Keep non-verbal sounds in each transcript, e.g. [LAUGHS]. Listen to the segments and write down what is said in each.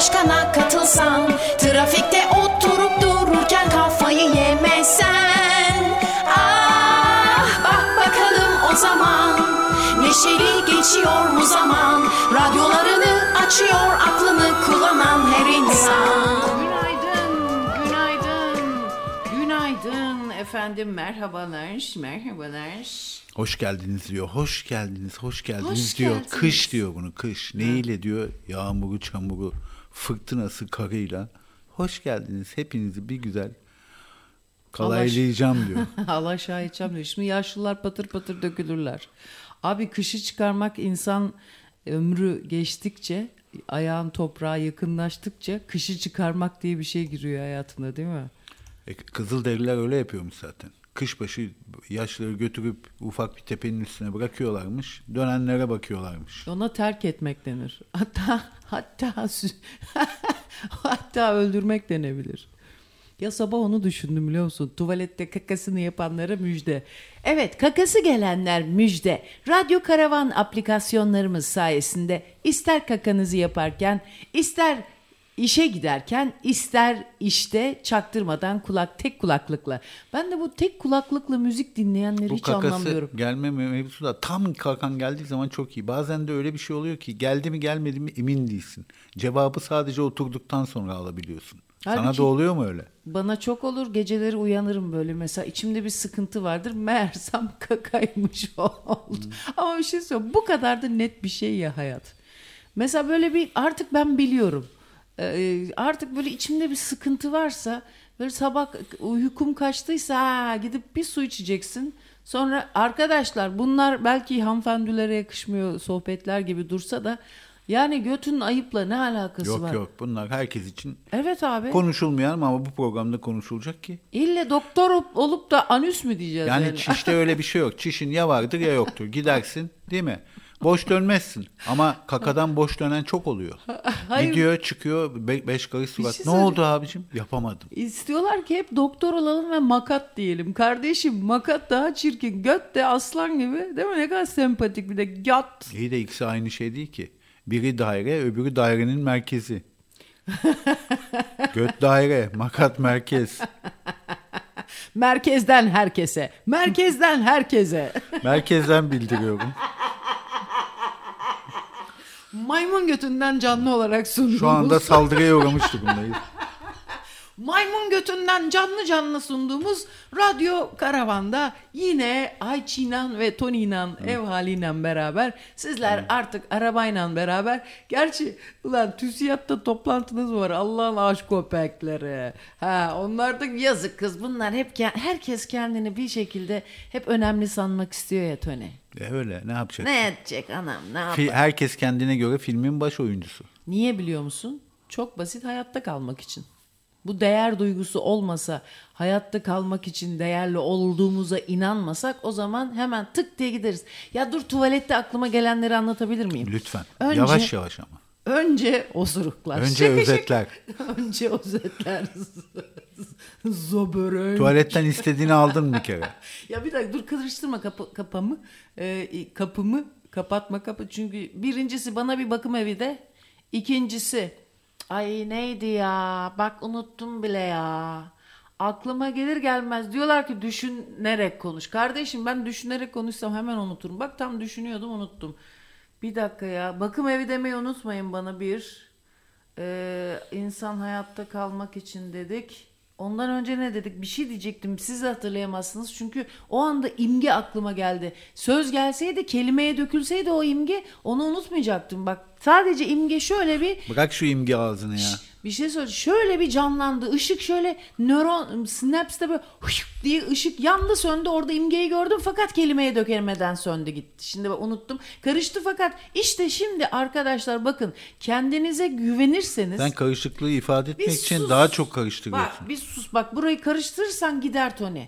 başkana katılsan Trafikte oturup dururken kafayı yemesen Ah bak bakalım o zaman Neşeli geçiyor mu zaman Radyolarını açıyor aklını kullanan her insan Günaydın, günaydın, günaydın efendim merhabalar, merhabalar. Hoş geldiniz diyor. Hoş geldiniz, hoş geldiniz Hoş diyor. geldiniz. Kış diyor bunu, kış. Neyle diyor? Yağmuru, çamuru, fırtınası, karıyla. Hoş geldiniz. Hepinizi bir güzel kalaylayacağım diyor. [LAUGHS] Allah şahit diyor. Şimdi yaşlılar patır patır dökülürler. Abi kışı çıkarmak insan ömrü geçtikçe, ayağın toprağa yakınlaştıkça kışı çıkarmak diye bir şey giriyor hayatına değil mi? E, Kızılderililer öyle yapıyormuş zaten. Kışbaşı yaşları götürüp ufak bir tepenin üstüne bırakıyorlarmış. Dönenlere bakıyorlarmış. Ona terk etmek denir. [LAUGHS] Hatta hatta [LAUGHS] hatta öldürmek denebilir. Ya sabah onu düşündüm biliyor musun? Tuvalette kakasını yapanlara müjde. Evet kakası gelenler müjde. Radyo Karavan aplikasyonlarımız sayesinde ister kakanızı yaparken ister işe giderken ister işte çaktırmadan kulak tek kulaklıkla. Ben de bu tek kulaklıkla müzik dinleyenleri Bu hiç anlamıyorum. gelme mevzusu da tam kalkan geldiği zaman çok iyi. Bazen de öyle bir şey oluyor ki geldi mi gelmedi mi emin değilsin. Cevabı sadece oturduktan sonra alabiliyorsun. Sana Halbuki- da oluyor mu öyle? Bana çok olur geceleri uyanırım böyle mesela içimde bir sıkıntı vardır meğersem [LAUGHS] kakaymış oldu. Ama bir şey söyleyeyim bu kadar da net bir şey ya hayat. Mesela böyle bir artık ben biliyorum. Ee, artık böyle içimde bir sıkıntı varsa böyle sabah uykum kaçtıysa ha, gidip bir su içeceksin. Sonra arkadaşlar bunlar belki hanımefendilere yakışmıyor sohbetler gibi dursa da yani götün ayıpla ne alakası Yok var? yok bunlar herkes için Evet abi. konuşulmayan ama bu programda konuşulacak ki. İlle doktor olup, olup da anüs mü diyeceğiz yani? Yani çişte öyle bir şey yok. [LAUGHS] Çişin ya vardır ya yoktur. Gidersin değil mi? Boş dönmezsin. Ama kakadan boş dönen çok oluyor. [LAUGHS] Hayır. Gidiyor çıkıyor be- beş karış surat. şey ne oldu abicim? Yapamadım. İstiyorlar ki hep doktor olalım ve makat diyelim. Kardeşim makat daha çirkin. Göt de aslan gibi. Değil mi? Ne kadar sempatik bir de göt. İyi de ikisi aynı şey değil ki. Biri daire öbürü dairenin merkezi. [LAUGHS] Göt daire, makat merkez. Merkezden herkese. Merkezden herkese. Merkezden bildiriyorum. [LAUGHS] Maymun götünden canlı olarak sunduğumuz. Şu anda saldırıya uğramış durumdayız. [LAUGHS] Maymun götünden canlı canlı sunduğumuz Radyo Karavan'da yine Ayçinan ve Toninan ev haliyle beraber sizler artık arabayla beraber gerçi ulan TÜSİAD'da toplantınız var Allah'ın aşk köpekleri. Ha onlar da yazık kız bunlar hep ke- herkes kendini bir şekilde hep önemli sanmak istiyor ya Tony. E öyle ne yapacak? Ne edecek anam ne yapacak? Herkes kendine göre filmin baş oyuncusu. Niye biliyor musun? Çok basit hayatta kalmak için. Bu değer duygusu olmasa, hayatta kalmak için değerli olduğumuza inanmasak o zaman hemen tık diye gideriz. Ya dur tuvalette aklıma gelenleri anlatabilir miyim? Lütfen. Önce- Yavaş yavaş ama. Önce osuruklar. Önce özetler. [LAUGHS] Önce özetler. [LAUGHS] Zobörön. Tuvaletten istediğini aldın bir kere. [LAUGHS] Ya bir dakika dur karıştırma kapı, kapamı. Ee, kapımı kapatma kapı. Çünkü birincisi bana bir bakım evi de. İkincisi ay neydi ya bak unuttum bile ya. Aklıma gelir gelmez diyorlar ki düşünerek konuş. Kardeşim ben düşünerek konuşsam hemen unuturum. Bak tam düşünüyordum unuttum. Bir dakika ya bakım evi demeyi unutmayın bana bir. Ee, insan hayatta kalmak için dedik. Ondan önce ne dedik? Bir şey diyecektim. Siz de hatırlayamazsınız. Çünkü o anda imge aklıma geldi. Söz gelseydi, kelimeye dökülseydi o imge onu unutmayacaktım. Bak sadece imge şöyle bir Bırak şu imge ağzını ya. Bir şey söyle. Şöyle bir canlandı. Işık şöyle nöron synaps'te böyle diye ışık yandı söndü. Orada imgeyi gördüm fakat kelimeye dökemeden söndü gitti. Şimdi unuttum. Karıştı fakat işte şimdi arkadaşlar bakın kendinize güvenirseniz Sen karışıklığı ifade etmek bir için sus. daha çok karıştırıyorsun. Bak bir sus bak burayı karıştırırsan gider Tony.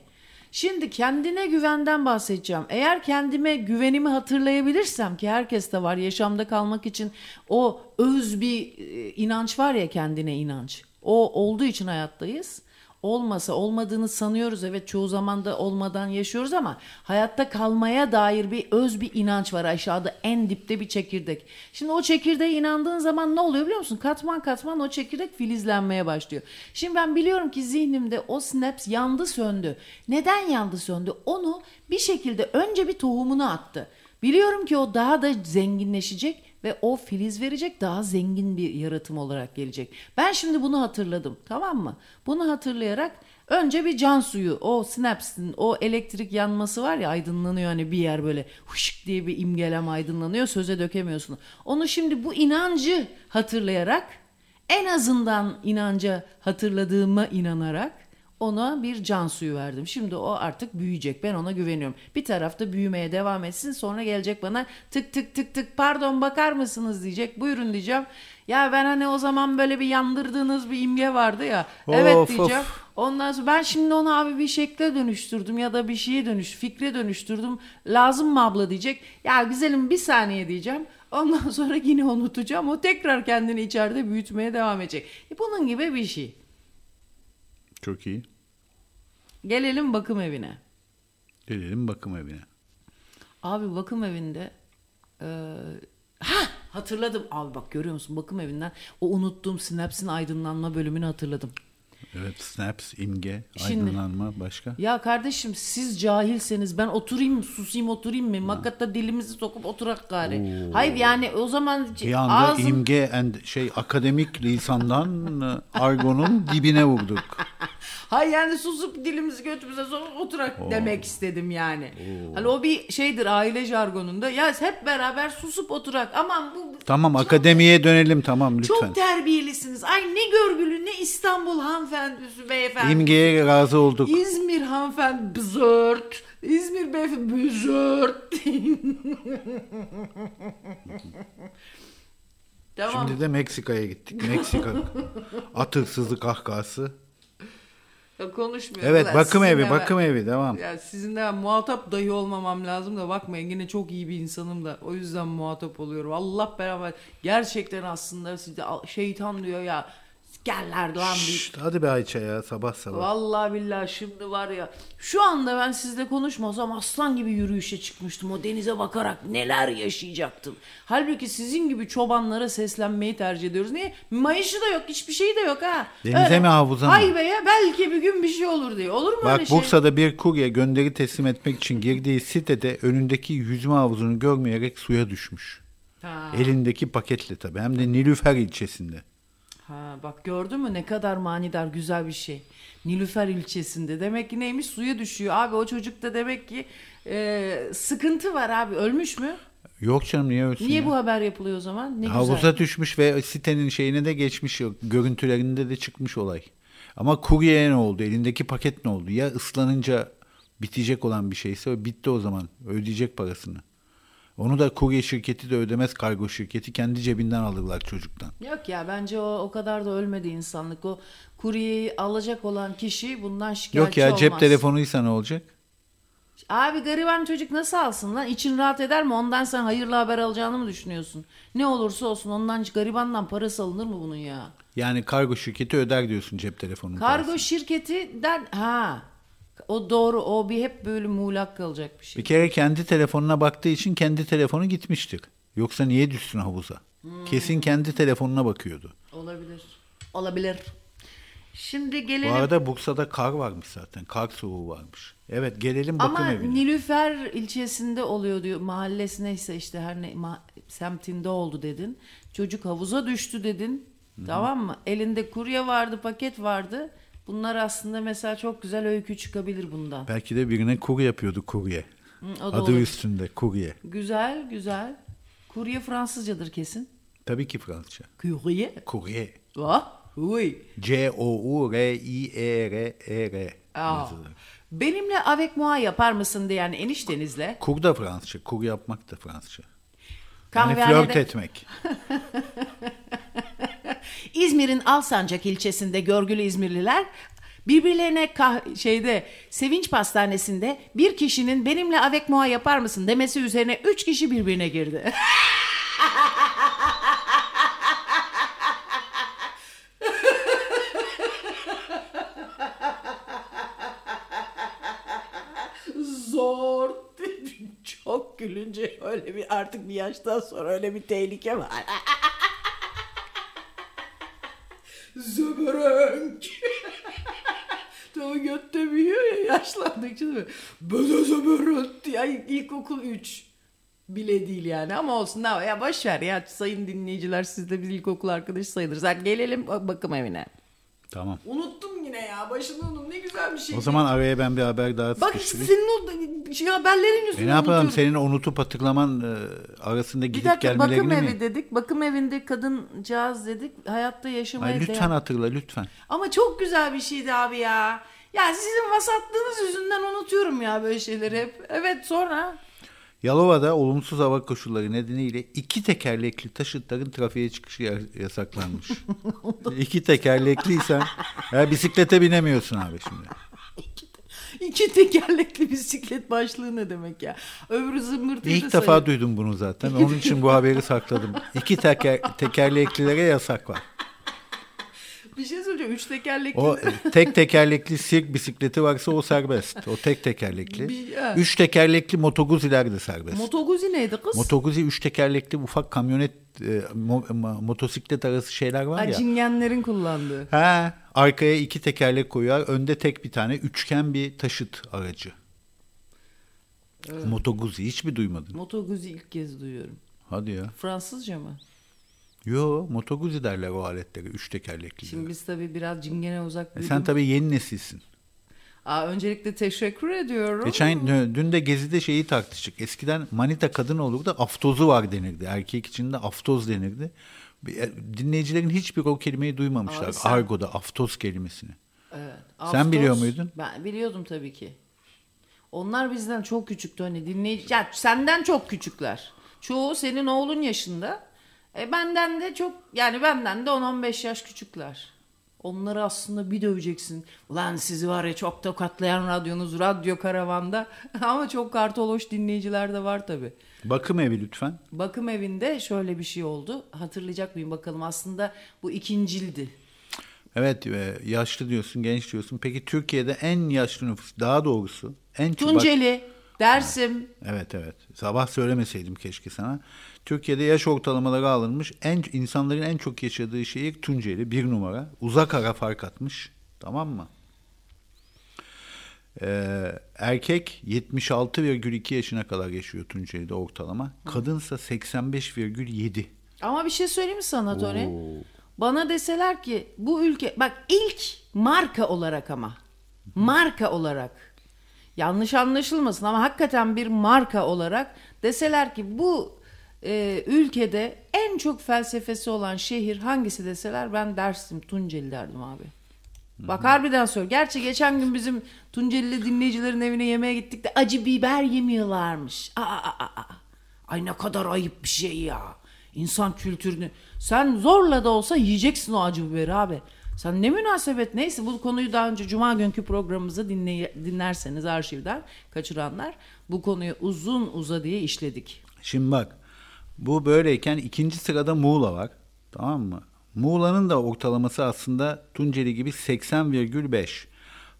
Şimdi kendine güvenden bahsedeceğim. Eğer kendime güvenimi hatırlayabilirsem ki herkes de var yaşamda kalmak için o öz bir e, inanç var ya kendine inanç. O olduğu için hayattayız. Olmasa olmadığını sanıyoruz. Evet çoğu zaman da olmadan yaşıyoruz ama hayatta kalmaya dair bir öz bir inanç var aşağıda en dipte bir çekirdek. Şimdi o çekirdeğe inandığın zaman ne oluyor biliyor musun? Katman katman o çekirdek filizlenmeye başlıyor. Şimdi ben biliyorum ki zihnimde o snaps yandı söndü. Neden yandı söndü? Onu bir şekilde önce bir tohumunu attı. Biliyorum ki o daha da zenginleşecek ve o filiz verecek daha zengin bir yaratım olarak gelecek. Ben şimdi bunu hatırladım tamam mı? Bunu hatırlayarak önce bir can suyu o synaps'in o elektrik yanması var ya aydınlanıyor hani bir yer böyle huşk diye bir imgelem aydınlanıyor söze dökemiyorsun. Onu şimdi bu inancı hatırlayarak en azından inanca hatırladığıma inanarak ona bir can suyu verdim. Şimdi o artık büyüyecek. Ben ona güveniyorum. Bir tarafta büyümeye devam etsin. Sonra gelecek bana tık tık tık tık pardon bakar mısınız diyecek. Buyurun diyeceğim. Ya ben hani o zaman böyle bir yandırdığınız bir imge vardı ya. evet Of, diyeceğim. of. Ondan sonra ben şimdi onu abi bir şekle dönüştürdüm ya da bir şeye dönüş, fikre dönüştürdüm. Lazım mı abla diyecek. Ya güzelim bir saniye diyeceğim. Ondan [LAUGHS] sonra yine unutacağım. O tekrar kendini içeride büyütmeye devam edecek. E bunun gibi bir şey. Çok iyi. Gelelim bakım evine. Gelelim bakım evine. Abi bakım evinde e, ha hatırladım abi bak görüyor musun bakım evinden o unuttuğum sinapsin aydınlanma bölümünü hatırladım. Evet snaps, imge, Şimdi- aydınlanma başka. Ya kardeşim siz cahilseniz ben oturayım susayım oturayım mı? Makata dilimizi sokup oturak gari. Hayır yani o zaman Bir anda ağzım... imge and şey akademik lisandan e, argonun dibine vurduk. [LAUGHS] Hayır yani susup dilimizi götümüze oturak demek istedim yani. Hani o bir şeydir aile jargonunda. Ya hep beraber susup oturak. Aman bu Tamam akademiye dönelim tamam lütfen. Çok terbiyelisiniz. Ay ne görgülü ne İstanbul hanımefendisi beyefendi. İmgeye razı olduk. İzmir hanımefendi bızırt. İzmir beyefendi bızırt. [LAUGHS] tamam. Şimdi de Meksika'ya gittik. Meksika [LAUGHS] at hırsızı kahkahası. Ya konuşmuyorum. Evet Ulan bakım evi sizinle bakım ben- evi devam. Ya sizinle ben muhatap dahi olmamam lazım da bakmayın yine çok iyi bir insanım da o yüzden muhatap oluyorum. Allah beraber gerçekten aslında size şeytan diyor ya geller lan bir Şşt, hadi be Ayça ya sabah sabah. Vallahi billahi şimdi var ya şu anda ben sizle konuşmasam aslan gibi yürüyüşe çıkmıştım. O denize bakarak neler yaşayacaktım. Halbuki sizin gibi çobanlara seslenmeyi tercih ediyoruz. Niye? Mayışı da yok hiçbir şey de yok ha. Denize mi, havuza mı? Hay be ya belki bir gün bir şey olur diye. Olur mu öyle Bak şey? Bursa'da bir kurye gönderi teslim etmek için girdiği sitede önündeki yüzme havuzunu görmeyerek suya düşmüş. Ha. Elindeki paketle tabii hem de Nilüfer ilçesinde. Ha, bak gördün mü ne kadar manidar güzel bir şey. Nilüfer ilçesinde. Demek ki neymiş suya düşüyor. Abi o çocukta demek ki e, sıkıntı var abi. Ölmüş mü? Yok canım niye ölsün Niye ya? bu haber yapılıyor o zaman? Ne Havuza güzel. düşmüş ve sitenin şeyine de geçmiş. Görüntülerinde de çıkmış olay. Ama kuryeye ne oldu? Elindeki paket ne oldu? Ya ıslanınca bitecek olan bir şeyse o bitti o zaman. Ödeyecek parasını. Onu da kurye şirketi de ödemez kargo şirketi. Kendi cebinden alırlar çocuktan. Yok ya bence o o kadar da ölmedi insanlık. O kuryeyi alacak olan kişi bundan şikayetçi Yok ya olmaz. cep telefonuysa ne olacak? Abi gariban çocuk nasıl alsın lan? İçin rahat eder mi? Ondan sen hayırlı haber alacağını mı düşünüyorsun? Ne olursa olsun ondan garibandan parası alınır mı bunun ya? Yani kargo şirketi öder diyorsun cep telefonunun Kargo parasını. şirketinden ha o doğru o bir hep böyle muğlak kalacak bir şey. Bir kere kendi telefonuna baktığı için kendi telefonu gitmiştir. Yoksa niye düşsün havuza? Hmm. Kesin kendi telefonuna bakıyordu. Olabilir. Olabilir. Şimdi Bu gelelim. arada Bursa'da kar varmış zaten. Kar soğuğu varmış. Evet gelelim bakım Ama evine. Nilüfer ilçesinde oluyor diyor. Mahallesi neyse işte her ne ma- semtinde oldu dedin. Çocuk havuza düştü dedin. Tamam mı? Elinde kurye vardı, paket vardı. Bunlar aslında mesela çok güzel öykü çıkabilir bundan. Belki de birine kur yapıyordu kurye. Hı, Adı olur. üstünde kurye. Güzel, güzel. Kurye Fransızcadır kesin. Tabii ki Fransızca. Kurye. Kurye. Ah, oui. C-O-U-R-I-E-R-E-R. Aa. Benimle avec moi yapar mısın diyen eniştenizle Kur da Fransızca. Kur yapmak da Fransızca. Yani kahvehanede- flört etmek. [LAUGHS] İzmir'in Alsancak ilçesinde görgülü İzmirliler birbirlerine kah- şeyde sevinç pastanesinde bir kişinin benimle avek moa yapar mısın demesi üzerine üç kişi birbirine girdi. Zor. Çok gülünce öyle bir artık bir yaştan sonra öyle bir tehlike var. Zöbörönk. [LAUGHS] Tabii götte büyüyor ya yaşlandıkça da böyle. Zöbörönk ya ilkokul 3 bile değil yani ama olsun ne ya boş ver ya sayın dinleyiciler siz de biz ilkokul arkadaşı sayılırız. Hadi gelelim bakım evine. Tamam. Unuttum yine ya başını unuttum ne güzel bir şey. O zaman araya ben bir haber daha Bak sıkıştırayım. senin o şey, haberlerin E yüzünden ne yapalım unutuyorum. senin unutup hatırlaman e, arasında Bir gidip dakika gelmelerini bakım mi? evi dedik. Bakım evinde kadıncağız dedik. Hayatta yaşamaya Ay, lütfen değer- hatırla lütfen. Ama çok güzel bir şeydi abi ya. Ya sizin vasatlığınız yüzünden unutuyorum ya böyle şeyleri hep. Evet sonra. Yalova'da olumsuz hava koşulları nedeniyle iki tekerlekli taşıtların trafiğe çıkışı ya- yasaklanmış. [LAUGHS] iki tekerlekliysen [LAUGHS] ya bisiklete binemiyorsun abi şimdi. İki tekerlekli bisiklet başlığı ne demek ya? Öbürü zımbırtıydı İlk defa duydum bunu zaten. Onun için bu [LAUGHS] haberi sakladım. İki teker, tekerleklilere yasak var. Bir şey söyleyeceğim. Üç tekerlekli. O e, tek tekerlekli sirk bisikleti varsa o serbest. O tek tekerlekli. Bir-. Üç tekerlekli motoguziler de serbest. Motoguzi neydi kız? Motoguzi üç tekerlekli ufak kamyonet, e, mo- mo- motosiklet arası şeyler var Ha, ya. Cingenlerin kullandığı. Ha, arkaya iki tekerlek koyuyor. Önde tek bir tane üçgen bir taşıt aracı. Motoguzi hiç mi duymadın? Motoguzi ilk kez duyuyorum. Hadi ya. Fransızca mı? Yo, motoguzi derler o aletleri. Üç tekerlekli. Şimdi biz tabii biraz cingene uzak E sen tabii yeni nesilsin. Aa, öncelikle teşekkür ediyorum. Geçen dün de gezide şeyi tartıştık. Eskiden manita kadın olurdu, aftozu var denirdi. Erkek için de aftoz denirdi. Bir- Dinleyicilerin hiçbir o kelimeyi duymamışlar. Abi sen- Argo'da aftoz kelimesini. Evet. Sen biliyor muydun? Ben biliyordum tabii ki. Onlar bizden çok küçüktü hani dinleyici. Ya senden çok küçükler. Çoğu senin oğlun yaşında. E benden de çok yani benden de 10-15 yaş küçükler. Onları aslında bir döveceksin. Ulan sizi var ya çok tokatlayan radyonuz radyo karavanda. [LAUGHS] Ama çok kartoloş dinleyiciler de var tabii. Bakım evi lütfen. Bakım evinde şöyle bir şey oldu. Hatırlayacak mıyım bakalım. Aslında bu ikincildi. Evet e, yaşlı diyorsun, genç diyorsun. Peki Türkiye'de en yaşlı nüfus, daha doğrusu en. Tunceli, Dersim, Evet evet. Sabah söylemeseydim keşke sana. Türkiye'de yaş ortalamaları alınmış. En insanların en çok yaşadığı şehir Tunceli bir numara. Uzak ara fark atmış. Tamam mı? Ee, erkek 76,2 yaşına kadar yaşıyor Tunceli'de ortalama. Kadınsa 85,7. Ama bir şey söyleyeyim mi sana Tony? Bana deseler ki bu ülke bak ilk marka olarak ama marka olarak yanlış anlaşılmasın ama hakikaten bir marka olarak deseler ki bu e, ülkede en çok felsefesi olan şehir hangisi deseler ben Dersim Tunceli derdim abi. Bak harbiden sor. Gerçi geçen gün bizim Tuncelili dinleyicilerin evine yemeğe gittik de acı biber yemiyorlarmış. Aa, aa, aa, aa. Ay ne kadar ayıp bir şey ya. İnsan kültürünü. Sen zorla da olsa yiyeceksin o acı biberi abi. Sen ne münasebet neyse bu konuyu daha önce Cuma günkü programımızı dinley dinlerseniz arşivden kaçıranlar bu konuyu uzun uza diye işledik. Şimdi bak bu böyleyken ikinci sırada Muğla var. Tamam mı? Muğla'nın da ortalaması aslında Tunceli gibi 80,5.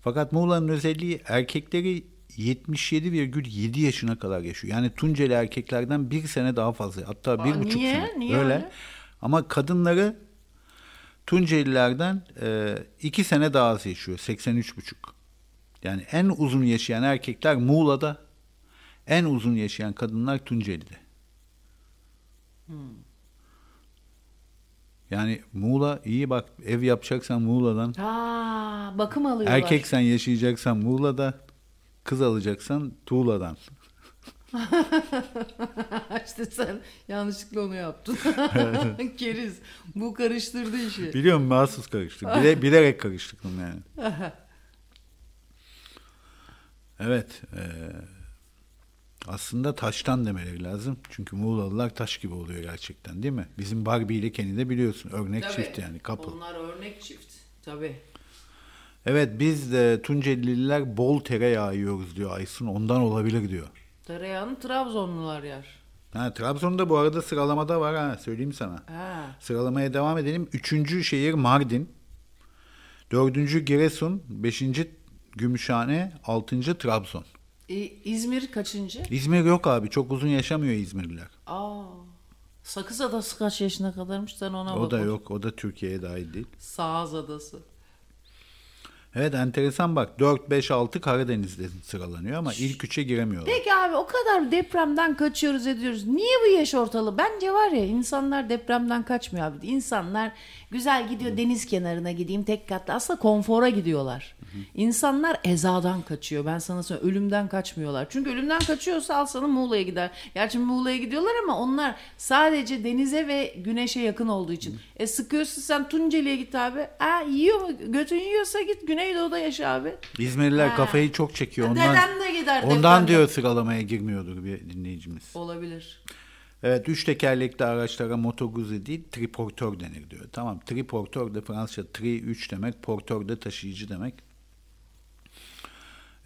Fakat Muğla'nın özelliği erkekleri 77,7 yaşına kadar yaşıyor. Yani Tunceli erkeklerden bir sene daha fazla. Hatta bir Aa, buçuk niye? sene. Niye öyle. öyle? Ama kadınları Tuncelilerden e, iki sene daha az yaşıyor. 83,5. Yani en uzun yaşayan erkekler Muğla'da, en uzun yaşayan kadınlar Tunceli'de. Yani Muğla iyi bak ev yapacaksan Muğla'dan. Aa, bakım alıyorlar. Erkek sen yaşayacaksan Muğla'da. Kız alacaksan Tuğla'dan. [LAUGHS] işte sen yanlışlıkla onu yaptın. [LAUGHS] Keriz. Bu karıştırdı işi. Biliyorum mahsus karıştık. Bile, bilerek karıştırdım yani. [LAUGHS] Evet. e, aslında taştan demeleri lazım. Çünkü Muğlalılar taş gibi oluyor gerçekten değil mi? Bizim Barbie ile Kenny de biliyorsun. Örnek Tabii. çift yani couple. Onlar örnek çift. Tabii. Evet biz de Tuncelililer bol tereyağı yiyoruz diyor Aysun. Ondan olabilir diyor. Tereyağını Trabzonlular yer. Ha, Trabzon'da bu arada sıralamada var ha söyleyeyim sana. Ha. Sıralamaya devam edelim. Üçüncü şehir Mardin. Dördüncü Giresun. Beşinci Gümüşhane. Altıncı Trabzon. E, İzmir kaçıncı? İzmir yok abi. Çok uzun yaşamıyor İzmirliler. Aa. Sakız Adası kaç yaşına kadarmış sen ona bak. O da yok. O da Türkiye'ye dahil değil. Sağız Adası. Evet enteresan bak 4, 5, 6 Karadeniz'de sıralanıyor ama ilk üçe giremiyorlar. Peki abi o kadar depremden kaçıyoruz ediyoruz. Niye bu yaş ortalığı? Bence var ya insanlar depremden kaçmıyor abi. İnsanlar güzel gidiyor deniz kenarına gideyim tek katlı. Aslında konfora gidiyorlar. İnsanlar ezadan kaçıyor. Ben sana söyleyeyim ölümden kaçmıyorlar. Çünkü ölümden kaçıyorsa al sana Muğla'ya gider. Gerçi Muğla'ya gidiyorlar ama onlar sadece denize ve güneşe yakın olduğu için. E sıkıyorsun sen Tunceli'ye git abi. Ha yiyor mu? Götün yiyorsa git Güneydoğu'da yaşa abi. İzmirliler Ha. kafayı çok çekiyor. Ondan, Dedem de gider ondan depremde. diyor sıralamaya girmiyordur bir dinleyicimiz. Olabilir. Evet üç tekerlekli araçlara motoguzi değil triportör denir diyor. Tamam triportör de Fransızca tri üç demek portör de taşıyıcı demek.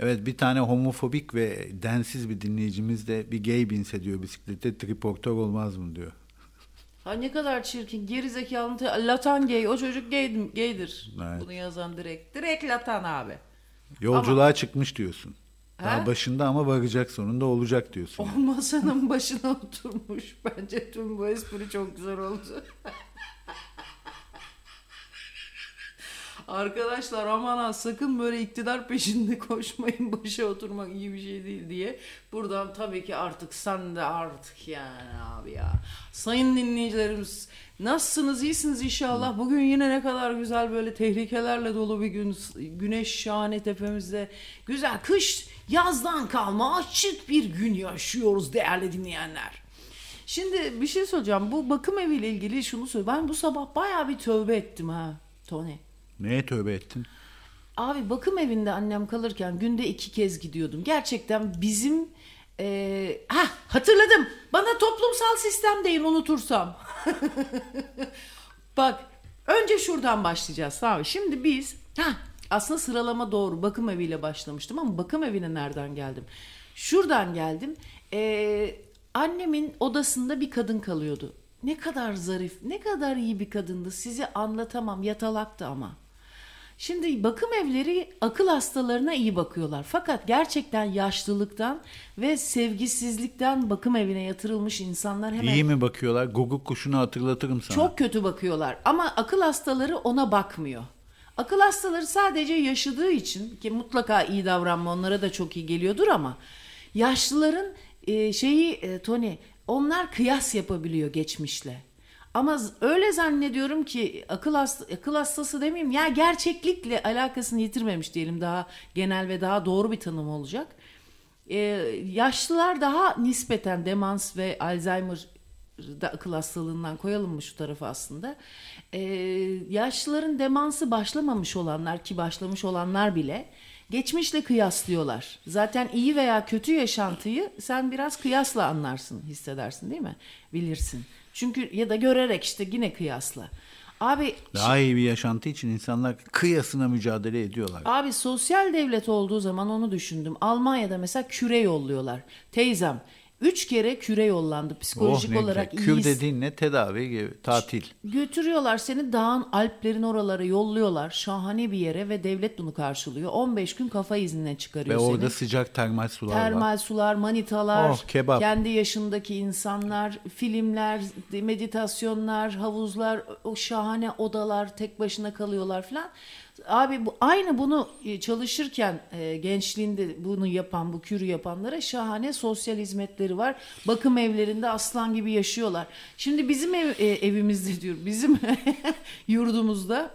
Evet bir tane homofobik ve densiz bir dinleyicimiz de bir gay binse diyor bisiklete triportör olmaz mı diyor. Ha ne kadar çirkin. Geri zekalı. Latan gay. O çocuk gay, gaydir. Evet. Bunu yazan direkt. Direkt latan abi. Yolculuğa çıkmış diyorsun. Daha Ha? başında ama varacak sonunda olacak diyorsun. O masanın başına oturmuş. [LAUGHS] Bence tüm bu espri çok güzel oldu. [LAUGHS] Arkadaşlar aman ha sakın böyle iktidar peşinde [LAUGHS] koşmayın başa oturmak iyi bir şey değil diye. Buradan tabii ki artık sen de artık yani abi ya. Sayın dinleyicilerimiz nasılsınız iyisiniz inşallah. Bugün yine ne kadar güzel böyle tehlikelerle dolu bir gün. Güneş şahane tepemizde. Güzel kış yazdan kalma açık bir gün yaşıyoruz değerli dinleyenler. Şimdi bir şey söyleyeceğim. Bu bakım eviyle ilgili şunu söyle. Ben bu sabah bayağı bir tövbe ettim ha Tony. Neye tövbe ettin? Abi bakım evinde annem kalırken günde iki kez gidiyordum. Gerçekten bizim... E, ha hatırladım. Bana toplumsal sistem deyin unutursam. [LAUGHS] Bak önce şuradan başlayacağız mı? Şimdi biz... Ha aslında sıralama doğru. Bakım eviyle başlamıştım ama bakım evine nereden geldim? Şuradan geldim. E, annemin odasında bir kadın kalıyordu. Ne kadar zarif, ne kadar iyi bir kadındı. Size anlatamam. Yatalaktı ama. Şimdi bakım evleri akıl hastalarına iyi bakıyorlar. Fakat gerçekten yaşlılıktan ve sevgisizlikten bakım evine yatırılmış insanlar hemen İyi mi bakıyorlar? Guguk kuşunu hatırlatırım sana. çok kötü bakıyorlar. Ama akıl hastaları ona bakmıyor. Akıl hastaları sadece yaşadığı için ki mutlaka iyi davranma onlara da çok iyi geliyordur ama yaşlıların e, şeyi e, Tony onlar kıyas yapabiliyor geçmişle. Ama öyle zannediyorum ki akıl hasta, akıl hastası demeyeyim ya gerçeklikle alakasını yitirmemiş diyelim daha genel ve daha doğru bir tanım olacak. Ee, yaşlılar daha nispeten demans ve Alzheimer da akıl hastalığından koyalım mı şu tarafı aslında. Ee, yaşlıların demansı başlamamış olanlar ki başlamış olanlar bile geçmişle kıyaslıyorlar. Zaten iyi veya kötü yaşantıyı sen biraz kıyasla anlarsın, hissedersin değil mi? Bilirsin. Çünkü ya da görerek işte yine kıyasla. Abi Daha iyi bir yaşantı için insanlar kıyasına mücadele ediyorlar. Abi sosyal devlet olduğu zaman onu düşündüm. Almanya'da mesela küre yolluyorlar. Teyzem üç kere küre yollandı psikolojik oh ne olarak güzel. Kür dediğin ne? Tedavi, gibi, tatil. Götürüyorlar seni dağın Alplerin oralara yolluyorlar. Şahane bir yere ve devlet bunu karşılıyor. 15 gün kafa iznine çıkarıyor Ve seni. orada sıcak termal sular var. Termal sular, manitalar, Oh, kebap. kendi yaşındaki insanlar, filmler, meditasyonlar, havuzlar, o şahane odalar, tek başına kalıyorlar falan. Abi bu aynı bunu e, çalışırken e, gençliğinde bunu yapan, bu kürü yapanlara şahane sosyal hizmetleri var. Bakım evlerinde aslan gibi yaşıyorlar. Şimdi bizim ev, e, evimizde diyor, bizim [LAUGHS] yurdumuzda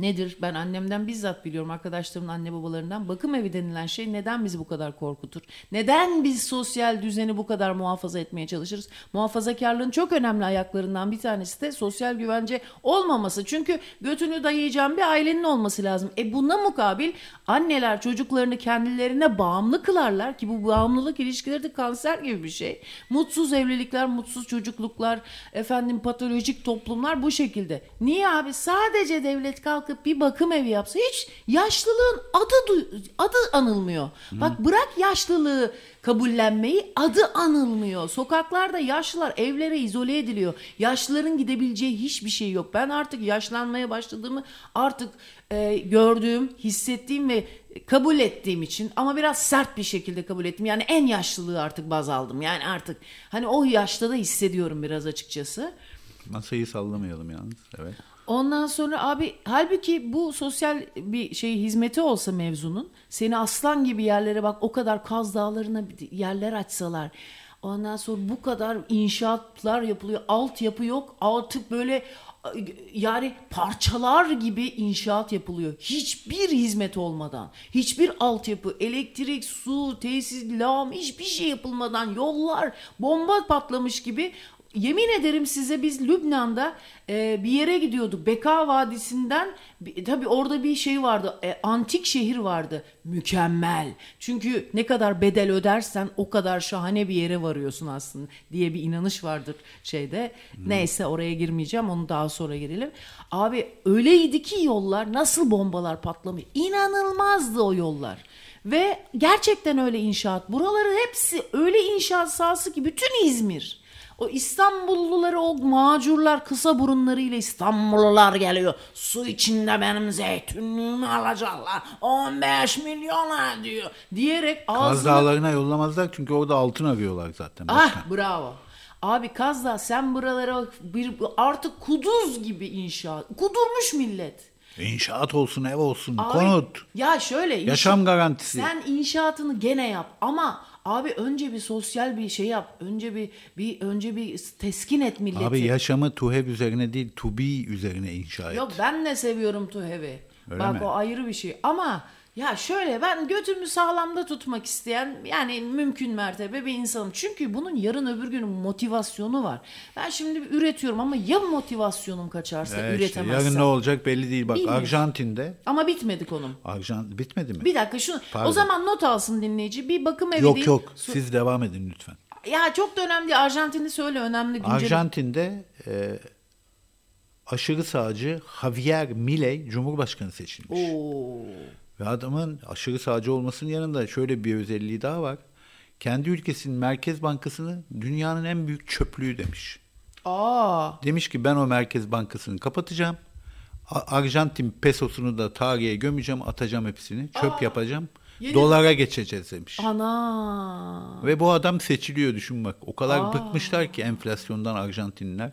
Nedir? Ben annemden bizzat biliyorum, arkadaşlarımın anne babalarından. Bakım evi denilen şey neden bizi bu kadar korkutur? Neden biz sosyal düzeni bu kadar muhafaza etmeye çalışırız? Muhafazakarlığın çok önemli ayaklarından bir tanesi de sosyal güvence olmaması. Çünkü götünü dayayacağın bir ailenin olması lazım. E buna mukabil anneler çocuklarını kendilerine bağımlı kılarlar ki bu bağımlılık ilişkileri de kanser gibi bir şey. Mutsuz evlilikler, mutsuz çocukluklar, efendim patolojik toplumlar bu şekilde. Niye abi? Sadece devlet kalkıp kalkıp bir bakım evi yapsa hiç yaşlılığın adı adı anılmıyor. Bak bırak yaşlılığı kabullenmeyi adı anılmıyor. Sokaklarda yaşlılar evlere izole ediliyor. Yaşlıların gidebileceği hiçbir şey yok. Ben artık yaşlanmaya başladığımı artık e, gördüğüm, hissettiğim ve kabul ettiğim için ama biraz sert bir şekilde kabul ettim. Yani en yaşlılığı artık baz aldım. Yani artık hani o yaşta da hissediyorum biraz açıkçası. Masayı sallamayalım yalnız. Evet. Ondan sonra abi halbuki bu sosyal bir şey hizmeti olsa mevzunun seni aslan gibi yerlere bak o kadar Kaz Dağları'na yerler açsalar. Ondan sonra bu kadar inşaatlar yapılıyor. Altyapı yok. Artık böyle yani parçalar gibi inşaat yapılıyor. Hiçbir hizmet olmadan, hiçbir altyapı, elektrik, su, tesis, lağım hiçbir şey yapılmadan yollar bomba patlamış gibi Yemin ederim size biz Lübnan'da e, bir yere gidiyorduk. Beka Vadisi'nden bir- tabii orada bir şey vardı. e, antik şehir vardı. Mükemmel. Çünkü ne kadar bedel ödersen o kadar şahane bir yere varıyorsun aslında diye bir inanış vardır şeyde. Neyse oraya girmeyeceğim. Onu daha sonra girelim. Abi öyleydi ki yollar nasıl bombalar patlamıyor. İnanılmazdı o yollar. Ve gerçekten öyle inşaat. Buraları hepsi öyle inşaat sahası ki bütün İzmir. O İstanbulluları o macurlar kısa burunlarıyla İstanbullular geliyor. Su içinde benim zeytinliğimi alacaklar. 15 milyona diyor. Diyerek Kaz ağzına... Dağları'na yollamazlar çünkü orada altın arıyorlar zaten. Ah bravo. Abi Kazdağ sen buralara bir artık kuduz gibi inşaat. Kudurmuş millet. İnşaat olsun, ev olsun, Abi, konut. Ya şöyle. Yaşam garantisi. Sen inşaatını gene yap ama abi önce bir sosyal bir şey yap. Önce bir bir önce bir teskin et milleti. Abi yaşamı TUHEV üzerine değil, TUBİ üzerine inşa et. Yok ben de seviyorum TUHEV'i. Bak mi? o ayrı bir şey. Ama ya şöyle ben götümü sağlamda tutmak isteyen yani mümkün mertebe bir insanım. Çünkü bunun yarın öbür gün motivasyonu var. Ben şimdi üretiyorum ama ya motivasyonum kaçarsa Evet işte, üretemezsem. yarın ne olacak belli değil. Bak Bilmiyorum. Arjantin'de Ama bitmedi konum. Arjant bitmedi mi? Bir dakika şunu Pardon. o zaman not alsın dinleyici. Bir bakım evi yok değil. yok Su- siz devam edin lütfen. Ya çok da önemli. Arjantin'i söyle önemli güncel. Arjantin'de e, aşırı sağcı Javier Milei Cumhurbaşkanı seçilmiş. Oo. Ve adamın aşırı sağcı olmasının yanında şöyle bir özelliği daha var. Kendi ülkesinin Merkez Bankası'nı dünyanın en büyük çöplüğü demiş. Aa. Demiş ki ben o Merkez Bankası'nı kapatacağım. Arjantin pesosunu da tarihe gömeceğim, atacağım hepsini. Çöp yapacağım. Yeni- Dolara geçeceğiz demiş. Ana. Ve bu adam seçiliyor düşün bak. O kadar Aa. bıkmışlar ki enflasyondan Arjantinliler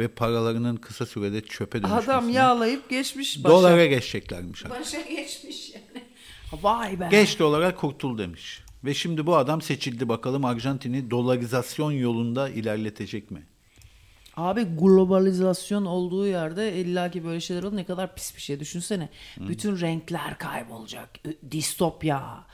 ve paralarının kısa sürede çöpe dönüşmesine. Adam yağlayıp geçmiş başa. Dolara geçeceklermiş. abi. Başa geçmiş yani. [LAUGHS] Vay be. Geç dolara kurtul demiş. Ve şimdi bu adam seçildi bakalım Arjantin'i dolarizasyon yolunda ilerletecek mi? Abi globalizasyon olduğu yerde illaki böyle şeyler olur. Ne kadar pis bir şey. Düşünsene. Bütün renkler kaybolacak. Distopya.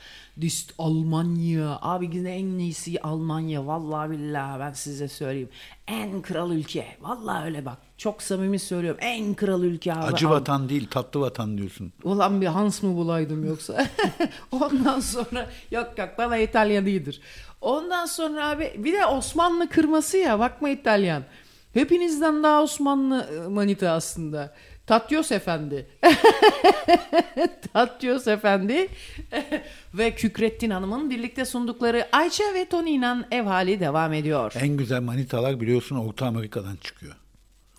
Dist Almanya. Abi yine en iyisi Almanya. Vallahi billahi ben size söyleyeyim. En kral ülke. Vallahi öyle bak. Çok samimi söylüyorum. En kral ülke abi. Acı Al- vatan değil tatlı vatan diyorsun. Ulan bir Hans mı bulaydım yoksa? [LAUGHS] Ondan sonra yok yok bana İtalyan iyidir. Ondan sonra abi bir de Osmanlı kırması ya bakma İtalyan. Hepinizden daha Osmanlı e, manita aslında. Tatyos Efendi. [LAUGHS] Tatyos Efendi [LAUGHS] ve Kükrettin Hanım'ın birlikte sundukları Ayça ve Tony'nin ev hali devam ediyor. En güzel manitalar biliyorsun Orta Amerika'dan çıkıyor.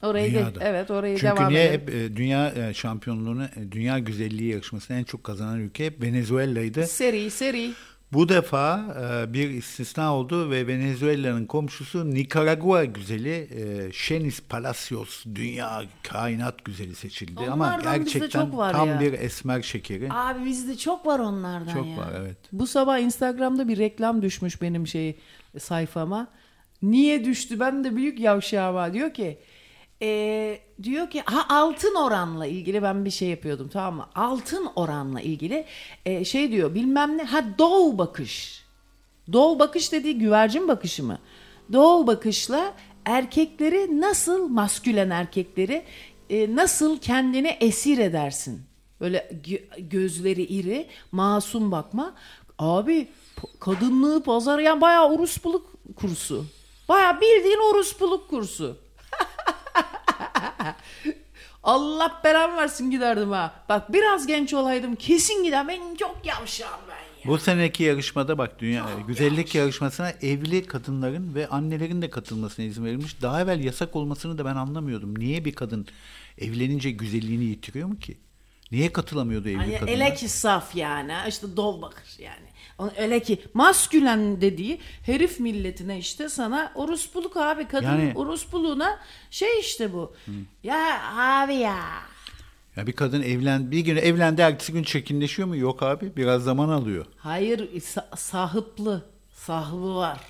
Orayı de, Dünyada. evet orayı Çünkü devam niye edelim. hep e, dünya e, şampiyonluğunu, dünya güzelliği yarışmasını en çok kazanan ülke hep Venezuela'ydı. Seri seri. Bu defa e, bir istisna oldu ve Venezuela'nın komşusu Nikaragua güzeli e, Şenis Palacios dünya kainat güzeli seçildi ama Onlardan bizde gerçekten çok var tam ya. bir esmer şekeri. Abi bizde çok var onlardan Çok ya. var, evet. Bu sabah Instagram'da bir reklam düşmüş benim şey sayfama. Niye düştü? Ben de büyük yavşağım ha. Diyor ki e, diyor ki ha altın oranla ilgili ben bir şey yapıyordum tamam mı? Altın oranla ilgili e, şey diyor bilmem ne ha doğu bakış. Doğu bakış dediği güvercin bakışı mı? Doğu bakışla erkekleri nasıl maskülen erkekleri e, nasıl kendine esir edersin? Böyle gö- gözleri iri, masum bakma. Abi kadınlığı pazarlayan bayağı orospuluk kursu. Bayağı bildiğin orospuluk kursu. [LAUGHS] Allah belamı versin giderdim ha. Bak biraz genç olaydım kesin gider. Ben çok yavşağım ben ya. Bu seneki yarışmada bak dünya güzellik yarışmasına evli kadınların ve annelerin de katılmasına izin verilmiş. Daha evvel yasak olmasını da ben anlamıyordum. Niye bir kadın evlenince güzelliğini yitiriyor mu ki? Niye katılamıyordu evli Hani kadınlar? ele ki saf yani işte dol bakır yani. Öyle ki maskülen dediği herif milletine işte sana orospuluk abi kadın Yani- orospuluğuna şey işte bu. Ya abi ya. Ya bir kadın evlen bir gün evlendi ertesi gün çirkinleşiyor mu? Yok abi biraz zaman alıyor. Hayır sa- sahıplı sahıbı var.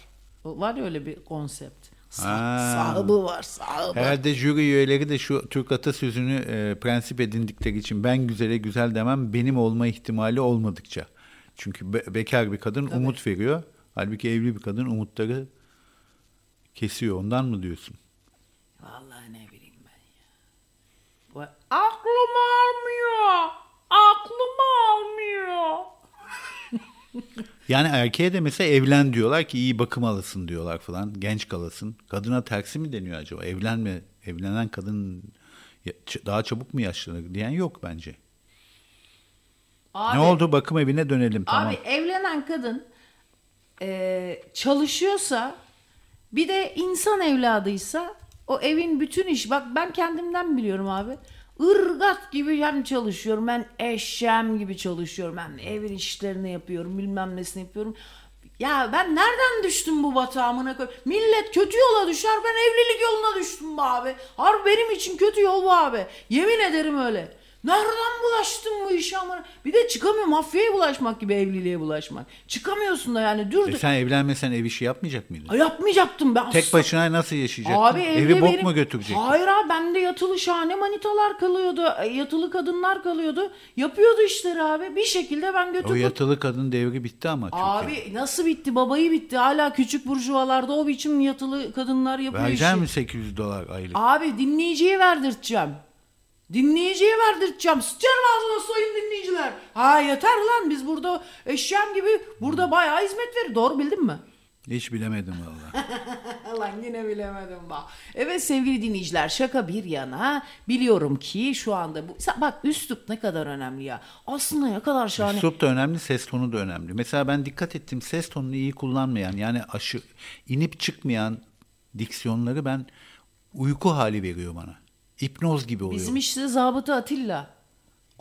Var ya öyle bir konsept. Sa- Ha. Sahıbı var sahıbı. Herhalde jüri üyeleri de şu Türk atasözünü e, prensip edindikleri için ben güzele güzel demem benim olma ihtimali olmadıkça. Çünkü be- bekar bir kadın umut veriyor. Halbuki evli bir kadın umutları kesiyor. Ondan mı diyorsun? Vallahi ne bileyim ben ya. Va- Aklım almıyor. Aklım almıyor. Yani erkeğe de mesela evlen diyorlar ki iyi bakım alasın diyorlar falan. Genç kalasın. Kadına tersi mi deniyor acaba? Evlenme, evlenen kadın daha çabuk mu yaşlanır diyen yok bence. Abi, ne oldu? Bakım evine dönelim. Tamam. Abi evlenen kadın e, çalışıyorsa bir de insan evladıysa o evin bütün iş bak ben kendimden biliyorum abi. Irgat gibi hem çalışıyorum ben eşeğim gibi çalışıyorum hem evin işlerini yapıyorum bilmem nesini yapıyorum. Ya ben nereden düştüm bu batağımına? Millet kötü yola düşer ben evlilik yoluna düştüm be abi. Harbi benim için kötü yol bu abi. Yemin ederim öyle. Nereden bulaştım bu işe ama? Bir de çıkamıyor mafyaya bulaşmak gibi evliliğe bulaşmak. Çıkamıyorsun da yani E dürdük. sen evlenmesen ev işi yapmayacak mıydın? Yapmayacaktım ben. Tek asla. başına nasıl yaşayacaktın? Abi Evi bok benim... mu götürecektin? Hayır abi bende yatılı şahane manitalar kalıyordu. e, Yatılı kadınlar kalıyordu. Yapıyordu işleri abi. Bir şekilde ben O götürdüm. yatılı kadın devri bitti ama. Türkiye'de. Abi nasıl bitti? Babayı bitti. Hala küçük burjuvalarda o biçim yatılı kadınlar yapıyor Verecek işi. mi 800 dolar aylık? Abi dinleyiciye verdirteceğim. Dinleyiciye verdirteceğim. Sıçarım ağzına sayın dinleyiciler. Ha yeter lan biz burada eşyam gibi burada bayağı hizmet verir. Doğru bildin mi? Hiç bilemedim valla. [LAUGHS] Lan yine bilemedim bak. Evet sevgili dinleyiciler şaka bir yana biliyorum ki şu anda bu bak üslup ne kadar önemli ya. Aslında ne kadar şahane. Üslup da önemli, ses tonu da önemli. Mesela ben dikkat ettim ses tonunu iyi kullanmayan yani aşı inip çıkmayan diksiyonları ben uyku hali veriyor bana. Hipnoz gibi oluyor. Bizim işte zabıta Atilla.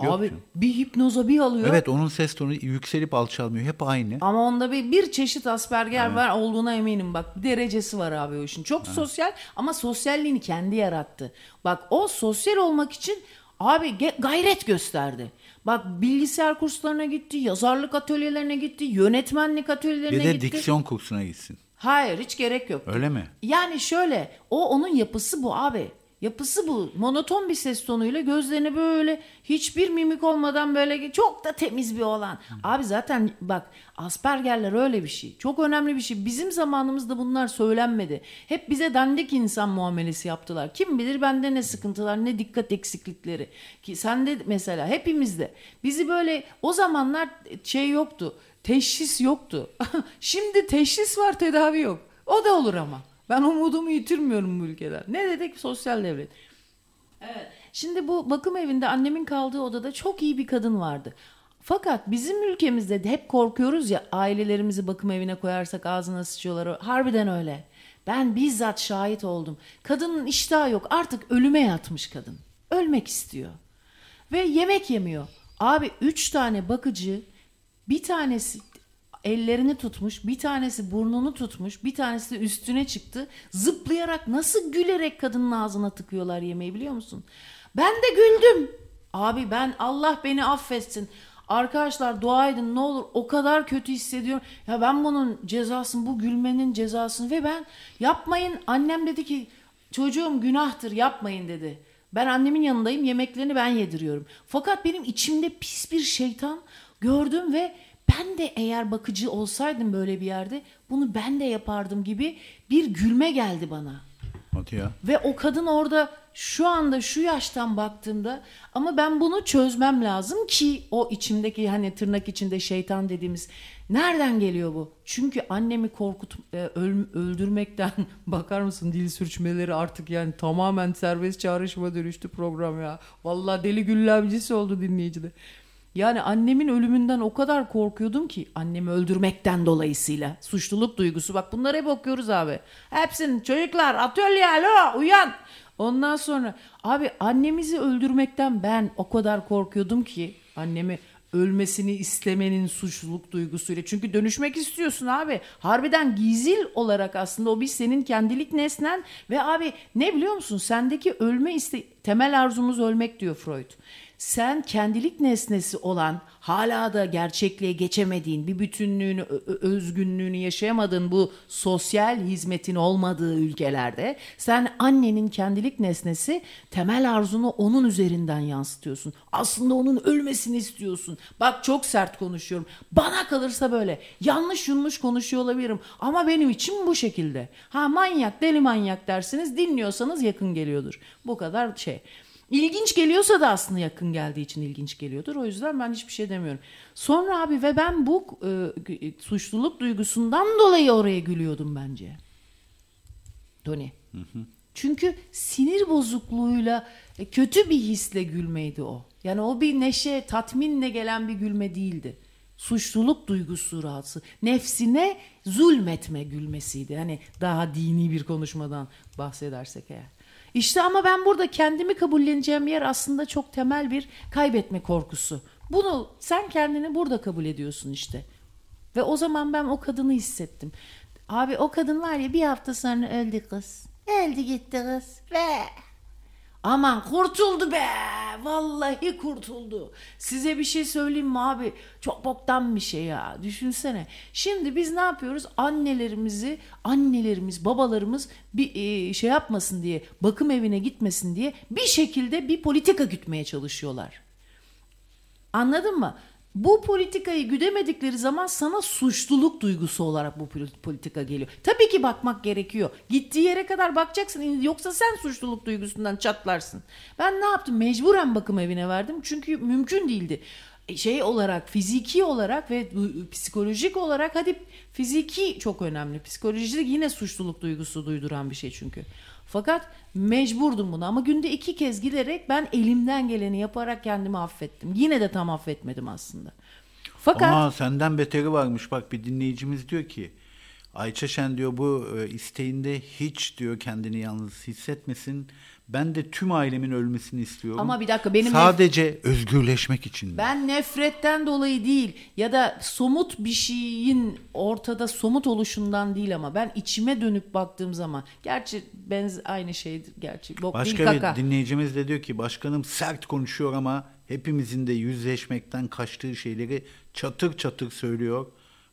Yok Abi canım. bir hipnoza bir alıyor. Evet onun ses tonu yükselip alçalmıyor. Hep aynı. Ama onda bir, bir çeşit Asperger var olduğuna eminim. Bak derecesi var abi o işin. Çok sosyal ama sosyalliğini kendi yarattı. Bak o sosyal olmak için abi gayret gösterdi. Bak bilgisayar kurslarına gitti, yazarlık atölyelerine gitti, yönetmenlik atölyelerine Bir de gitti. diksiyon kursuna gitsin. Hayır hiç gerek yok. Öyle mi? Yani şöyle o onun yapısı bu abi. Yapısı bu. Monoton bir ses tonuyla gözlerini böyle hiçbir mimik olmadan böyle çok da temiz bir olan. Abi zaten bak Aspergerler öyle bir şey. Çok önemli bir şey. Bizim zamanımızda bunlar söylenmedi. Hep bize dandik insan muamelesi yaptılar. Kim bilir bende ne sıkıntılar ne dikkat eksiklikleri. Ki sende mesela hepimizde. Bizi böyle o zamanlar şey yoktu. Teşhis yoktu. [LAUGHS] Şimdi teşhis var tedavi yok. O da olur ama. Ben umudumu yitirmiyorum bu ülkeden. Ne dedik? Sosyal devlet. Evet. Şimdi bu bakım evinde annemin kaldığı odada çok iyi bir kadın vardı. Fakat bizim ülkemizde de hep korkuyoruz ya ailelerimizi bakım evine koyarsak ağzına sıçıyorlar. Harbiden öyle. Ben bizzat şahit oldum. Kadının iştahı yok. Artık ölüme yatmış kadın. Ölmek istiyor. Ve yemek yemiyor. Abi üç tane bakıcı bir tanesi ellerini tutmuş, bir tanesi burnunu tutmuş, bir tanesi de üstüne çıktı. Zıplayarak nasıl gülerek kadının ağzına tıkıyorlar yemeği biliyor musun? Ben de güldüm. Abi ben Allah beni affetsin. Arkadaşlar dua edin ne olur o kadar kötü hissediyorum. Ya ben bunun cezasını bu gülmenin cezasını ve ben yapmayın annem dedi ki çocuğum günahtır yapmayın dedi. Ben annemin yanındayım yemeklerini ben yediriyorum. Fakat benim içimde pis bir şeytan gördüm ve ben de eğer bakıcı olsaydım böyle bir yerde bunu ben de yapardım gibi bir gülme geldi bana. Hadi ya. Ve o kadın orada şu anda şu yaştan baktığımda ama ben bunu çözmem lazım ki o içimdeki hani tırnak içinde şeytan dediğimiz nereden geliyor bu? Çünkü annemi korkut e, öl- öldürmekten [LAUGHS] bakar mısın dil sürçmeleri artık yani tamamen serbest çağrışıma dönüştü program ya. Vallahi deli güllemcisi oldu dinleyici de. Yani annemin ölümünden o kadar korkuyordum ki annemi öldürmekten dolayısıyla suçluluk duygusu. Bak bunları hep okuyoruz abi. Hepsini çocuklar atölye alo uyan. Ondan sonra abi annemizi öldürmekten ben o kadar korkuyordum ki annemi ölmesini istemenin suçluluk duygusuyla. Çünkü dönüşmek istiyorsun abi. Harbiden gizil olarak aslında o bir senin kendilik nesnen ve abi ne biliyor musun? Sendeki ölme iste temel arzumuz ölmek diyor Freud sen kendilik nesnesi olan hala da gerçekliğe geçemediğin bir bütünlüğünü özgünlüğünü yaşayamadığın bu sosyal hizmetin olmadığı ülkelerde sen annenin kendilik nesnesi temel arzunu onun üzerinden yansıtıyorsun. Aslında onun ölmesini istiyorsun. Bak çok sert konuşuyorum. Bana kalırsa böyle. Yanlış yunmuş konuşuyor olabilirim. Ama benim için bu şekilde. Ha manyak deli manyak dersiniz dinliyorsanız yakın geliyordur. Bu kadar şey. İlginç geliyorsa da aslında yakın geldiği için ilginç geliyordur. O yüzden ben hiçbir şey demiyorum. Sonra abi ve ben bu e, suçluluk duygusundan dolayı oraya gülüyordum bence. Tony. Çünkü sinir bozukluğuyla e, kötü bir hisle gülmeydi o. Yani o bir neşe, tatminle gelen bir gülme değildi. Suçluluk duygusu rahatsız. Nefsine zulmetme gülmesiydi. Hani daha dini bir konuşmadan bahsedersek eğer. İşte ama ben burada kendimi kabulleneceğim yer aslında çok temel bir kaybetme korkusu. Bunu sen kendini burada kabul ediyorsun işte. Ve o zaman ben o kadını hissettim. Abi o kadın var ya bir hafta sonra öldü kız. Öldü gitti kız. Ve Aman kurtuldu be. Vallahi kurtuldu. Size bir şey söyleyeyim mi abi? Çok boktan bir şey ya. Düşünsene. Şimdi biz ne yapıyoruz? Annelerimizi, annelerimiz, babalarımız bir e, şey yapmasın diye, bakım evine gitmesin diye bir şekilde bir politika gütmeye çalışıyorlar. Anladın mı? Bu politikayı güdemedikleri zaman sana suçluluk duygusu olarak bu politika geliyor. Tabii ki bakmak gerekiyor. Gittiği yere kadar bakacaksın. Yoksa sen suçluluk duygusundan çatlarsın. Ben ne yaptım? Mecburen bakım evine verdim. Çünkü mümkün değildi. Şey olarak, fiziki olarak ve psikolojik olarak hadi fiziki çok önemli. Psikolojik yine suçluluk duygusu duyduran bir şey çünkü. Fakat mecburdum buna ama günde iki kez giderek ben elimden geleni yaparak kendimi affettim. Yine de tam affetmedim aslında. Fakat Ama senden beteri varmış bak bir dinleyicimiz diyor ki Ayça Şen diyor bu e, isteğinde hiç diyor kendini yalnız hissetmesin. Ben de tüm ailemin ölmesini istiyorum. Ama bir dakika benim sadece nef- özgürleşmek için. Ben nefretten dolayı değil ya da somut bir şeyin ortada somut oluşundan değil ama ben içime dönüp baktığım zaman gerçi benz aynı şeydir gerçi. Bok Başka değil, kaka. bir dinleyicimiz de diyor ki başkanım sert konuşuyor ama hepimizin de yüzleşmekten kaçtığı şeyleri çatır çatır söylüyor.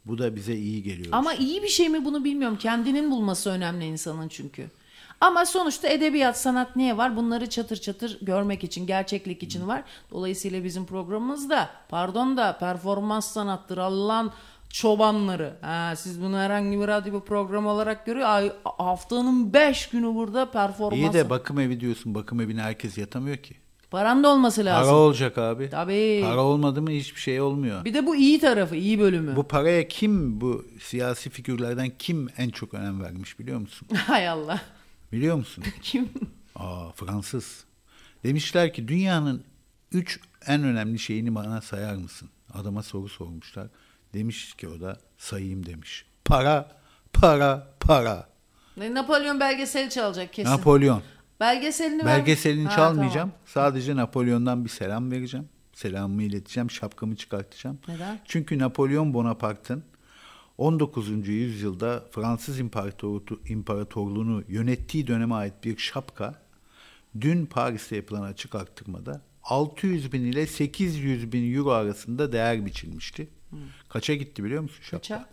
Bu da bize iyi geliyor. Ama iyi bir şey mi bunu bilmiyorum. Kendinin bulması önemli insanın çünkü. Ama sonuçta edebiyat, sanat niye var? Bunları çatır çatır görmek için, gerçeklik için var. Dolayısıyla bizim programımızda, pardon da performans sanattır Allah'ın çobanları. Ha, siz bunu herhangi bir radyo program olarak görüyor. Ay, haftanın beş günü burada performans. İyi de bakım evi diyorsun. Bakım evine herkes yatamıyor ki. Paran da olması lazım. Para olacak abi. Tabii. Para olmadı mı hiçbir şey olmuyor. Bir de bu iyi tarafı, iyi bölümü. Bu paraya kim bu siyasi figürlerden kim en çok önem vermiş biliyor musun? [LAUGHS] Hay Allah. Biliyor musun? [LAUGHS] Kim? Aa Fransız. Demişler ki dünyanın üç en önemli şeyini bana sayar mısın? Adama soru sormuşlar. Demiş ki o da sayayım demiş. Para, para, para. Ne, Napolyon belgeseli çalacak kesin. Napolyon. Belgeselini Belgeselini ver. çalmayacağım. Ha, tamam. Sadece Napolyon'dan bir selam vereceğim. Selamımı ileteceğim. Şapkamı çıkartacağım. Neden? Çünkü Napolyon Bonaparte'ın 19. yüzyılda Fransız İmparatorluğunu yönettiği döneme ait bir şapka dün Paris'te yapılan açık arttırmada 600 bin ile 800 bin euro arasında değer biçilmişti. Hmm. Kaça gitti biliyor musun şapka? Kaça?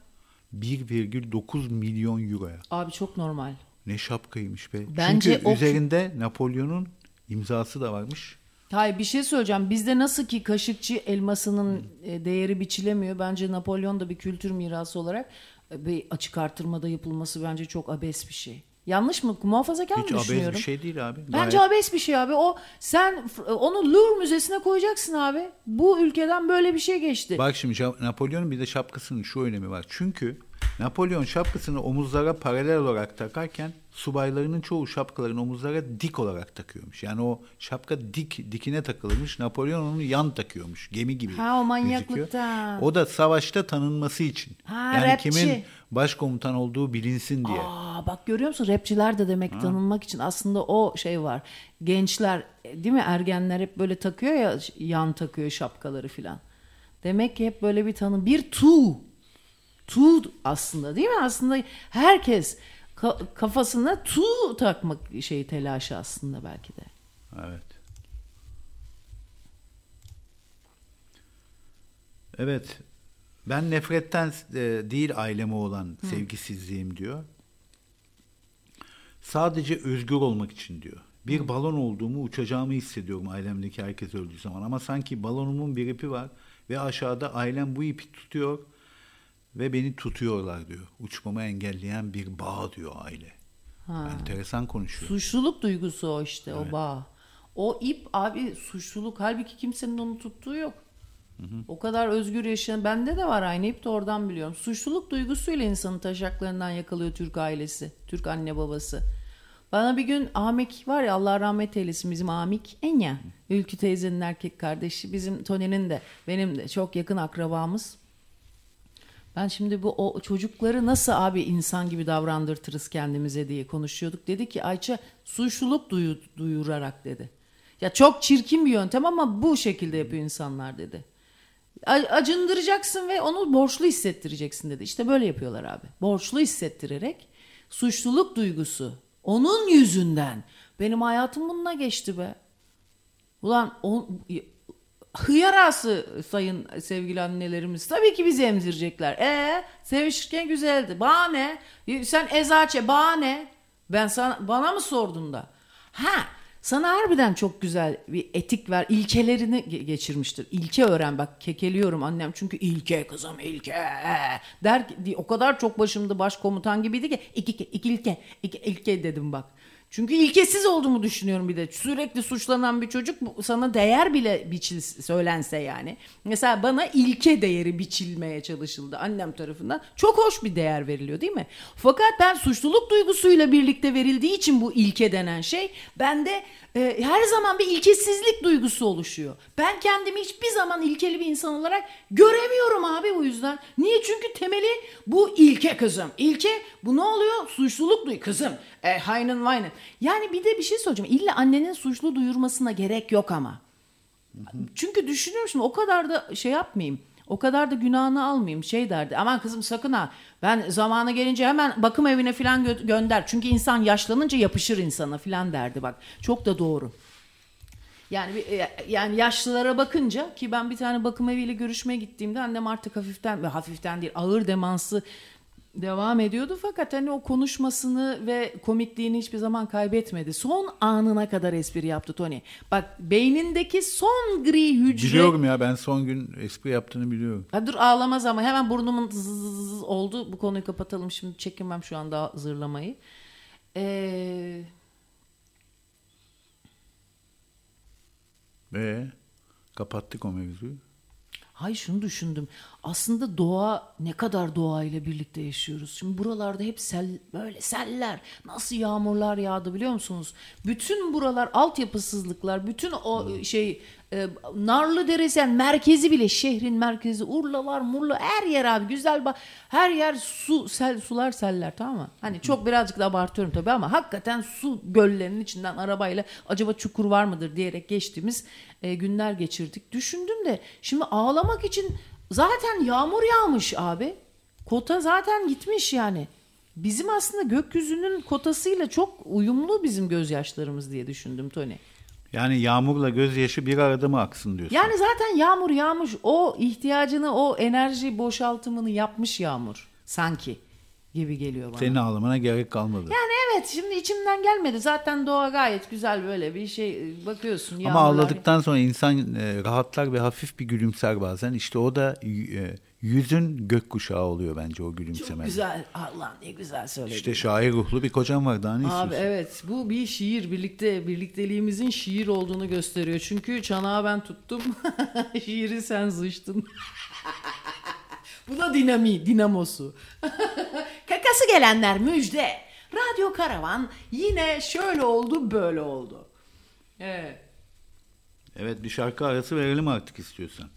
1,9 milyon euroya. Abi çok normal. Ne şapkaymış be. Bence Çünkü o... üzerinde Napolyon'un imzası da varmış. Hayır bir şey söyleyeceğim. Bizde nasıl ki kaşıkçı elmasının hmm. değeri biçilemiyor. Bence Napolyon da bir kültür mirası olarak e, bir açık artırmada yapılması bence çok abes bir şey. Yanlış mı? Muhafazakar mı Hiç abes düşünüyorum? bir şey değil abi. Bence Gayet- abes bir şey abi. O sen f- onu Louvre Müzesi'ne koyacaksın abi. Bu ülkeden böyle bir şey geçti. Bak şimdi Napolyon'un bir de şapkasının şu önemi var. Çünkü Napolyon şapkasını omuzlara paralel olarak takarken subaylarının çoğu şapkalarını omuzlara dik olarak takıyormuş. Yani o şapka dik dikine takılmış. Napolyon onu yan takıyormuş. Gemi gibi. Ha, o manyaklıktan. gözüküyor. O da savaşta tanınması için. Ha, yani rapçi. kimin başkomutan olduğu bilinsin diye. Aa bak görüyor musun? Rapçiler de demek tanınmak için aslında o şey var. Gençler değil mi? Ergenler hep böyle takıyor ya yan takıyor şapkaları filan. Demek ki hep böyle bir tanım. Bir tu. Tu aslında değil mi? Aslında herkes ka- kafasına tu takmak şey telaşı aslında belki de. Evet. Evet. Ben nefretten e, değil aileme olan sevgisizliğim diyor. Sadece özgür olmak için diyor. Bir balon olduğumu, uçacağımı hissediyorum ailemdeki herkes öldüğü zaman. Ama sanki balonumun bir ipi var ve aşağıda ailem bu ipi tutuyor ve beni tutuyorlar diyor. Uçmamı engelleyen bir bağ diyor aile. Enteresan konuşuyor. Suçluluk duygusu o işte o bağ. O ip abi suçluluk halbuki kimsenin onu tuttuğu yok. O kadar özgür yaşayan bende de var aynı ip de oradan biliyorum. Suçluluk duygusuyla insanı taşaklarından yakalıyor Türk ailesi. Türk anne babası. Bana bir gün Amik var ya Allah rahmet eylesin bizim Amik Enya. Ülkü teyzenin erkek kardeşi. Bizim Tony'nin de benim de çok yakın akrabamız. Ben şimdi bu o çocukları nasıl abi insan gibi davrandırtırız kendimize diye konuşuyorduk. Dedi ki Ayça suçluluk duyu, duyurarak dedi. Ya çok çirkin bir yöntem ama bu şekilde yapıyor insanlar dedi. Acındıracaksın ve onu borçlu hissettireceksin dedi. İşte böyle yapıyorlar abi. Borçlu hissettirerek suçluluk duygusu onun yüzünden benim hayatım bununla geçti be. Ulan o, hıyarası sayın sevgili annelerimiz. Tabii ki bizi emzirecekler. E sevişirken güzeldi. Bana ne? Sen ezaçe bana ne? Ben sana, bana mı sordun da? Ha sana harbiden çok güzel bir etik ver. ilkelerini ge- geçirmiştir. İlke öğren bak kekeliyorum annem çünkü ilke kızım ilke der ki- o kadar çok başımda başkomutan gibiydi ki iki, iki ilke iki ilke dedim bak. Çünkü ilkesiz olduğumu düşünüyorum bir de. Sürekli suçlanan bir çocuk sana değer bile biçil söylense yani. Mesela bana ilke değeri biçilmeye çalışıldı annem tarafından. Çok hoş bir değer veriliyor değil mi? Fakat ben suçluluk duygusuyla birlikte verildiği için bu ilke denen şey bende e, her zaman bir ilkesizlik duygusu oluşuyor. Ben kendimi hiçbir zaman ilkeli bir insan olarak göremiyorum abi bu yüzden. Niye? Çünkü temeli bu ilke kızım. İlke bu ne oluyor? Suçluluk duy kızım. E, hayının vayının. Yani bir de bir şey söyleyeceğim. İlla annenin suçlu duyurmasına gerek yok ama. Çünkü düşünüyorum şimdi o kadar da şey yapmayayım. O kadar da günahını almayayım. Şey derdi. Aman kızım sakın ha. Ben zamanı gelince hemen bakım evine falan gö- gönder. Çünkü insan yaşlanınca yapışır insana falan derdi bak. Çok da doğru. Yani e, yani yaşlılara bakınca ki ben bir tane bakım eviyle görüşmeye gittiğimde annem artık hafiften ve hafiften değil ağır demansı devam ediyordu fakat hani o konuşmasını ve komikliğini hiçbir zaman kaybetmedi. Son anına kadar espri yaptı Tony. Bak beynindeki son gri hücre Biliyorum ya ben son gün espri yaptığını biliyorum. Ha dur ağlamaz ama hemen burnumun zzzz oldu. Bu konuyu kapatalım şimdi çekinmem şu anda zırlamayı. Ee, Ve kapattık o mevzuyu. Hay şunu düşündüm. Aslında doğa ne kadar doğayla birlikte yaşıyoruz. Şimdi buralarda hep sel böyle seller. Nasıl yağmurlar yağdı biliyor musunuz? Bütün buralar altyapısızlıklar, bütün o şey e, Narlı Deresi yani merkezi bile şehrin merkezi Urlalar, Murla her yer abi güzel bak her yer su sel sular seller tamam mı? Hani çok birazcık da abartıyorum tabii ama hakikaten su göllerinin içinden arabayla acaba çukur var mıdır diyerek geçtiğimiz e, günler geçirdik. Düşündüm de şimdi ağlamak için zaten yağmur yağmış abi. Kota zaten gitmiş yani. Bizim aslında gökyüzünün kotasıyla çok uyumlu bizim gözyaşlarımız diye düşündüm Tony. Yani yağmurla gözyaşı bir arada mı aksın diyorsun? Yani zaten yağmur yağmış o ihtiyacını o enerji boşaltımını yapmış yağmur sanki gibi geliyor bana. Senin ağlamana gerek kalmadı. Yani evet şimdi içimden gelmedi. Zaten doğa gayet güzel böyle bir şey bakıyorsun. Ama yağmurlar- ağladıktan sonra insan e, rahatlar ve hafif bir gülümser bazen. İşte o da e, yüzün gökkuşağı oluyor bence o Çok gülümsemen. güzel. Allah ne güzel söyledin. İşte şair ruhlu bir kocam var daha ne Abi istiyorsun? evet bu bir şiir birlikte birlikteliğimizin şiir olduğunu gösteriyor. Çünkü çanağı ben tuttum. [LAUGHS] Şiiri sen zıçtın. [LAUGHS] bu da dinami, dinamosu. [LAUGHS] Kakası gelenler müjde. Radyo Karavan yine şöyle oldu böyle oldu. Evet. Evet bir şarkı arası verelim artık istiyorsan.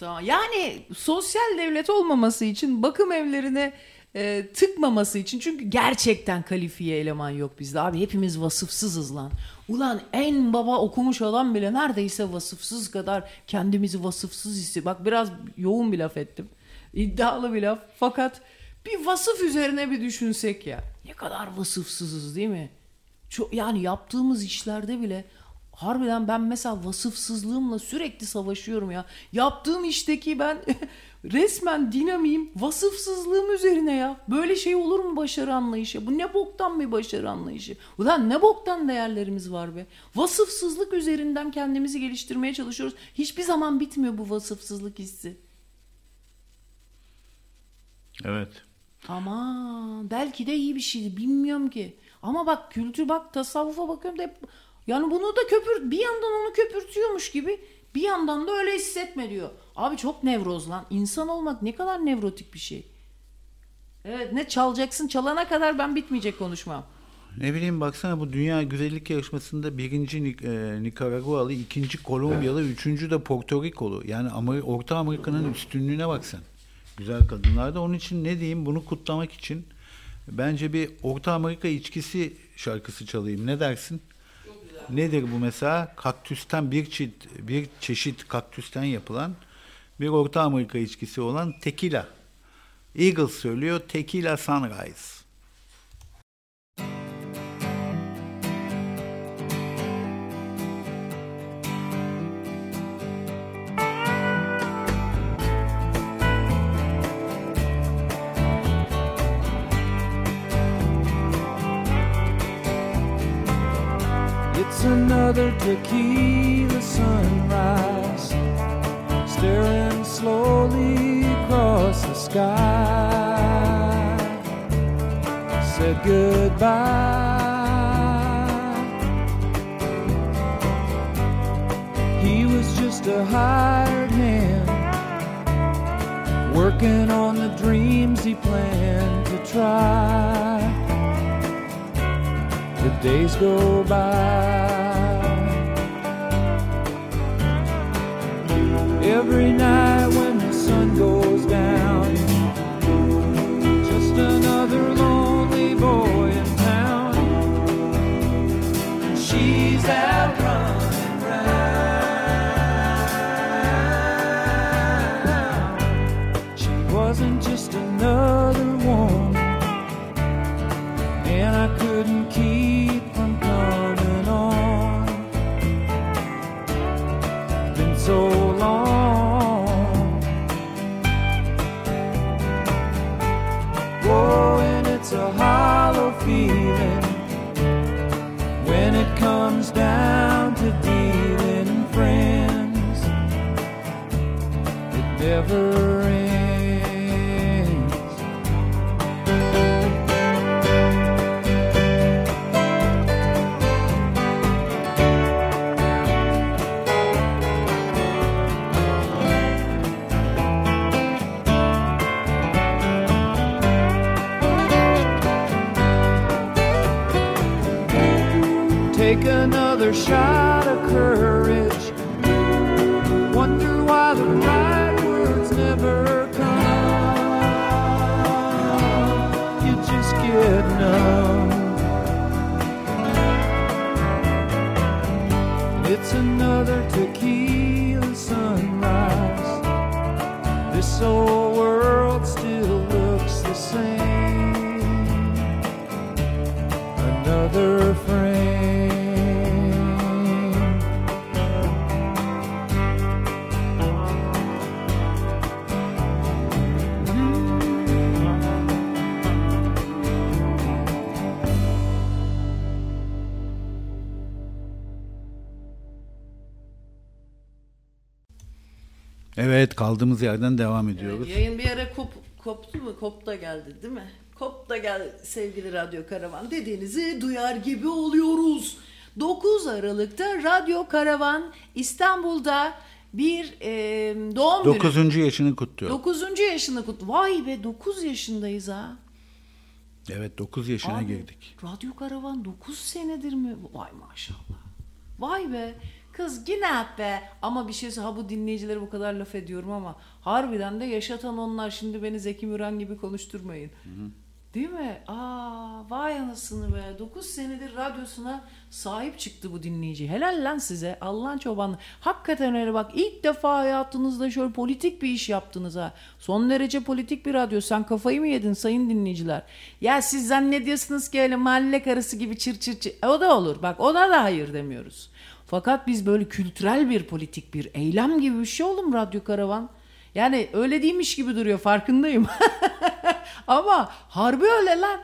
Tamam. Yani sosyal devlet olmaması için bakım evlerine e, tıkmaması için çünkü gerçekten kalifiye eleman yok bizde abi hepimiz vasıfsızız lan. Ulan en baba okumuş adam bile neredeyse vasıfsız kadar kendimizi vasıfsız hissi. Bak biraz yoğun bir laf ettim. İddialı bir laf fakat bir vasıf üzerine bir düşünsek ya. Ne kadar vasıfsızız değil mi? Çok, yani yaptığımız işlerde bile harbiden ben mesela vasıfsızlığımla sürekli savaşıyorum ya. Yaptığım işteki ben [LAUGHS] resmen dinamiyim vasıfsızlığım üzerine ya. Böyle şey olur mu başarı anlayışı? Bu ne boktan bir başarı anlayışı? Ulan ne boktan değerlerimiz var be. Vasıfsızlık üzerinden kendimizi geliştirmeye çalışıyoruz. Hiçbir zaman bitmiyor bu vasıfsızlık hissi. Evet. Aman belki de iyi bir şeydi bilmiyorum ki. Ama bak kültür bak tasavvufa bakıyorum da hep yani bunu da köpür bir yandan onu köpürtüyormuş gibi bir yandan da öyle hissetme diyor. Abi çok nevroz lan. İnsan olmak ne kadar nevrotik bir şey. Evet ne çalacaksın çalana kadar ben bitmeyecek konuşmam. Ne bileyim baksana bu dünya güzellik yarışmasında birinci Nik- e, Nikaragualı, ikinci Kolombiyalı, üçüncü de Porto Rikolu. Yani Amer- Orta Amerika'nın üstünlüğüne bak sen. Güzel kadınlar da onun için ne diyeyim bunu kutlamak için bence bir Orta Amerika içkisi şarkısı çalayım. Ne dersin? Nedir bu mesela? Kaktüsten bir çeşit, bir çeşit kaktüsten yapılan bir Orta Amerika içkisi olan tequila. Eagles söylüyor Tequila Sunrise. Tequila sunrise, staring slowly across the sky. Said goodbye. He was just a hired hand, working on the dreams he planned to try the days go by. Every night when the sun goes try. Evet kaldığımız yerden devam ediyoruz. Yayın bir ara kop, koptu mu? Kop da geldi değil mi? Kop da geldi sevgili Radyo Karavan dediğinizi duyar gibi oluyoruz. 9 Aralık'ta Radyo Karavan İstanbul'da bir e, doğum günü. 9. yaşını kutluyor. 9. yaşını kut. Vay be 9 yaşındayız ha. evet 9 yaşına Abi, girdik. Radyo Karavan 9 senedir mi? Vay maşallah. Vay be. Kız yine be. Ama bir şey ha bu dinleyicilere bu kadar laf ediyorum ama harbiden de yaşatan onlar şimdi beni Zeki Müren gibi konuşturmayın. Değil mi? Aa vay anasını be. 9 senedir radyosuna sahip çıktı bu dinleyici. Helal lan size. Allah'ın çobanı. Hakikaten öyle bak ilk defa hayatınızda şöyle politik bir iş yaptınız ha. Son derece politik bir radyo. Sen kafayı mı yedin sayın dinleyiciler? Ya siz zannediyorsunuz ki öyle mahalle karısı gibi çır çır çır. E, O da olur. Bak ona da hayır demiyoruz. Fakat biz böyle kültürel bir politik bir eylem gibi bir şey oğlum Radyo Karavan. Yani öyle değilmiş gibi duruyor farkındayım. [LAUGHS] Ama harbi öyle lan.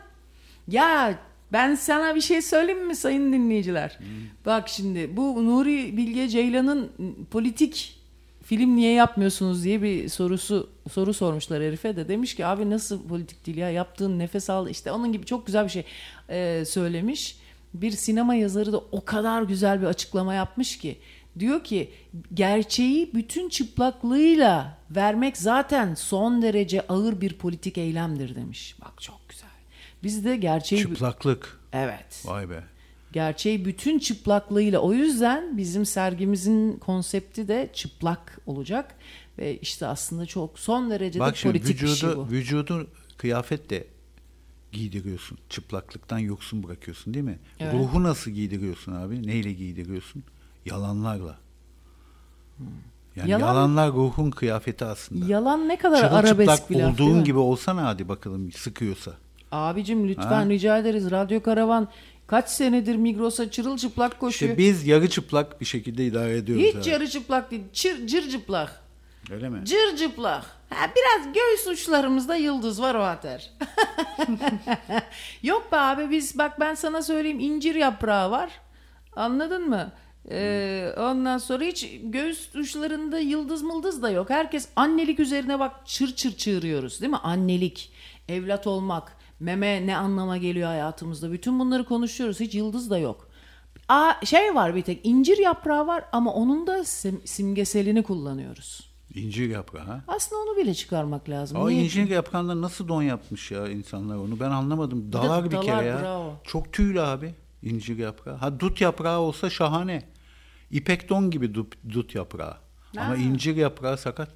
Ya ben sana bir şey söyleyeyim mi sayın dinleyiciler? Bak şimdi bu Nuri Bilge Ceylan'ın politik film niye yapmıyorsunuz diye bir sorusu soru sormuşlar herife de demiş ki abi nasıl politik değil ya yaptığın nefes al işte onun gibi çok güzel bir şey e, söylemiş. Bir sinema yazarı da o kadar güzel bir açıklama yapmış ki diyor ki gerçeği bütün çıplaklığıyla vermek zaten son derece ağır bir politik eylemdir demiş. Bak çok güzel. Biz de gerçeği Çıplaklık. evet. Vay be. Gerçeği bütün çıplaklığıyla o yüzden bizim sergimizin konsepti de çıplak olacak ve işte aslında çok son derece Bak de şimdi politik bir şey vücudu, bu. vücudu kıyafetle giydiriyorsun. Çıplaklıktan yoksun bırakıyorsun değil mi? Evet. Ruhu nasıl giydiriyorsun abi? Neyle giydiriyorsun? Yalanlarla. Yani Hmm. Yalan- yalanlar ruhun kıyafeti aslında. Yalan ne kadar arabesk Çırılçıplak bir laf değil olduğun mi? gibi olsana hadi bakalım sıkıyorsa. Abicim lütfen Ha? rica ederiz. Radyo Karavan kaç senedir Migros'a çırılçıplak koşuyor. İşte biz yarı çıplak bir şekilde idare ediyoruz. Hiç abi. yarı çıplak değil. Çır, cır çıplak. Öyle mi? Cır çıplak. Ha, biraz göğüs uçlarımızda yıldız var o ater. [LAUGHS] Yok be abi biz bak ben sana söyleyeyim incir yaprağı var. Anladın mı? Ee, ondan sonra hiç göğüs uçlarında yıldız mıldız da yok. Herkes annelik üzerine bak çır çır çığırıyoruz değil mi? Annelik, evlat olmak, meme ne anlama geliyor hayatımızda. Bütün bunları konuşuyoruz. Hiç yıldız da yok. Aa, şey var bir tek incir yaprağı var ama onun da sim- simgeselini kullanıyoruz. İncir yaprağı. ha? Aslında onu bile çıkarmak lazım. O Niye? incir yaprağından nasıl don yapmış ya insanlar onu ben anlamadım. Dalar bir dalar, kere ya. bravo. Çok tüylü abi incir yaprağı. Ha dut yaprağı olsa şahane. İpek don gibi dut, dut yaprağı. Ama Ha. incir yaprağı sakat.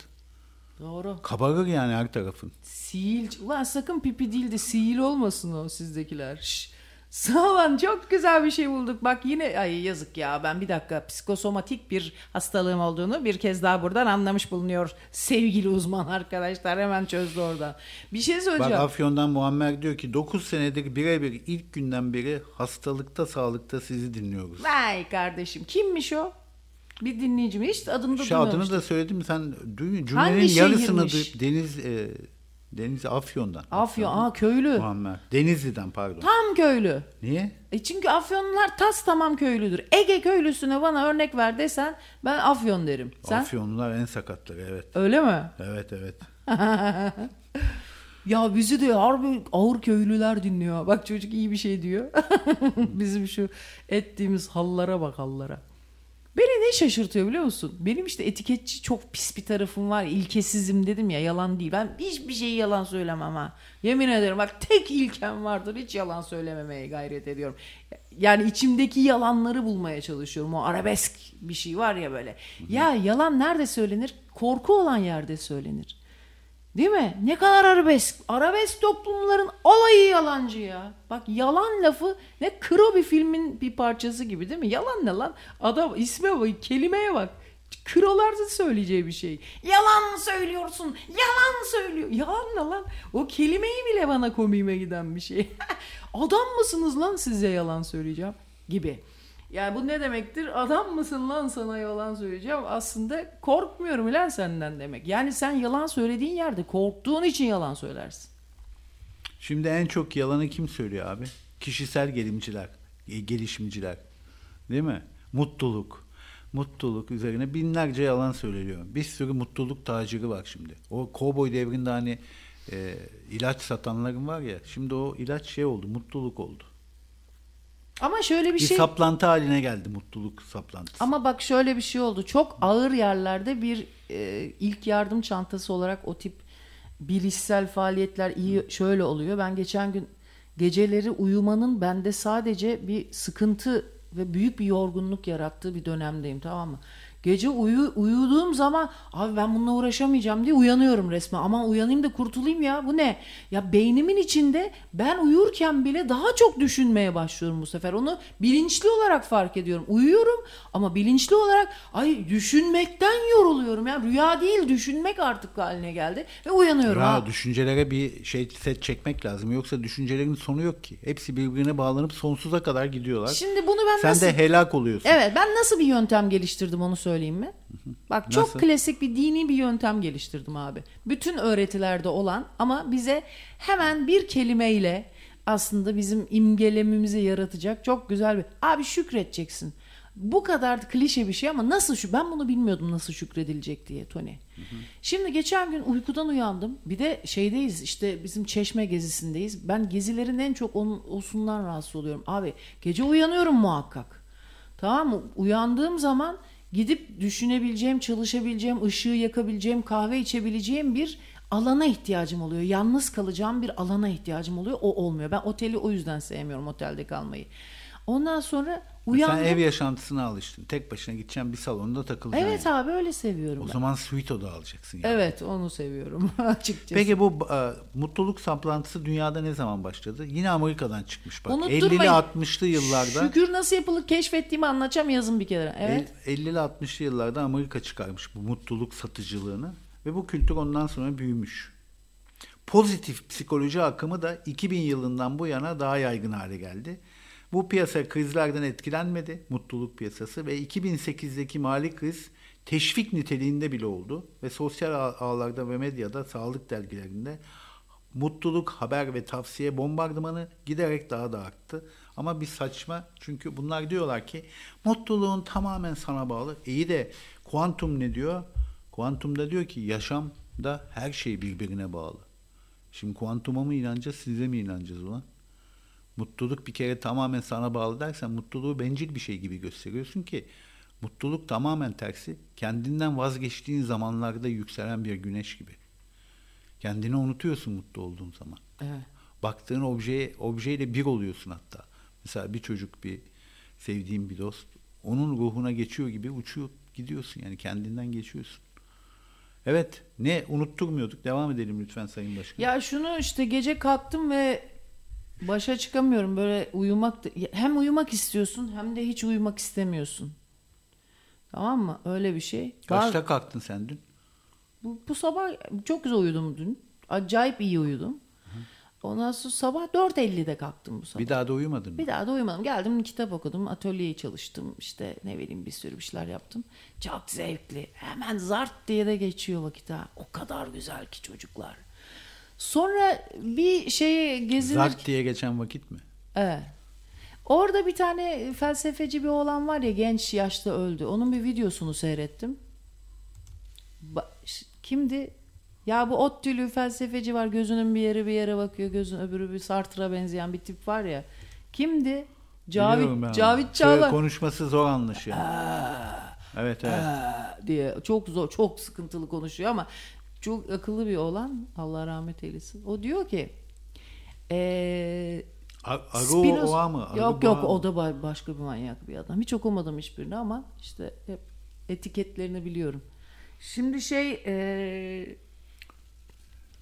Doğru. Kabarır yani her tarafın. Sihil. Ulan sakın pipi değil de sihil olmasın o sizdekiler. Şş. Sağ olun çok güzel bir şey bulduk. Bak yine ay yazık ya ben bir dakika psikosomatik bir hastalığım olduğunu bir kez daha buradan anlamış bulunuyor. Sevgili uzman arkadaşlar hemen çözdü oradan. Bir şey Bak söyleyeceğim. Afyon'dan Muammer diyor ki 9 senedir birebir ilk günden beri hastalıkta sağlıkta sizi dinliyoruz. Vay kardeşim kimmiş o? Bir dinleyicim hiç adını da Şu adını duymamıştım. da söyledim sen cümlenin Hangi yarısını şehirmiş? duy- Deniz e, Deniz Afyon'dan. Afyon, aa köylü. Muammer. Denizli'den pardon. Tam köylü. Niye? E çünkü Afyonlular tas tamam köylüdür. Ege köylüsüne bana örnek ver desen ben Afyon derim. Sen Afyonlular en sakatları evet. öyle mi? Evet evet. [LAUGHS] Ya bizi de harbi ağır köylüler dinliyor. Bak çocuk iyi bir şey diyor. [LAUGHS] Bizim şu ettiğimiz hallara bak hallara. Beni ne şaşırtıyor biliyor musun? Benim işte etiketçi çok pis bir tarafım var. İlkesizim dedim ya yalan değil. Ben hiçbir şeyi yalan söylemem ha. Yemin ederim bak tek ilkem vardır. Hiç yalan söylememeye gayret ediyorum. Yani içimdeki yalanları bulmaya çalışıyorum. O arabesk bir şey var ya böyle. Ya yalan nerede söylenir? Korku olan yerde söylenir. Değil mi? Ne kadar arabesk. Arabesk toplumların alayı yalancı ya. Bak yalan lafı ne kro bir filmin bir parçası gibi değil mi? Yalan ne lan? Adam isme bak, kelimeye bak. Krolarda söyleyeceği bir şey. Yalan söylüyorsun. Yalan söylüyor. Yalan ne lan? O kelimeyi bile bana komiğime giden bir şey. [LAUGHS] Adam mısınız lan size yalan söyleyeceğim gibi. Yani bu ne demektir? Adam mısın lan sana yalan söyleyeceğim? Aslında korkmuyorum lan senden demek. Yani sen yalan söylediğin yerde korktuğun için yalan söylersin. Şimdi en çok yalanı kim söylüyor abi? Kişisel gelimciler, e, gelişimciler. Değil mi? Mutluluk. mutluluk üzerine binlerce yalan söyleniyor. Bir sürü mutluluk taciri var şimdi. O kovboy devrinde hani e, ilaç satanların var ya şimdi o ilaç şey oldu mutluluk oldu. Ama şöyle bir Bir şey saplantı haline geldi mutluluk saplantısı. ama bak şöyle bir şey oldu. Çok ağır yerlerde bir e, ilk yardım çantası olarak o tip bilişsel faaliyetler iyi şöyle oluyor. Ben geçen gün geceleri uyumanın bende sadece bir sıkıntı ve büyük bir yorgunluk yarattığı bir dönemdeyim tamam mı? Gece uyu, uyuduğum zaman abi ben bununla uğraşamayacağım diye uyanıyorum resmen. Aman uyanayım da kurtulayım ya bu ne? Ya beynimin içinde ben uyurken bile daha çok düşünmeye başlıyorum bu sefer. Onu bilinçli olarak fark ediyorum. Uyuyorum ama bilinçli olarak ay düşünmekten yoruluyorum. Ya rüya değil düşünmek artık haline geldi ve uyanıyorum. Ya ha. düşüncelere bir şey set çekmek lazım. Yoksa düşüncelerin sonu yok ki. Hepsi birbirine bağlanıp sonsuza kadar gidiyorlar. Şimdi bunu ben Sen nasıl de helak oluyorsun. Evet ben nasıl bir yöntem geliştirdim onu söyleyeyim mi? Bak çok Nasıl? klasik bir dini bir yöntem geliştirdim abi. Bütün öğretilerde olan ama bize hemen bir kelimeyle aslında bizim imgelememizi yaratacak çok güzel bir... Abi şükredeceksin. Bu kadar klişe bir şey ama nasıl şu ben bunu bilmiyordum nasıl şükredilecek diye Tony. Şimdi geçen gün uykudan uyandım. Bir de şeydeyiz işte bizim çeşme gezisindeyiz. Ben gezilerin en çok onun, osundan rahatsız oluyorum. Abi gece uyanıyorum muhakkak. Tamam mı? Uyandığım zaman gidip düşünebileceğim, çalışabileceğim, ışığı yakabileceğim, kahve içebileceğim bir alana ihtiyacım oluyor. Yalnız kalacağım bir alana ihtiyacım oluyor. O olmuyor. Ben oteli o yüzden sevmiyorum otelde kalmayı. Ondan sonra uyandım. Sen ev yaşantısına alıştın. Tek başına gideceksin bir salonda takılacaksın. Evet yani. abi öyle seviyorum O ben. zaman suite oda alacaksın. Yani. Evet onu seviyorum [LAUGHS] açıkçası. Peki bu e, mutluluk saplantısı dünyada ne zaman başladı? Yine Amerika'dan çıkmış bak. Unutturmayın. 50'li 60'lı yıllarda Şükür nasıl yapılır keşfettiğimi anlatacağım yazın bir kere. Evet. el- 50'li 60'lı yıllarda Amerika çıkarmış bu mutluluk satıcılığını ve bu kültür ondan sonra büyümüş. Pozitif psikoloji akımı da 2000 yılından bu yana daha yaygın hale geldi. Bu piyasa krizlerden etkilenmedi, mutluluk piyasası ve 2008'deki mali kriz teşvik niteliğinde bile oldu ve sosyal ağ- ağlarda ve medyada, sağlık dergilerinde mutluluk, haber ve tavsiye bombardımanı giderek daha da arttı. Ama bir saçma çünkü bunlar diyorlar ki mutluluğun tamamen sana bağlı. İyi de kuantum ne diyor? Kuantum da diyor ki yaşamda her şey birbirine bağlı. Şimdi kuantuma mı inanacağız, size mi inanacağız ulan? Mutluluk bir kere tamamen sana bağlı dersen mutluluğu bencil bir şey gibi gösteriyorsun ki mutluluk tamamen tersi. Kendinden vazgeçtiğin zamanlarda yükselen bir güneş gibi. Kendini unutuyorsun mutlu olduğun zaman. Evet. Baktığın objeye, objeyle bir oluyorsun hatta. Mesela bir çocuk, bir sevdiğin bir dost, onun ruhuna geçiyor gibi uçuyor gidiyorsun yani kendinden geçiyorsun. Evet, ne unutturmuyorduk. Devam edelim lütfen Sayın Başkan. Ya şunu işte gece kalktım ve başa çıkamıyorum böyle uyumak da- hem uyumak istiyorsun hem de hiç uyumak istemiyorsun. Tamam mı? Öyle bir şey. Kaçta Bazı- kalktın sen dün? bu, bu sabah çok güzel uyudum dün. Acayip iyi uyudum. Ondan sonra sabah 4.50'de kalktım bu sabah. Bir daha da uyumadın mı? Bir daha da uyumadım. Geldim kitap okudum, atölyeye çalıştım. işte ne bileyim bir sürü bir şeyler yaptım. Çok zevkli. Hemen zart diye de geçiyor vakit ha. O kadar güzel ki çocuklar. Sonra bir şeye gezinir... Zart diye geçen vakit mi? Evet. Orada bir tane felsefeci bir oğlan var ya genç yaşta öldü. Onun bir videosunu seyrettim. Ba- kimdi? Ya bu ot tülü felsefeci var. Gözünün bir yeri bir yere bakıyor. Gözün öbürü bir Sartre'a benzeyen bir tip var ya. Kimdi? Cavit. Cavit Çağlar. konuşması zor anlaşıyor. evet evet. "Aa" diye çok zor, çok sıkıntılı konuşuyor ama çok akıllı bir oğlan. Allah rahmet eylesin. O diyor ki eee A- Arı Spinoza- mı? Arı yok yok o da ba- başka bir manyak bir adam. Hiç okumadım hiçbirini ama işte hep etiketlerini biliyorum. Şimdi şey eee,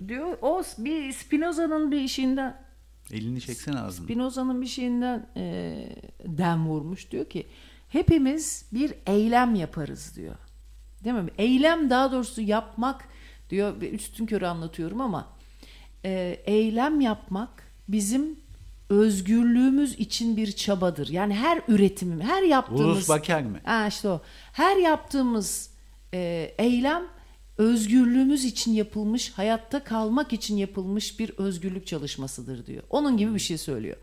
diyor o bir Spinoza'nın bir işinden Elini çeksene ağzını. Spinoza'nın bir şeyinden eee dem vurmuş diyor ki hepimiz bir eylem yaparız diyor. Değil mi? Eylem daha doğrusu yapmak diyor ve üstün körü anlatıyorum ama eee, eylem yapmak bizim özgürlüğümüz için bir çabadır. Yani her üretimim, her yaptığımız Ulus Baker mi? Ha işte o. Her yaptığımız e, eylem özgürlüğümüz için yapılmış, hayatta kalmak için yapılmış bir özgürlük çalışmasıdır diyor. Onun gibi bir şey söylüyor.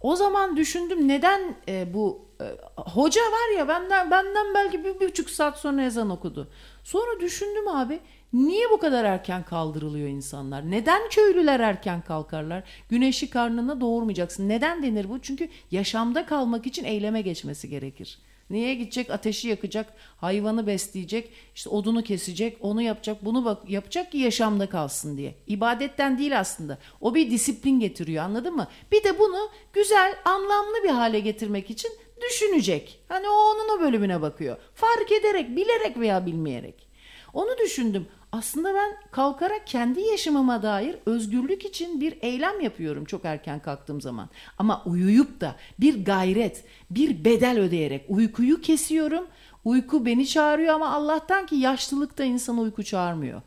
O zaman düşündüm neden e, bu e, hoca var ya benden benden belki bir, bir buçuk saat sonra ezan okudu. Sonra düşündüm abi niye bu kadar erken kaldırılıyor insanlar? Neden köylüler erken kalkarlar? Güneşi karnına doğurmayacaksın. Neden denir bu? Çünkü yaşamda kalmak için eyleme geçmesi gerekir. Niye gidecek? Ateşi yakacak, hayvanı besleyecek, işte odunu kesecek, onu yapacak, bunu bak yapacak ki yaşamda kalsın diye. İbadetten değil aslında. O bir disiplin getiriyor anladın mı? Bir de bunu güzel, anlamlı bir hale getirmek için düşünecek. Hani o onun o bölümüne bakıyor. Fark ederek, bilerek veya bilmeyerek. Onu düşündüm. Aslında ben kalkarak kendi yaşamıma dair özgürlük için bir eylem yapıyorum çok erken kalktığım zaman. Ama uyuyup da bir gayret, bir bedel ödeyerek uykuyu kesiyorum. Uyku beni çağırıyor ama Allah'tan ki yaşlılıkta insan uyku çağırmıyor.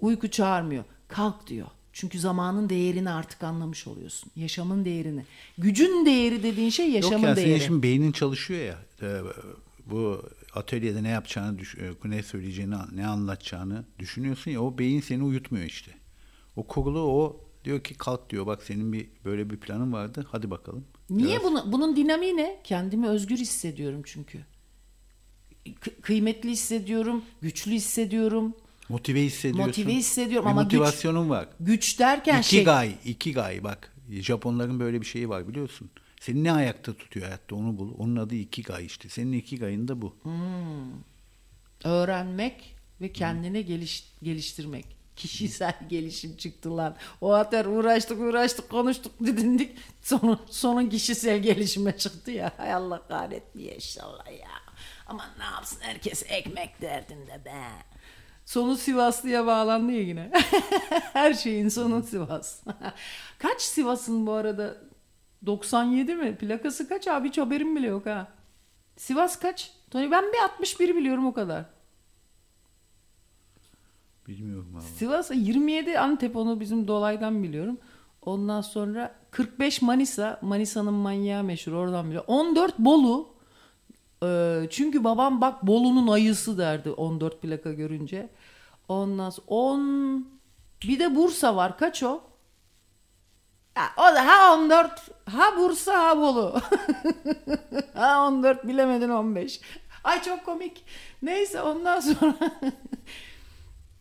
Uyku çağırmıyor. Kalk diyor. Çünkü zamanın değerini artık anlamış oluyorsun. Yaşamın değerini. Gücün değeri dediğin şey yaşamın Yok ya senin değeri. şimdi beynin çalışıyor ya. e, Bu atölyede ne yapacağını, e, ne söyleyeceğini, ne anlatacağını düşünüyorsun ya. O beyin seni uyutmuyor işte. O kurulu o diyor ki kalk diyor. Bak senin bir böyle bir planın vardı. Hadi bakalım. Niye Biraz- bunu, bunun dinamiği ne? Kendimi özgür hissediyorum çünkü. Kı- kıymetli hissediyorum, güçlü hissediyorum, Motive hissediyorsun. motive hissediyorum Bir ama güç, motivasyonun var. güç derken şey Ikigai, ikigai bak. Japonların böyle bir şeyi var biliyorsun. Seni ne ayakta tutuyor hayatta onu bul. Onun adı ikigai işte. Senin ikigai'ın da bu. öğrenmek ve kendine geliş, geliştirmek. Kişisel [LAUGHS] gelişim çıktı lan. O hater uğraştık uğraştık konuştuk didindik. Sonu, sonun kişisel gelişime çıktı ya. Hay Allah kahretmiyor inşallah ya. Ama ne yapsın herkes ekmek derdinde be. Sonu Sivaslı'ya bağlandı ya yine. [LAUGHS] Her şeyin sonu Sivas. [LAUGHS] kaç Sivas'ın bu arada? 97 mi? Plakası kaç abi? Hiç haberim bile yok ha. Sivas kaç? Tony ben bir 61 biliyorum o kadar. Bilmiyorum valla. Sivas 27 Antep onu bizim dolaydan biliyorum. Ondan sonra 45 Manisa. Manisa'nın manyağı meşhur oradan biliyorum. 14 Bolu. Ee, çünkü babam bak Bolu'nun ayısı derdi 14 plaka görünce. Ondan sonra 10 bir de Bursa var. Kaç o? Ha, o da ha 14 ha Bursa ha Bolu. [LAUGHS] ha 14 bilemedin 15. Ay çok komik. Neyse ondan sonra [LAUGHS]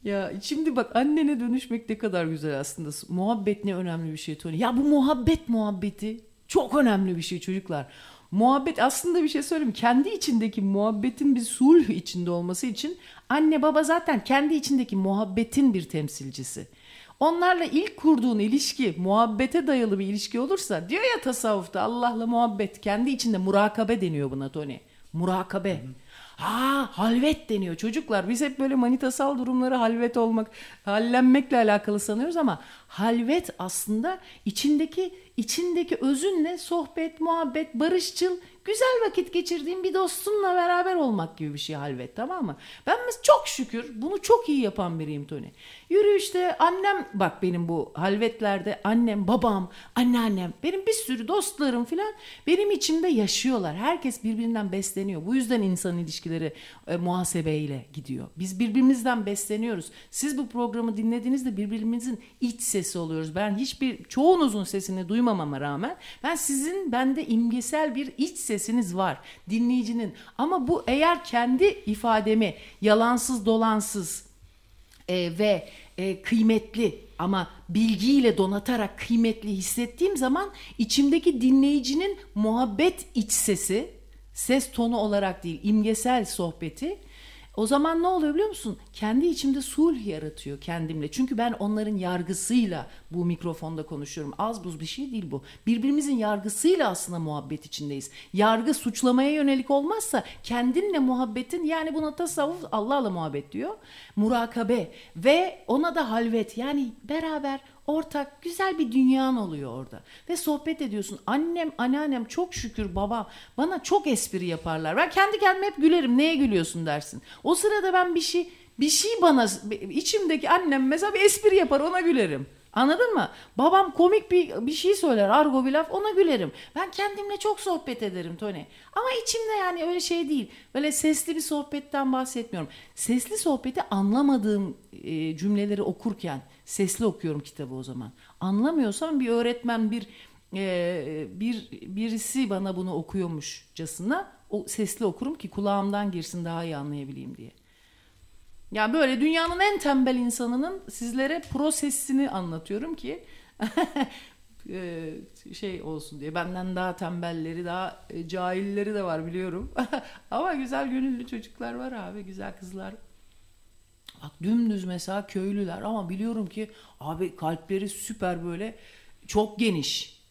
Ya şimdi bak annene dönüşmek ne kadar güzel aslında. Muhabbet ne önemli bir şey Tony. Ya bu muhabbet muhabbeti çok önemli bir şey çocuklar. Muhabbet aslında bir şey söyleyeyim. Kendi içindeki muhabbetin bir sulh içinde olması için anne baba zaten kendi içindeki muhabbetin bir temsilcisi. Onlarla ilk kurduğun ilişki muhabbete dayalı bir ilişki olursa diyor ya tasavvufta Allah'la muhabbet kendi içinde murakabe deniyor buna Tony. Murakabe. Ha halvet deniyor çocuklar. Biz hep böyle manitasal durumları halvet olmak, hallenmekle alakalı sanıyoruz ama halvet aslında içindeki içindeki özünle sohbet, muhabbet, barışçıl, güzel vakit geçirdiğin bir dostunla beraber olmak gibi bir şey halvet tamam mı? Ben mes- çok şükür bunu çok iyi yapan biriyim Tony. Yürüyüşte annem bak benim bu halvetlerde annem, babam, anneannem, benim bir sürü dostlarım filan benim içimde yaşıyorlar. Herkes birbirinden besleniyor. Bu yüzden insan ilişkileri e, muhasebeyle gidiyor. Biz birbirimizden besleniyoruz. Siz bu programı dinlediğinizde birbirimizin iç sesi oluyoruz. Ben hiçbir çoğunuzun sesini duymamama rağmen ben sizin bende imgesel bir iç sesiniz var dinleyicinin. Ama bu eğer kendi ifademi yalansız dolansız e, ve e, kıymetli ama bilgiyle donatarak kıymetli hissettiğim zaman içimdeki dinleyicinin muhabbet iç sesi ses tonu olarak değil imgesel sohbeti o zaman ne oluyor biliyor musun? Kendi içimde sulh yaratıyor kendimle. Çünkü ben onların yargısıyla bu mikrofonda konuşuyorum. Az buz bir şey değil bu. Birbirimizin yargısıyla aslında muhabbet içindeyiz. Yargı suçlamaya yönelik olmazsa kendinle muhabbetin yani buna tasavvuf Allah'la muhabbet diyor. Murakabe ve ona da halvet yani beraber ortak güzel bir dünyan oluyor orada. Ve sohbet ediyorsun. Annem, anneannem çok şükür baba bana çok espri yaparlar. Ben kendi kendime hep gülerim. Neye gülüyorsun dersin. O sırada ben bir şey bir şey bana içimdeki annem mesela bir espri yapar ona gülerim. Anladın mı? Babam komik bir bir şey söyler, argo bir laf ona gülerim. Ben kendimle çok sohbet ederim Tony. Ama içimde yani öyle şey değil. Böyle sesli bir sohbetten bahsetmiyorum. Sesli sohbeti anlamadığım e, cümleleri okurken sesli okuyorum kitabı o zaman. Anlamıyorsam bir öğretmen bir e, bir birisi bana bunu okuyormuşcasına o sesli okurum ki kulağımdan girsin daha iyi anlayabileyim diye. Ya böyle dünyanın en tembel insanının sizlere prosesini anlatıyorum ki [LAUGHS] e, şey olsun diye. Benden daha tembelleri, daha e, cahilleri de var biliyorum. [LAUGHS] Ama güzel gönüllü çocuklar var abi, güzel kızlar. Bak dümdüz mesela köylüler ama biliyorum ki abi kalpleri süper böyle çok geniş.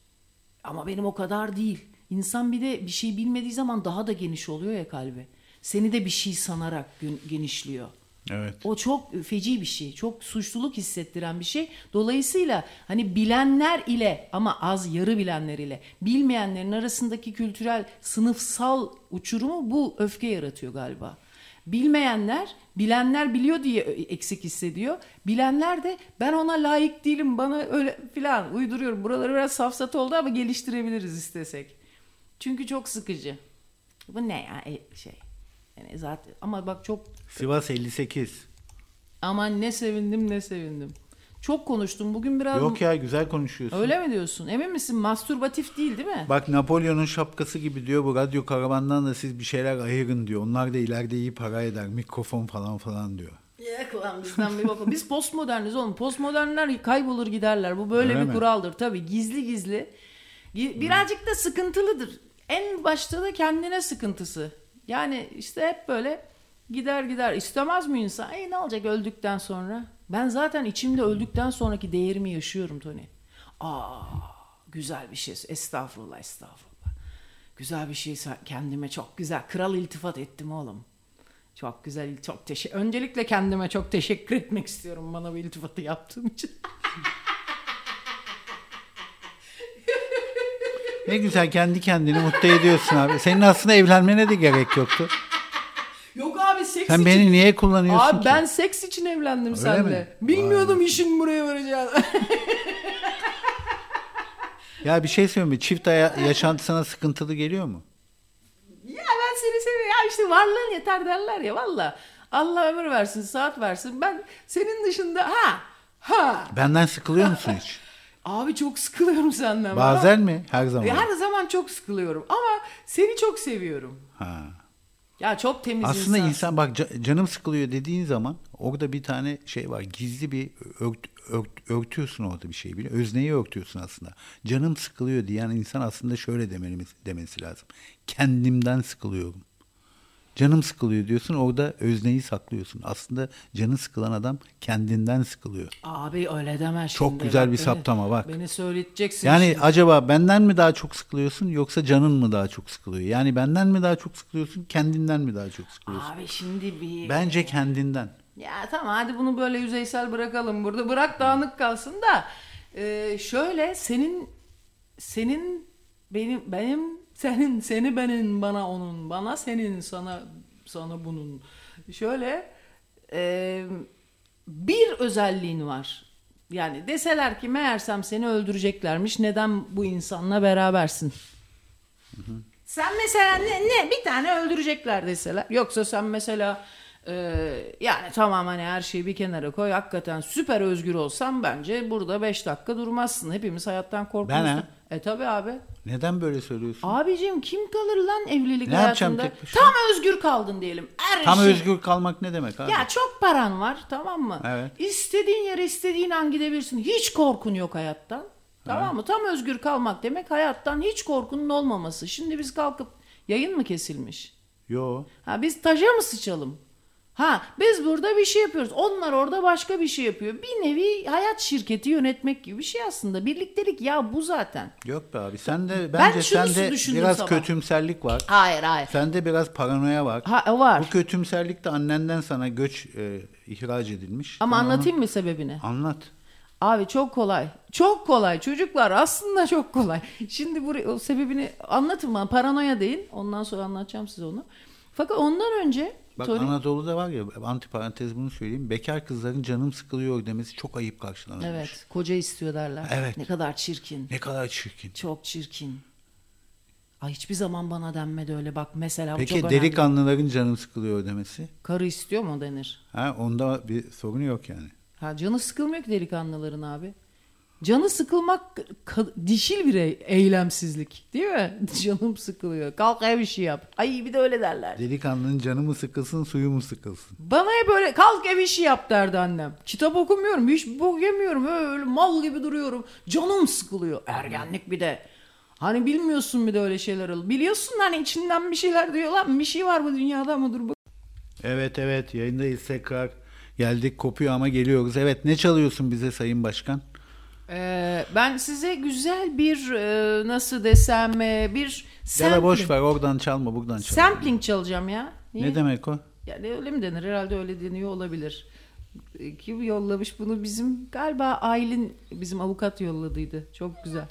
Ama benim o kadar değil. İnsan bir de bir şey bilmediği zaman daha da geniş oluyor ya kalbi. Seni de bir şey sanarak genişliyor. Evet. O çok feci bir şey. Çok suçluluk hissettiren bir şey. Dolayısıyla hani bilenler ile ama az yarı bilenler ile bilmeyenlerin arasındaki kültürel sınıfsal uçurumu bu öfke yaratıyor galiba. Bilmeyenler, bilenler biliyor diye eksik hissediyor. Bilenler de ben ona layık değilim bana öyle filan uyduruyorum. Buraları biraz safsat oldu ama geliştirebiliriz istesek. Çünkü çok sıkıcı. Bu ne ya E, şey. Yani zaten ama bak çok Sivas 58. Aman ne sevindim ne sevindim. Çok konuştum. Bugün biraz Yok ya güzel konuşuyorsun. Öyle mi diyorsun? Emin misin? Mastürbatif değil değil mi? Bak Napolyon'un şapkası gibi diyor bu radyo karavandan da siz bir şeyler ayırın diyor. Onlar da ileride iyi para eder. Mikrofon falan falan diyor. Yak ulan bizden bir bakalım. Biz postmoderniz oğlum. Postmodernler kaybolur giderler. Bu böyle Öyle bir mi? kuraldır. Tabii gizli gizli. Gi- Birazcık da sıkıntılıdır. En başta da kendine sıkıntısı. Yani işte hep böyle gider gider. İstemez mi insan? Ey ne olacak öldükten sonra? Ben zaten içimde öldükten sonraki değerimi yaşıyorum Tony. Aa güzel bir şey. Estağfurullah estağfurullah. Güzel bir şey kendime çok güzel. Kral iltifat ettim oğlum. Çok güzel, çok teşekkür. Öncelikle kendime çok teşekkür etmek istiyorum bana bu iltifatı yaptığım için. [LAUGHS] Ne güzel kendi kendini mutlu ediyorsun abi. Senin aslında evlenmene de gerek yoktu. Yok abi seks Sen için. beni niye kullanıyorsun Abi ki? ben seks için evlendim seninle. mi? Bilmiyordum işin buraya varacağını. [LAUGHS] Ya bir şey söyleyeyim mi? Çift aya- yaşantı sana sıkıntılı geliyor mu? ya ben seni seviyorum. Ya işte varlığın yeter derler ya valla. Allah ömür versin, saat versin. Ben senin dışında ha ha. Benden sıkılıyor musun hiç? Abi çok sıkılıyorum senden. Bazen mi? Her zaman. Her zaman çok sıkılıyorum ama seni çok seviyorum. Ha. Ya çok temiz Aslında insan. insan bak ca- canım sıkılıyor dediğin zaman orada bir tane şey var. Gizli bir ört, ört- örtüyorsun orada bir şeyi. biliyor- Özneyi örtüyorsun aslında. Canım sıkılıyor diyen insan aslında şöyle demeli, demesi lazım. Kendimden sıkılıyorum. Canım sıkılıyor diyorsun orada özneyi saklıyorsun. Aslında canı sıkılan adam kendinden sıkılıyor. Abi öyle deme şimdi. Çok güzel Bak bir beni- saptama bak. Beni söyleteceksin Yani şimdi. acaba benden mi daha çok sıkılıyorsun yoksa canın mı daha çok sıkılıyor? Yani benden mi daha çok sıkılıyorsun, kendinden mi daha çok sıkılıyorsun? Abi şimdi bir... Bence kendinden. Ya tamam hadi bunu böyle yüzeysel bırakalım burada. Bırak dağınık kalsın da. Ee, şöyle senin senin benim benim senin seni benim bana onun bana senin sana sana bunun. Şöyle e, bir özelliğin var. Yani deseler ki meğersem seni öldüreceklermiş neden bu insanla berabersin? Sen mesela ne, ne bir tane öldürecekler deseler. Yoksa sen mesela e, yani tamam hani her şeyi bir kenara koy. Hakikaten süper özgür olsan bence burada 5 dakika durmazsın. Hepimiz hayattan korkuyoruz. Ben ha? E tabi abi. Neden böyle söylüyorsun? Abicim kim kalır lan evlilik Ne hayatında? tek? Tam özgür kaldın diyelim. Her Tam şey- özgür kalmak ne demek abi? Ya çok paran var tamam mı? Evet. İstediğin yere istediğin an gidebilirsin. Hiç korkun yok hayattan. Tamam mı? Tam özgür kalmak demek hayattan hiç korkunun olmaması. Şimdi biz kalkıp yayın mı kesilmiş? Yo. Ha biz taşa mı sıçalım? Ha biz burada bir şey yapıyoruz. Onlar orada başka bir şey yapıyor. Bir nevi hayat şirketi yönetmek gibi bir şey aslında. Birliktelik ya bu zaten. Yok be abi. Sen de Ben bence şunu sende düşündüm biraz sabah. kötümserlik var. Hayır hayır. Sende biraz paranoya var. Ha var. Bu kötümserlik de annenden sana göç e, ihraç edilmiş. Ama Sen onu- anlatayım mı sebebini? Anlat. Abi çok kolay. Çok kolay. Çocuklar aslında çok kolay. Şimdi buraya o sebebini anlatın bana. Paranoya değil. Ondan sonra anlatacağım size onu. Fakat ondan önce Bak Tony- Anadolu'da var ya antiparantez bunu söyleyeyim. Bekar kızların canım sıkılıyor demesi çok ayıp karşılanıyor. Evet, koca istiyor derler. Evet. Ne kadar çirkin. Ne kadar çirkin. Çok çirkin. Ay hiçbir zaman bana denmedi öyle bak mesela Peki çok önemli. delikanlıların canım sıkılıyor demesi? Karı istiyor mu denir? Ha onda bir sorun yok yani. Ha canı sıkılmıyor ki delikanlıların abi. Canı sıkılmak dişil bir e- eylemsizlik değil mi? [LAUGHS] Canım sıkılıyor. Kalk ev işi yap. Ay bir de öyle derler. Delikanlının canı mı sıkılsın suyu mu sıkılsın? Bana hep böyle kalk ev işi yap derdi annem. Kitap okumuyorum, hiç bok yemiyorum. Öyle mal gibi duruyorum. Canım sıkılıyor. Ergenlik bir de. Hani bilmiyorsun bir de öyle şeyler ol. Biliyorsun hani içinden bir şeyler diyor lan bir şey var bu dünyada ama dur bak. Evet evet yayındayız tekrar. Geldik kopuyor ama geliyoruz. Evet ne çalıyorsun bize Sayın Başkan? Ee, ben size güzel bir e, nasıl desem e, bir Ya da boş sampling, ver oradan çalma buradan çal. sampling çalacağım ya. Niye? Ne demek o? Yani öyle mi denir? Herhalde öyle deniyor olabilir. E, Kim yollamış bunu? Bizim galiba Aylin bizim avukat yolladıydı. Çok güzel.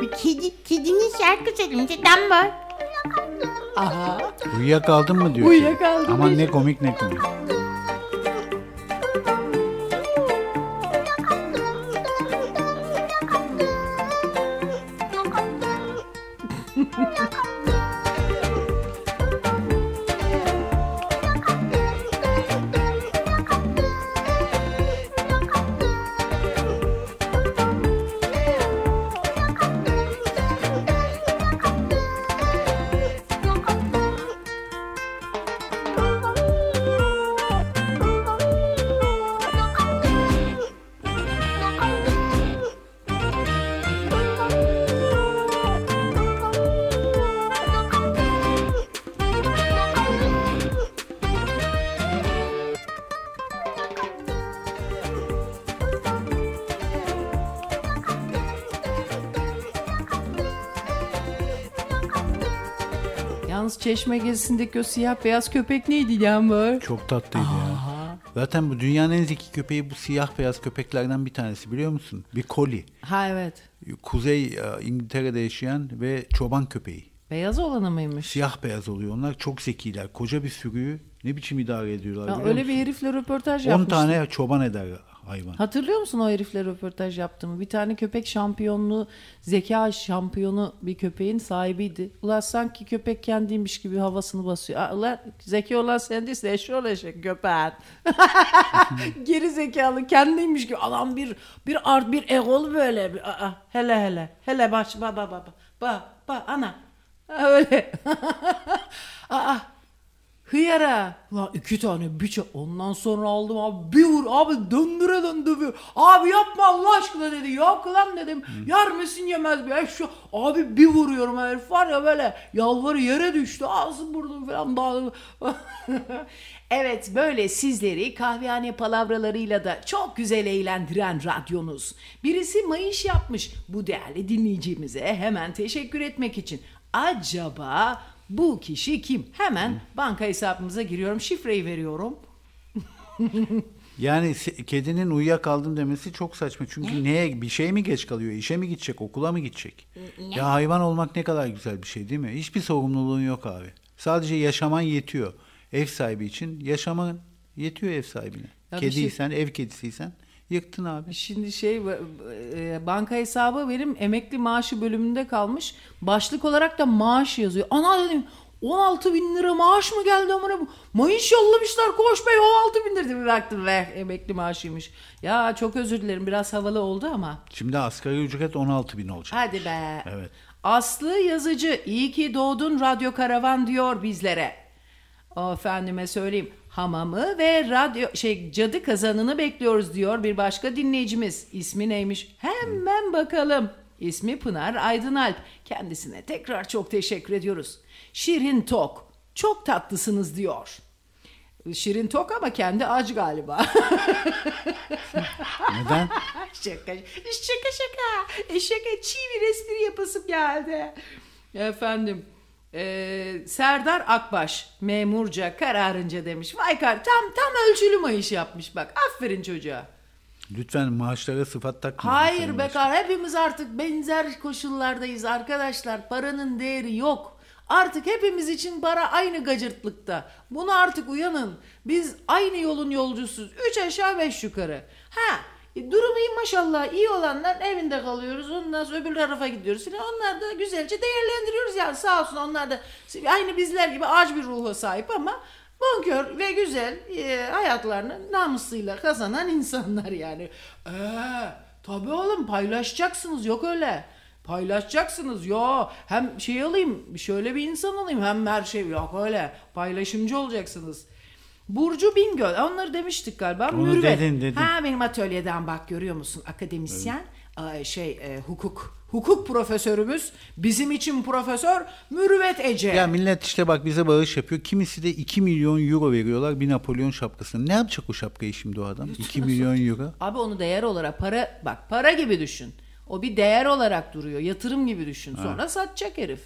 Bir kedi, kedinin şarkı söyleyince var. Aha. Uyuyakaldın mı diyor. Uyuyakaldım Aman diyor. ne komik ne komik. No, no. Çeşme gezisindeki o siyah beyaz köpek neydi Yağmur? Çok tatlıydı ya. Zaten bu dünyanın en zeki köpeği bu siyah beyaz köpeklerden bir tanesi biliyor musun? Bir koli. Ha evet. Kuzey e, İngiltere'de yaşayan ve çoban köpeği. Beyaz olanı mıymış? Siyah beyaz oluyor. Onlar çok zekiler. Koca bir sürüyü ne biçim idare ediyorlar Ya öyle musun? bir herifle röportaj 10 yapmıştı. tane çoban eder hayvan. Hatırlıyor musun o herifle röportaj yaptığımı? Bir tane köpek şampiyonluğu, zeka şampiyonu bir köpeğin sahibiydi. Ulan sanki köpek kendiymiş gibi havasını basıyor. Ulan zeki olan sen değilsin eşşoğlu eşek köpeğin. [LAUGHS] Geri zekalı kendiymiş gibi. Adam bir bir art bir egol böyle. Bir, aa, hele hele. Hele baş ba ba ba ba. Ba ba ana. Öyle. [LAUGHS] aa, Hıyara. Ulan iki tane biçe ondan sonra aldım abi bir vur abi döndüre döndürüyor. Abi yapma Allah aşkına dedi. Yok lan dedim. Yer misin yemez? E şu abi bir vuruyorum herif var ya böyle yalvarı yere düştü. Ağzım burnum falan bağlı. [LAUGHS] evet böyle sizleri kahvehane palavralarıyla da çok güzel eğlendiren radyonuz. Birisi mayış yapmış bu değerli dinleyicimize hemen teşekkür etmek için. Acaba bu kişi kim? Hemen banka hesabımıza giriyorum. Şifreyi veriyorum. [LAUGHS] Yani kedinin uyuyakaldım demesi çok saçma. Çünkü neye bir şey mi geç kalıyor? İşe mi gidecek? Okula mı gidecek? Ya hayvan olmak ne kadar güzel bir şey değil mi? Hiçbir sorumluluğun yok abi. Sadece yaşaman yetiyor. Ev sahibi için yaşaman yetiyor ev sahibine. Ya şey- Kediysen, ev kedisiysen yıktın abi. Şimdi şey e, banka hesabı benim emekli maaşı bölümünde kalmış. Başlık olarak da maaş yazıyor. Ana dedim 16 bin lira maaş mı geldi amına bu? Mayış yollamışlar koş bey 16 bin lira Bir baktım ve emekli maaşıymış. Ya çok özür dilerim biraz havalı oldu ama. Şimdi asgari ücret 16 bin olacak. Hadi be. Evet. Aslı yazıcı iyi ki doğdun radyo karavan diyor bizlere. Efendime söyleyeyim hamamı ve radyo şey cadı kazanını bekliyoruz diyor bir başka dinleyicimiz. İsmi neymiş? Hemen bakalım. İsmi Pınar Aydınalp. Kendisine tekrar çok teşekkür ediyoruz. Şirin Tok. Çok tatlısınız diyor. Şirin Tok ama kendi aç galiba. [LAUGHS] Neden? [LAUGHS] şaka şaka şaka. Şaka çiğ bir espri yapasım geldi. Efendim e, Serdar Akbaş memurca kararınca demiş. Vay kar tam tam ölçülü mayış yapmış bak. Aferin çocuğa. Lütfen maaşlara sıfat takmayın. Hayır Sayın be Başkan. kar hepimiz artık benzer koşullardayız arkadaşlar. Paranın değeri yok. Artık hepimiz için para aynı gacırtlıkta. Bunu artık uyanın. Biz aynı yolun yolcusuyuz. Üç aşağı beş yukarı. Ha e, durumu iyi maşallah iyi olanlar evinde kalıyoruz. Ondan sonra öbür tarafa gidiyoruz filan. Onlar da güzelce değerlendiriyoruz yani sağ olsun onlar da aynı bizler gibi aç bir ruha sahip ama bonkör ve güzel e, hayatlarını namusuyla kazanan insanlar yani. Eee Tabii oğlum paylaşacaksınız yok öyle. Paylaşacaksınız yo hem şey alayım şöyle bir insan olayım hem her şey yok öyle paylaşımcı olacaksınız. Burcu Bingöl onları demiştik galiba. Onu Mürüvvet. dedin, dedin. Ha benim atölyeden bak görüyor musun akademisyen Aa, şey e, hukuk hukuk profesörümüz bizim için profesör Mürüvvet Ece. Ya millet işte bak bize bağış yapıyor. Kimisi de 2 milyon euro veriyorlar bir Napolyon şapkasına. Ne yapacak o şapkayı şimdi o adam? 2 milyon euro. Abi onu değer olarak para bak para gibi düşün. O bir değer olarak duruyor. Yatırım gibi düşün. Sonra satacak herif.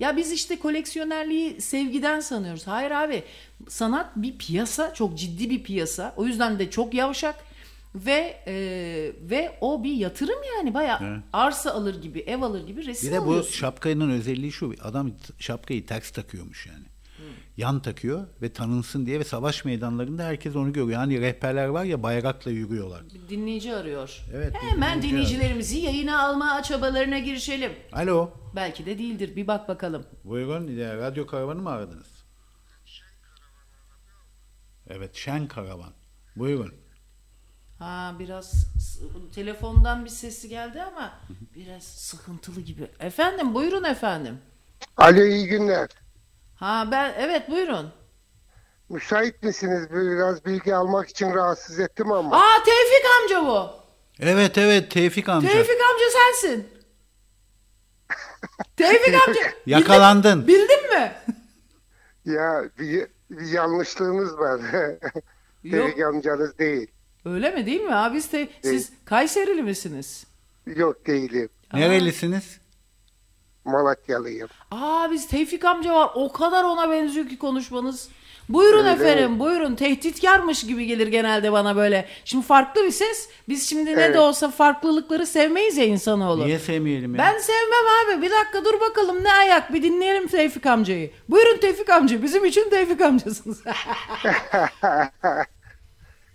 Ya biz işte koleksiyonerliği sevgiden sanıyoruz. Hayır abi. Sanat bir piyasa, çok ciddi bir piyasa. O yüzden de çok yavşak ve e, ve o bir yatırım yani bayağı Evet. arsa alır gibi, ev alır gibi resim Bir de bu alıyorsun. şapkanın özelliği şu. Adam şapkayı ters takıyormuş yani. Yan takıyor ve tanınsın diye ve savaş meydanlarında herkes onu görüyor. Hani rehberler var ya bayrakla yürüyorlar. Dinleyici arıyor. Evet, Hemen dinleyici dinleyicilerimizi yayına alma çabalarına girişelim. Alo. Belki de değildir. Bir bak bakalım. Buyurun ya, radyo karavanı mı aradınız? Evet Şen Karavan. Buyurun. Ha biraz telefondan bir sesi geldi ama biraz sıkıntılı gibi. Efendim buyurun efendim. Alo iyi günler. Ha ben evet buyurun. Müsait misiniz? Biraz bilgi almak için rahatsız ettim ama. Aa Tevfik amca bu. Evet evet Tevfik amca. Tevfik amca sensin. [LAUGHS] Tevfik amca. bildin- Yakalandın. Bildin mi? Ya bir, bir yanlışlığınız var. [LAUGHS] Yok. Tevfik amcanız değil. Öyle mi değil mi? Abi siz, te- siz Kayserili misiniz? Yok değilim. Nerelisiniz? Malatyalıyım. Aa biz Tevfik amca var. O kadar ona benziyor ki konuşmanız. Buyurun Öyle efendim mi? buyurun. Tehditkarmış gibi gelir genelde bana böyle. Şimdi farklı bir ses. Biz şimdi ne Evet. de olsa farklılıkları sevmeyiz ya insanoğlu. Niye sevmeyelim ya? Ben sevmem abi. Bir dakika dur bakalım ne ayak. Bir dinleyelim Tevfik amcayı. Buyurun Tevfik amca. Bizim için Tevfik amcasınız. [LAUGHS] [LAUGHS]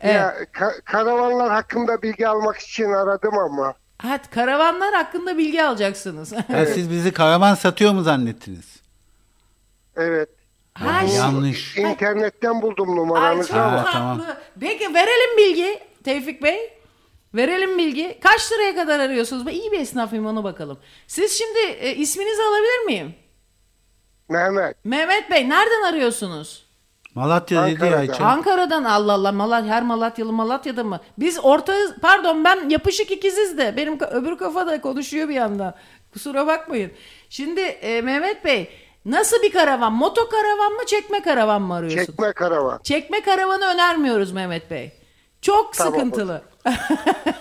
Evet. Ya ka- karavanlar hakkında bilgi almak için aradım ama. Evet karavanlar hakkında bilgi alacaksınız. Ha, siz bizi karavan satıyor mu zannettiniz? Evet. ha, şimdi- Yanlış. İnternetten buldum Ay numaranızı çok ama. tamam. Peki verelim bilgi Tevfik Bey. Verelim bilgi. Kaç liraya kadar arıyorsunuz? Ben iyi bir esnafım ona bakalım. Siz şimdi e, isminizi alabilir miyim? Mehmet. Mehmet Bey nereden arıyorsunuz? Malatya dedi ya. Ayça. Ankara'dan Allah Allah Malat her Malatyalı Malatya'da mı? Biz ortağız pardon ben yapışık ikiziz de benim öbür kafa da konuşuyor bir anda. Kusura bakmayın. Şimdi e, Mehmet Bey nasıl bir karavan? Moto karavan mı çekme karavan mı arıyorsun? Çekme karavan. Çekme karavanı önermiyoruz Mehmet Bey. Çok Tamam, sıkıntılı.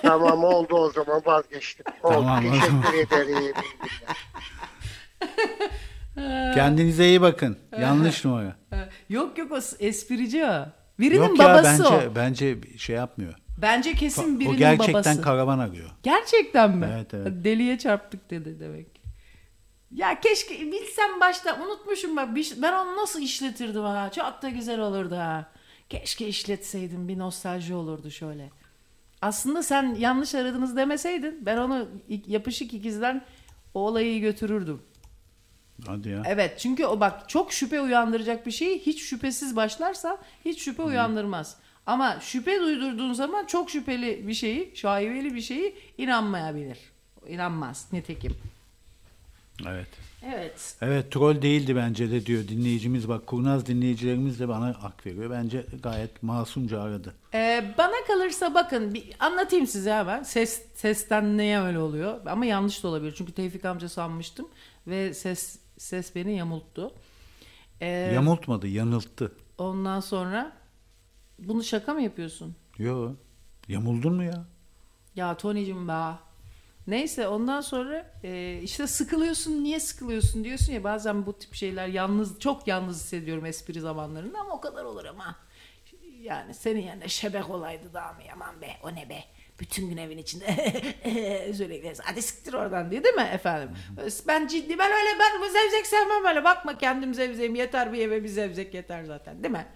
tamam oldu o zaman vazgeçtim. [LAUGHS] Oldu. Tamam. Teşekkür ederim. [LAUGHS] Kendinize iyi bakın. Yanlış numara. [LAUGHS] yok yok o esprici o. Birinin Yok ya babası bence o. bence şey yapmıyor. Bence kesin birinin o gerçekten babası. karavan arıyor. Gerçekten mi? Evet, evet. Deliye çarptık dedi demek. Ya keşke bilsem başta unutmuşum bak ben onu nasıl işletirdim ha. Çok da güzel olurdu ha. Keşke işletseydim bir nostalji olurdu şöyle. Aslında sen yanlış aradınız demeseydin ben onu yapışık ikizden o olayı götürürdüm. Hadi ya. Evet çünkü o bak çok şüphe uyandıracak bir şeyi hiç şüphesiz başlarsa hiç şüphe uyandırmaz. Ama şüphe duydurduğun zaman çok şüpheli bir şeyi, şaibeli bir şeyi inanmayabilir. İnanmaz nitekim. Evet. Evet. Evet troll değildi bence de diyor dinleyicimiz. Bak kurnaz dinleyicilerimiz de bana hak veriyor. Bence gayet masumca aradı. Ee, bana kalırsa bakın bir anlatayım size hemen. Ses sesten neye öyle oluyor? Ama yanlış da olabilir. Çünkü Tevfik amca sanmıştım ve ses ses beni yamulttu. Ee, Yamultmadı, yanılttı. ondan sonra bunu şaka mı yapıyorsun? Yo. Yamuldun mu ya? Ya Tony'cim be. Neyse ondan sonra e, işte sıkılıyorsun niye sıkılıyorsun diyorsun ya bazen bu tip şeyler yalnız çok yalnız hissediyorum espri zamanlarında ama o kadar olur ama. Yani senin yerine şebek olaydı daha mı yaman be o ne be. Bütün gün evin içinde [LAUGHS] sürekli hadi siktir oradan diye değil mi efendim? Ben ciddi ben öyle ben zevzek sevmem öyle bakma kendim zevzeğim yeter bir eve bir zevzek yeter zaten değil mi?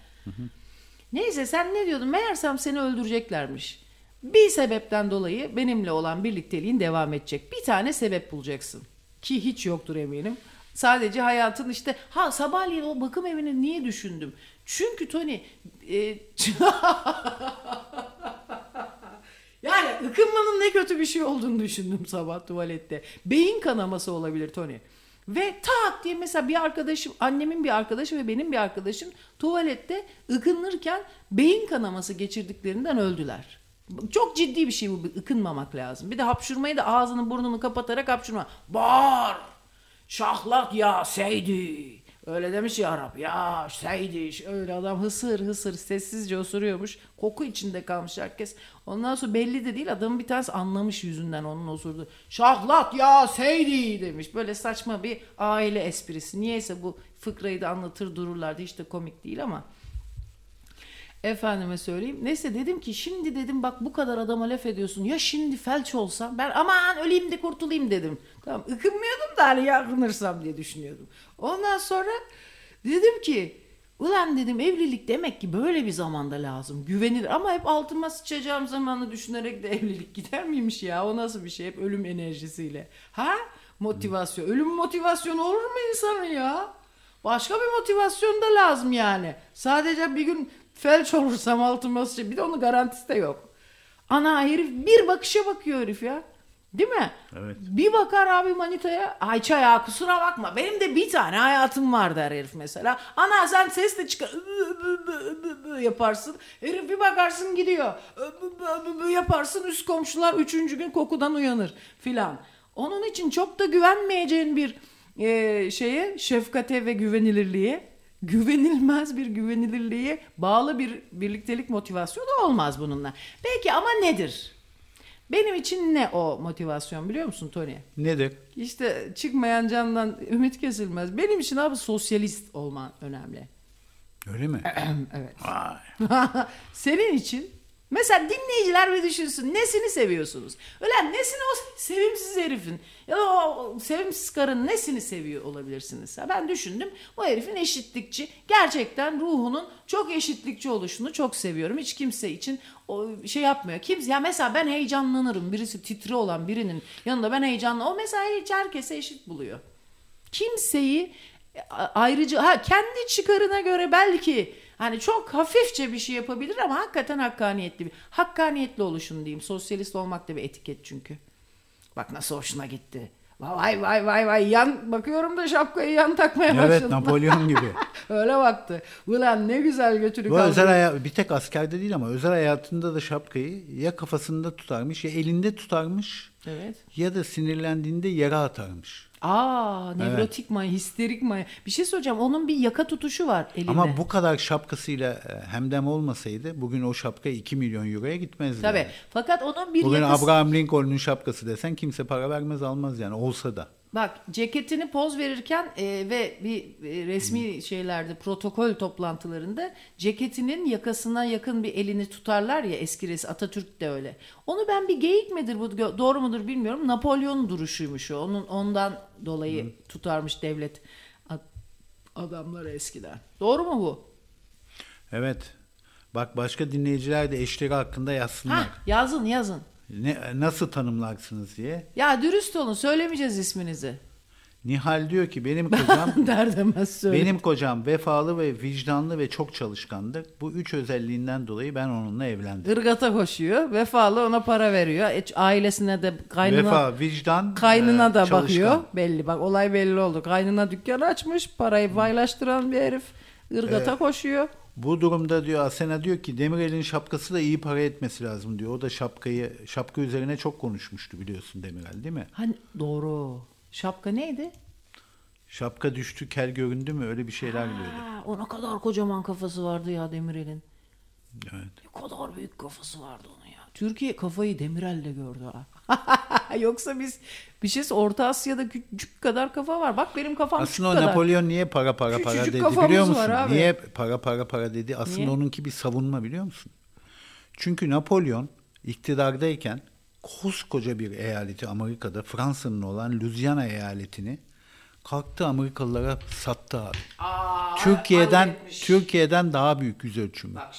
Neyse sen ne diyordun? Meğersem seni öldüreceklermiş. Bir sebepten dolayı benimle olan birlikteliğin devam edecek. Bir tane sebep bulacaksın. Ki hiç yoktur eminim. Sadece hayatın işte ha sabahleyin o bakım evini niye düşündüm? Çünkü Tony e, [LAUGHS] Yani ıkınmanın ne kötü bir şey olduğunu düşündüm sabah tuvalette. Beyin kanaması olabilir Tony. Ve tak diye mesela bir arkadaşım, annemin bir arkadaşı ve benim bir arkadaşım tuvalette ıkınırken beyin kanaması geçirdiklerinden öldüler. Çok ciddi bir şey bu, ıkınmamak lazım. Bir de hapşurmayı da ağzını burnunu kapatarak hapşurma. Bağır! Şahlak ya seydi. Öyle demiş ya Arap. Ya seydi. Öyle adam hısır hısır sessizce osuruyormuş. Koku içinde kalmış herkes. Ondan sonra belli de değil adamın bir tanesi anlamış yüzünden onun osurdu. Şahlat ya seydi demiş. Böyle saçma bir aile esprisi. Niyeyse bu fıkrayı da anlatır dururlardı. Hiç de komik değil ama. Efendime söyleyeyim. Neyse dedim ki şimdi dedim bak bu kadar adama laf ediyorsun. Ya şimdi felç olsam ben aman öleyim de kurtulayım dedim. Tamam ıkınmıyordum da hani yakınırsam diye düşünüyordum. Ondan sonra dedim ki ulan dedim evlilik demek ki böyle bir zamanda lazım. Güvenilir ama hep altıma sıçacağım zamanı düşünerek de [LAUGHS] evlilik gider miymiş ya? O nasıl bir şey? Hep ölüm enerjisiyle. Ha? Motivasyon. Ölüm motivasyonu olur mu insanın ya? Başka bir motivasyon da lazım yani. Sadece bir gün felç olursam altıma sıçacağım. Bir de onun garantisi de yok. Ana herif bir bakışa bakıyor herif ya. Değil mi? Evet. Bir bakar abi manitaya. Ayça ya kusura bakma. Benim de bir tane hayatım var der herif mesela. Ana sen ses de çıkar. yaparsın. Herif bir bakarsın gidiyor. yaparsın üst komşular üçüncü gün kokudan uyanır filan. Onun için çok da güvenmeyeceğin bir e, şeye şefkate ve güvenilirliğe güvenilmez bir güvenilirliğe bağlı bir birliktelik motivasyonu olmaz bununla. Peki ama nedir? Benim için ne o motivasyon biliyor musun Tony? Nedir? İşte çıkmayan candan ümit kesilmez. Benim için abi sosyalist olman önemli. Öyle mi? [CLEARS THROAT] evet. [LAUGHS] Senin için mesela dinleyiciler bir düşünsün nesini seviyorsunuz? Öyle nesini o sevimsiz herifin ya da o sevimsiz karın nesini seviyor olabilirsiniz? Ya ben düşündüm bu herifin eşitlikçi gerçekten ruhunun çok eşitlikçi oluşunu çok seviyorum. Hiç kimse için o şey yapmıyor. Kimse ya mesela ben heyecanlanırım. Birisi titri olan birinin yanında ben heyecanlı. O mesela hiç herkese eşit buluyor. Kimseyi a- ayrıca ha kendi çıkarına göre belki hani çok hafifçe bir şey yapabilir ama hakikaten hakkaniyetli bir hakkaniyetli oluşun diyeyim. Sosyalist olmak da bir etiket çünkü. Bak nasıl hoşuna gitti. Vay vay vay vay yan bakıyorum da şapkayı yan takmaya Evet başladı. Napolyon [LAUGHS] gibi. Öyle baktı. Ulan ne güzel götürü Bu kaldı. özel haya- bir tek askerde değil ama özel hayatında da şapkayı ya kafasında tutarmış ya elinde tutarmış Evet. ya da sinirlendiğinde yere atarmış. Aa nevrotik maya, histerik maya. Bir şey söyleyeceğim. Onun bir yaka tutuşu var elinde. Ama bu kadar şapkasıyla e, hemdem olmasaydı bugün o şapka 2 milyon euroya gitmezdi. Tabii. yani. Fakat onun bir Bugün yakası... Abraham Lincoln'un şapkası desen kimse para vermez almaz yani olsa da. Bak ceketini poz verirken e, ve bir e, resmi şeylerde protokol toplantılarında ceketinin yakasına yakın bir elini tutarlar ya eski resim Atatürk de öyle. Onu ben bir geyik midir bu doğru mudur bilmiyorum. Napolyon duruşuymuş o. Onun ondan dolayı tutarmış devlet ad- adamları eskiden. Doğru mu bu? Evet. Bak başka dinleyiciler de eşleri hakkında yazsınlar. Ha yazın yazın. Ne, nasıl tanımlarsınız diye. Ya dürüst olun söylemeyeceğiz isminizi. Nihal diyor ki benim [LAUGHS] kocam Der demez söyle. benim kocam vefalı ve vicdanlı ve çok çalışkandır. Bu üç özelliğinden dolayı ben onunla evlendim. Irgata koşuyor. Vefalı ona para veriyor. E, ailesine de kaynına, Vefa, vicdan, kaynına e, da çalışkan. bakıyor. Belli bak olay belli oldu. Kaynına dükkan açmış. Parayı paylaştıran bir herif. Irgata koşuyor. Bu durumda diyor Asena diyor ki Demirel'in şapkası da iyi para etmesi lazım diyor. O da şapkayı şapka üzerine çok konuşmuştu biliyorsun Demirel değil mi? Hani doğru. Şapka neydi? Şapka düştü kel göründü mü öyle bir şeyler diyordu. Ha, o ne kadar kocaman kafası vardı ya Demirel'in. Evet. Ne kadar büyük kafası vardı onun. Türkiye kafayı Demirel'de gördü ha. [LAUGHS] Yoksa biz bir şey Orta Asya'da küçük kadar kafa var. Bak benim kafam Aslında o kadar. Napolyon niye para para para Küçücük dedi kafamız biliyor musun? abi. Niye para para para dedi? Aslında Niye? onunki bir savunma biliyor musun? Çünkü Napolyon iktidardayken koskoca bir eyaleti Amerika'da Fransa'nın olan Louisiana eyaletini kalktı Amerikalılara sattı abi. Aa, Türkiye'den. Türkiye'den daha büyük yüz ölçümü. Bak.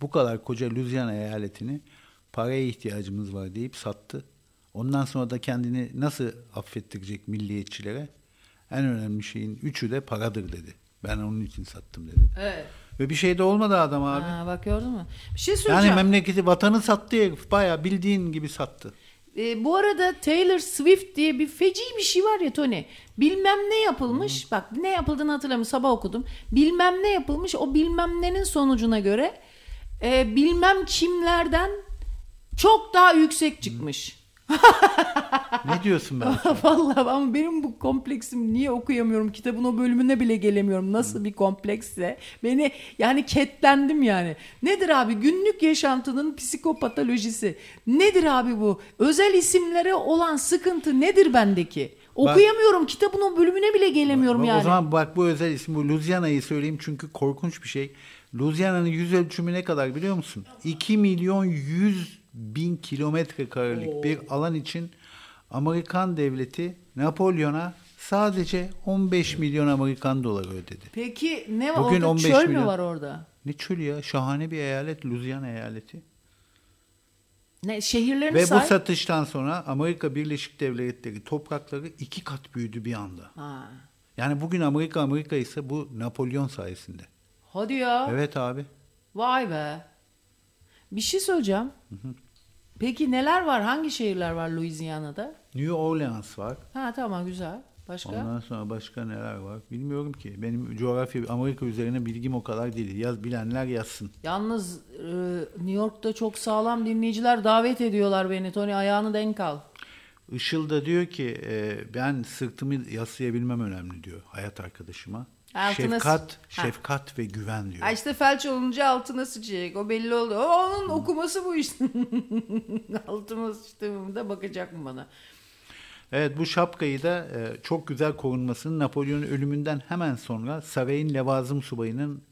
Bu kadar koca Louisiana eyaletini paraya ihtiyacımız var deyip sattı. Ondan sonra da kendini nasıl affettirecek milliyetçilere? En önemli şeyin üçü de paradır dedi. Ben onun için sattım dedi. Evet. Ve bir şey de olmadı adam abi. Ha, bak gördün mü? Bir şey yani söyleyeceğim. memleketi vatanı sattı herif. Bayağı bildiğin gibi sattı. Ee, bu arada Taylor Swift diye bir feci bir şey var ya Tony. Bilmem ne yapılmış. Bak ne yapıldığını hatırlamıyorum. Sabah okudum. Bilmem ne yapılmış. O bilmem nenin sonucuna göre e, bilmem kimlerden çok daha yüksek çıkmış. [LAUGHS] Ne diyorsun ben? [LAUGHS] Vallahi ama benim bu kompleksim niye okuyamıyorum? Kitabın o bölümüne bile gelemiyorum. Nasıl bir kompleksse? Beni yani ketlendim yani. Nedir abi? Günlük yaşantının psikopatolojisi. Nedir abi bu? Özel isimlere olan sıkıntı nedir bendeki? Okuyamıyorum. Kitabın o bölümüne bile gelemiyorum Bak, yani O zaman bak bu özel isim bu Louisiana'yı söyleyeyim çünkü korkunç bir şey. Louisiana'nın yüz ölçümü ne kadar biliyor musun? 2 milyon 100 bin kilometre karelik bir alan için Amerikan devleti Napolyon'a sadece 15 milyon Amerikan doları ödedi. peki ne var Bugün orada 15 çöl mü milyon. var orada Ne çölü ya şahane bir eyalet Louisiana eyaleti. ne şehirlerini Ve bu say satıştan sonra Amerika Birleşik Devletleri toprakları iki kat büyüdü bir anda. ha. Yani bugün Amerika Amerika ise bu Napolyon sayesinde. hadi ya Evet abi. Vay be. Bir şey söyleyeceğim. Peki neler var? Hangi şehirler var Louisiana'da? New Orleans var. Ha tamam güzel. Başka? Ondan sonra başka neler var? Bilmiyorum ki. Benim coğrafya Amerika üzerine bilgim o kadar değil. Yaz bilenler yazsın. Yalnız e, New York'ta çok sağlam dinleyiciler davet ediyorlar beni. Tony ayağını denk al. Işıl da diyor ki e, ben sırtımı yaslayabilmem önemli diyor hayat arkadaşıma. Altına şefkat, Ha. şefkat ve güven diyor. Ha işte felç olunca altına sıçacak. O belli oldu. O onun okuması bu işte. [LAUGHS] altıma sıçtığımda bakacak mı bana? Evet bu şapkayı da e, çok güzel korunmasını Napolyon'un ölümünden hemen sonra sarayın levazım subayının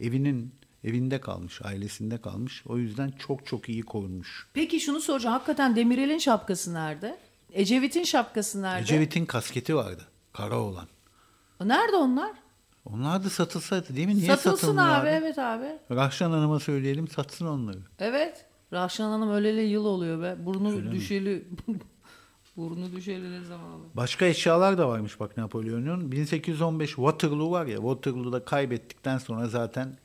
evinin evinde kalmış, ailesinde kalmış. O yüzden çok çok iyi korunmuş. Peki şunu soracağım. Hakikaten Demirel'in şapkası nerede? Ecevit'in şapkası nerede? Ecevit'in kasketi vardı, kara olan. Nerede onlar? Onlar da satılsaydı değil mi? Niye Satılsın abi, abi? evet abi. Rahşan Hanım'a söyleyelim satsın onları. Evet. Rahşan Hanım öleli yıl oluyor be. Burnu düşeli. [LAUGHS] Burnu düşeli ne zaman oldu? Başka eşyalar da varmış bak Napolyon'un. 1815 Waterloo var ya Waterloo'da kaybettikten sonra zaten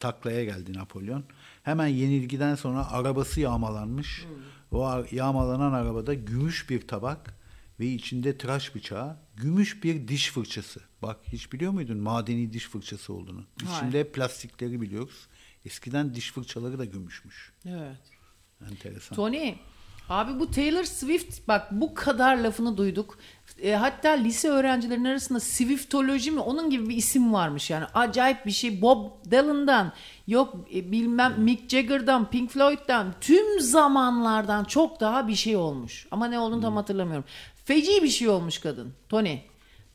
taklaya geldi Napolyon. Hemen yenilgiden sonra arabası yağmalanmış. O ar- yağmalanan arabada gümüş bir tabak ve içinde tıraş bıçağı, gümüş bir diş fırçası. Bak hiç biliyor muydun madeni diş fırçası olduğunu? Hayır. İçinde plastikleri biliyoruz. Eskiden diş fırçaları da gümüşmüş. Evet. Enteresan. Tony, abi bu Taylor Swift bak bu kadar lafını duyduk. E, hatta lise öğrencilerinin arasında Swiftoloji mi onun gibi bir isim varmış yani acayip bir şey. Bob Dylan'dan yok e, bilmem Mick Jagger'dan Pink Floyd'dan tüm zamanlardan çok daha bir şey olmuş. Ama ne olduğunu tam hatırlamıyorum. Feci bir şey olmuş kadın Tony.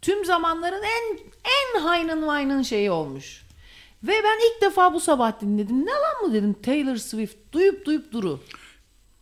Tüm zamanların en en haynın vaynın şeyi olmuş. Ve ben ilk defa bu sabah dinledim. Ne lan mı dedim Taylor Swift duyup duyup duru.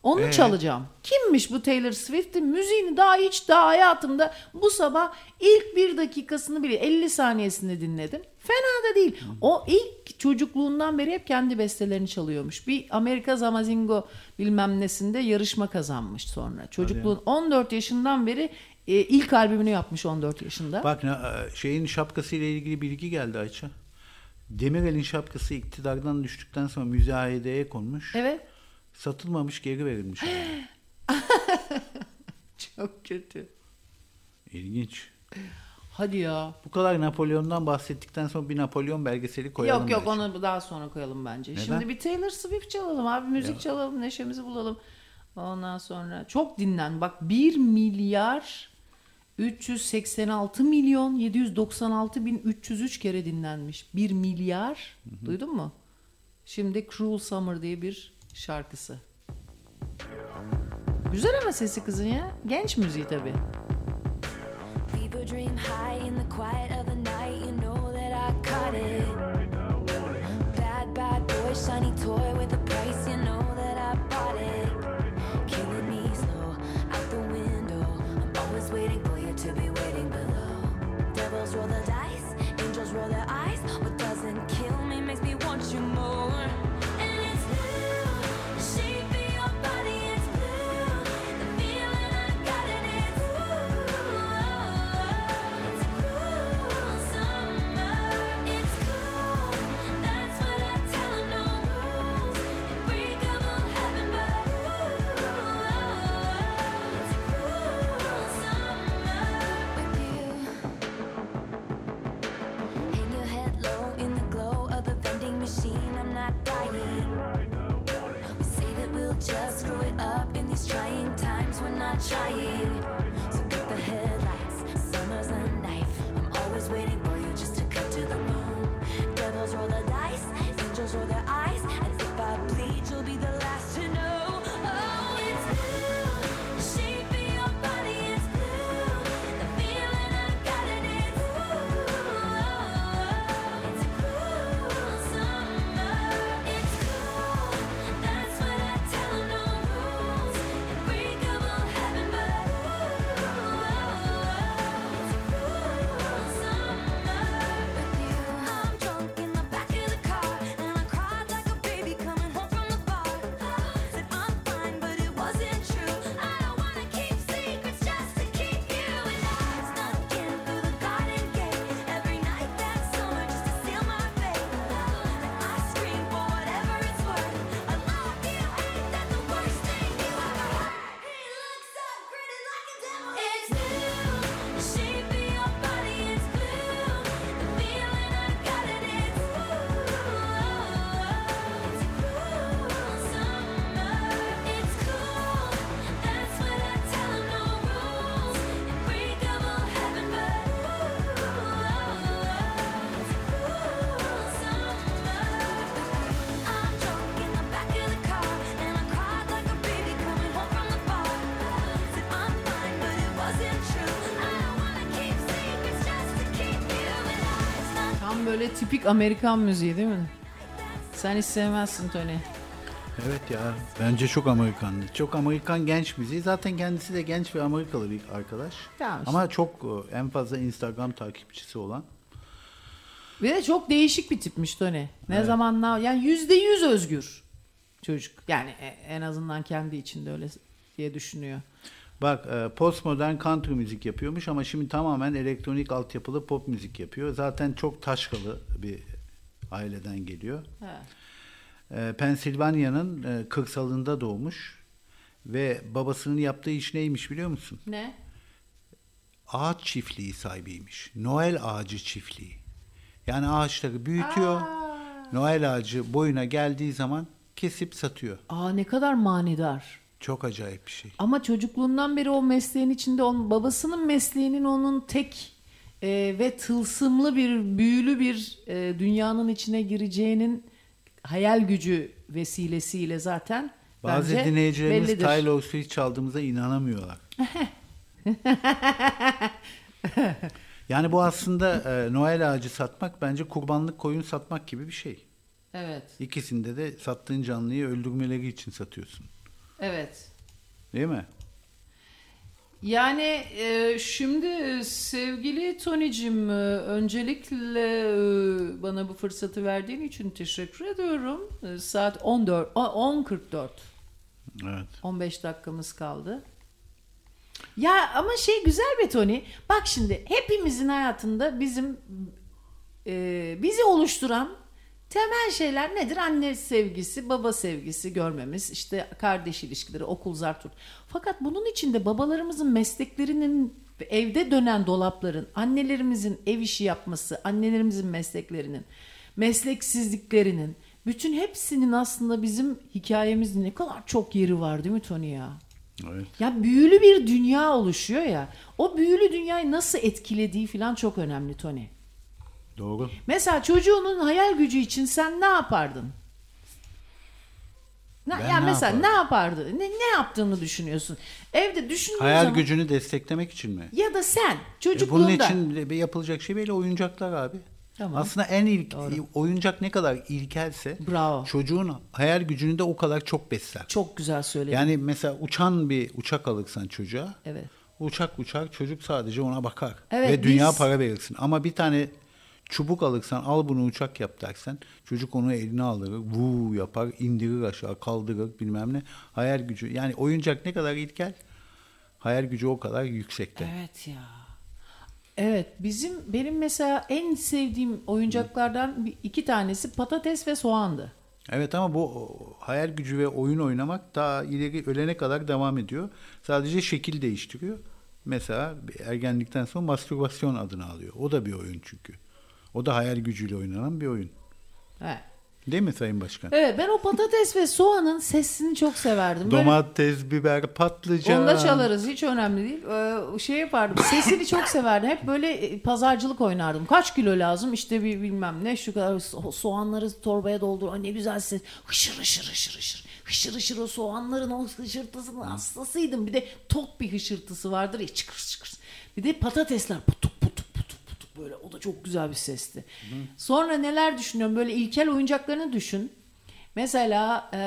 Onu Ee? çalacağım. Kimmiş bu Taylor Swift'in müziğini daha hiç daha hayatımda bu sabah ilk bir dakikasını bile 50 saniyesini dinledim. Fena da değil. O ilk çocukluğundan beri hep kendi bestelerini çalıyormuş. Bir Amerika Zamazingo bilmem nesinde yarışma kazanmış sonra. Çocukluğun 14 yaşından beri e, ilk albümünü yapmış 14 yaşında. Bak e, şeyin şapkası ile ilgili bilgi geldi Ayça. Demirel'in şapkası iktidardan düştükten sonra müzayedeye konmuş. Evet. Satılmamış geri verilmiş. [GASPS] Çok kötü. İlginç. Hadi ya. Bu kadar Napolyon'dan bahsettikten sonra bir Napolyon belgeseli koyalım. Yok yok bence. onu daha sonra koyalım bence. Neden? Şimdi bir Taylor Swift çalalım abi müzik çalalım neşemizi bulalım. Ondan sonra çok dinlen. Bak 1 milyar 386 milyon 796 bin 303 kere dinlenmiş. 1 milyar. Duydun mu? Şimdi Cruel Summer diye bir şarkısı. Güzel ama sesi kızın ya. Genç müziği tabii. Shiny toy with a price. You know that I bought it. Killing me slow out the window. I'm always waiting for you to be waiting below. Devils roll the dice, angels roll their eyes. These trying times. We're not trying. So cut the headlights. Summer's a knife. I'm always waiting for you just to cut to the bone. Devils roll the dice. Angels roll their böyle tipik Amerikan müziği değil mi? Sen hiç sevmezsin Tony. Evet ya bence çok Amerikanlı. Çok Amerikan genç müziği. Zaten kendisi de genç ve Amerikalı bir arkadaş. Tamam işte. Ama çok e, en fazla Instagram takipçisi olan. Ve de çok değişik bir tipmiş Tony. Ne zaman ne yani yüzde yüz özgür çocuk. Yani e- en azından kendi içinde öyle diye düşünüyor. Bak e, postmodern country müzik yapıyormuş ama şimdi tamamen elektronik altyapılı pop müzik yapıyor. Zaten çok taşkalı bir aileden geliyor. He. E, Pensilvanya'nın e, kırsalında doğmuş ve babasının yaptığı iş neymiş biliyor musun? Ne? Ağaç çiftliği sahibiymiş. Noel ağacı çiftliği. Yani ağaçları büyütüyor. Noel ağacı boyuna geldiği zaman kesip satıyor. Aa ne kadar manidar. Çok acayip bir şey. Ama çocukluğundan beri o mesleğin içinde onun babasının mesleğinin onun tek e, ve tılsımlı bir büyülü bir e, dünyanın içine gireceğinin hayal gücü vesilesiyle zaten Bazı bence dinleyicilerimiz bellidir. Tyler Swift çaldığımıza inanamıyorlar. [LAUGHS] yani bu aslında e, Noel ağacı satmak bence kurbanlık koyun satmak gibi bir şey. Evet. İkisinde de sattığın canlıyı öldürmeleri için satıyorsun. Evet. Değil mi? Yani e, şimdi e, sevgili Tony'cim e, öncelikle e, bana bu fırsatı verdiğin için teşekkür ediyorum. E, saat 14 o- 10.44. Evet. 15 dakikamız kaldı. Ya ama şey güzel be Tony. Bak şimdi hepimizin hayatında bizim e, bizi oluşturan temel şeyler nedir? Anne sevgisi, baba sevgisi görmemiz, işte kardeş ilişkileri, okul zarturt. Fakat bunun içinde babalarımızın mesleklerinin evde dönen dolapların, annelerimizin ev işi yapması, annelerimizin mesleklerinin, mesleksizliklerinin, bütün hepsinin aslında bizim hikayemizde ne kadar çok yeri var değil mi Tony ya? Evet. Ya büyülü bir dünya oluşuyor ya. O büyülü dünyayı nasıl etkilediği falan çok önemli Tony. Doğru. Mesela çocuğunun hayal gücü için sen ne yapardın? Ne, Ben ya ne mesela yapardım? ne yapardın? Ne, ne yaptığını düşünüyorsun? Evde düşündüğün Hayal zaman gücünü desteklemek için mi? ya da sen E çocukluğunda bunun için yapılacak şey böyle oyuncaklar abi. Tamam. Aslında en ilk oyuncak ne kadar ilkelse Bravo. çocuğun hayal gücünü de o kadar çok besler. çok güzel söyledin. Yani mesela uçan bir uçak alırsan çocuğa Evet. uçak uçar çocuk sadece ona bakar Evet, ve dünya biz- para verirsin. Ama bir tane çubuk alırsan al bunu uçak yap dersen çocuk onu eline alır, vuu yapar, indirir aşağı, kaldırır bilmem ne. Hayal gücü yani oyuncak ne kadar ilkel hayal gücü o kadar yüksekte. Evet ya. Evet bizim benim mesela en sevdiğim oyuncaklardan iki tanesi patates ve soğandı. Evet ama bu hayal gücü ve oyun oynamak daha ileri ölene kadar devam ediyor. Sadece şekil değiştiriyor. Mesela ergenlikten sonra mastürbasyon adını alıyor. O da bir oyun çünkü. O da hayal gücüyle oynanan bir oyun. He. Değil mi Sayın Başkan? Evet ben o patates ve soğanın sesini çok severdim. Böyle Domates, biber, patlıcan. Onu da çalarız hiç önemli değil. Ee, şey yapardım sesini çok severdim. Hep böyle e, pazarcılık oynardım. Kaç kilo lazım işte bir bilmem ne şu kadar so- soğanları torbaya doldur. Ay ne güzel ses. Hışır hışır hışır hışır. Hışır hışır o soğanların o hışırtısının hastasıydım. Bir de tok bir hışırtısı vardır ya çıkır çıkır. Bir de patatesler putuk putuk böyle o da çok güzel bir sesti. Sonra neler düşünüyorum böyle ilkel oyuncaklarını düşün. Mesela e,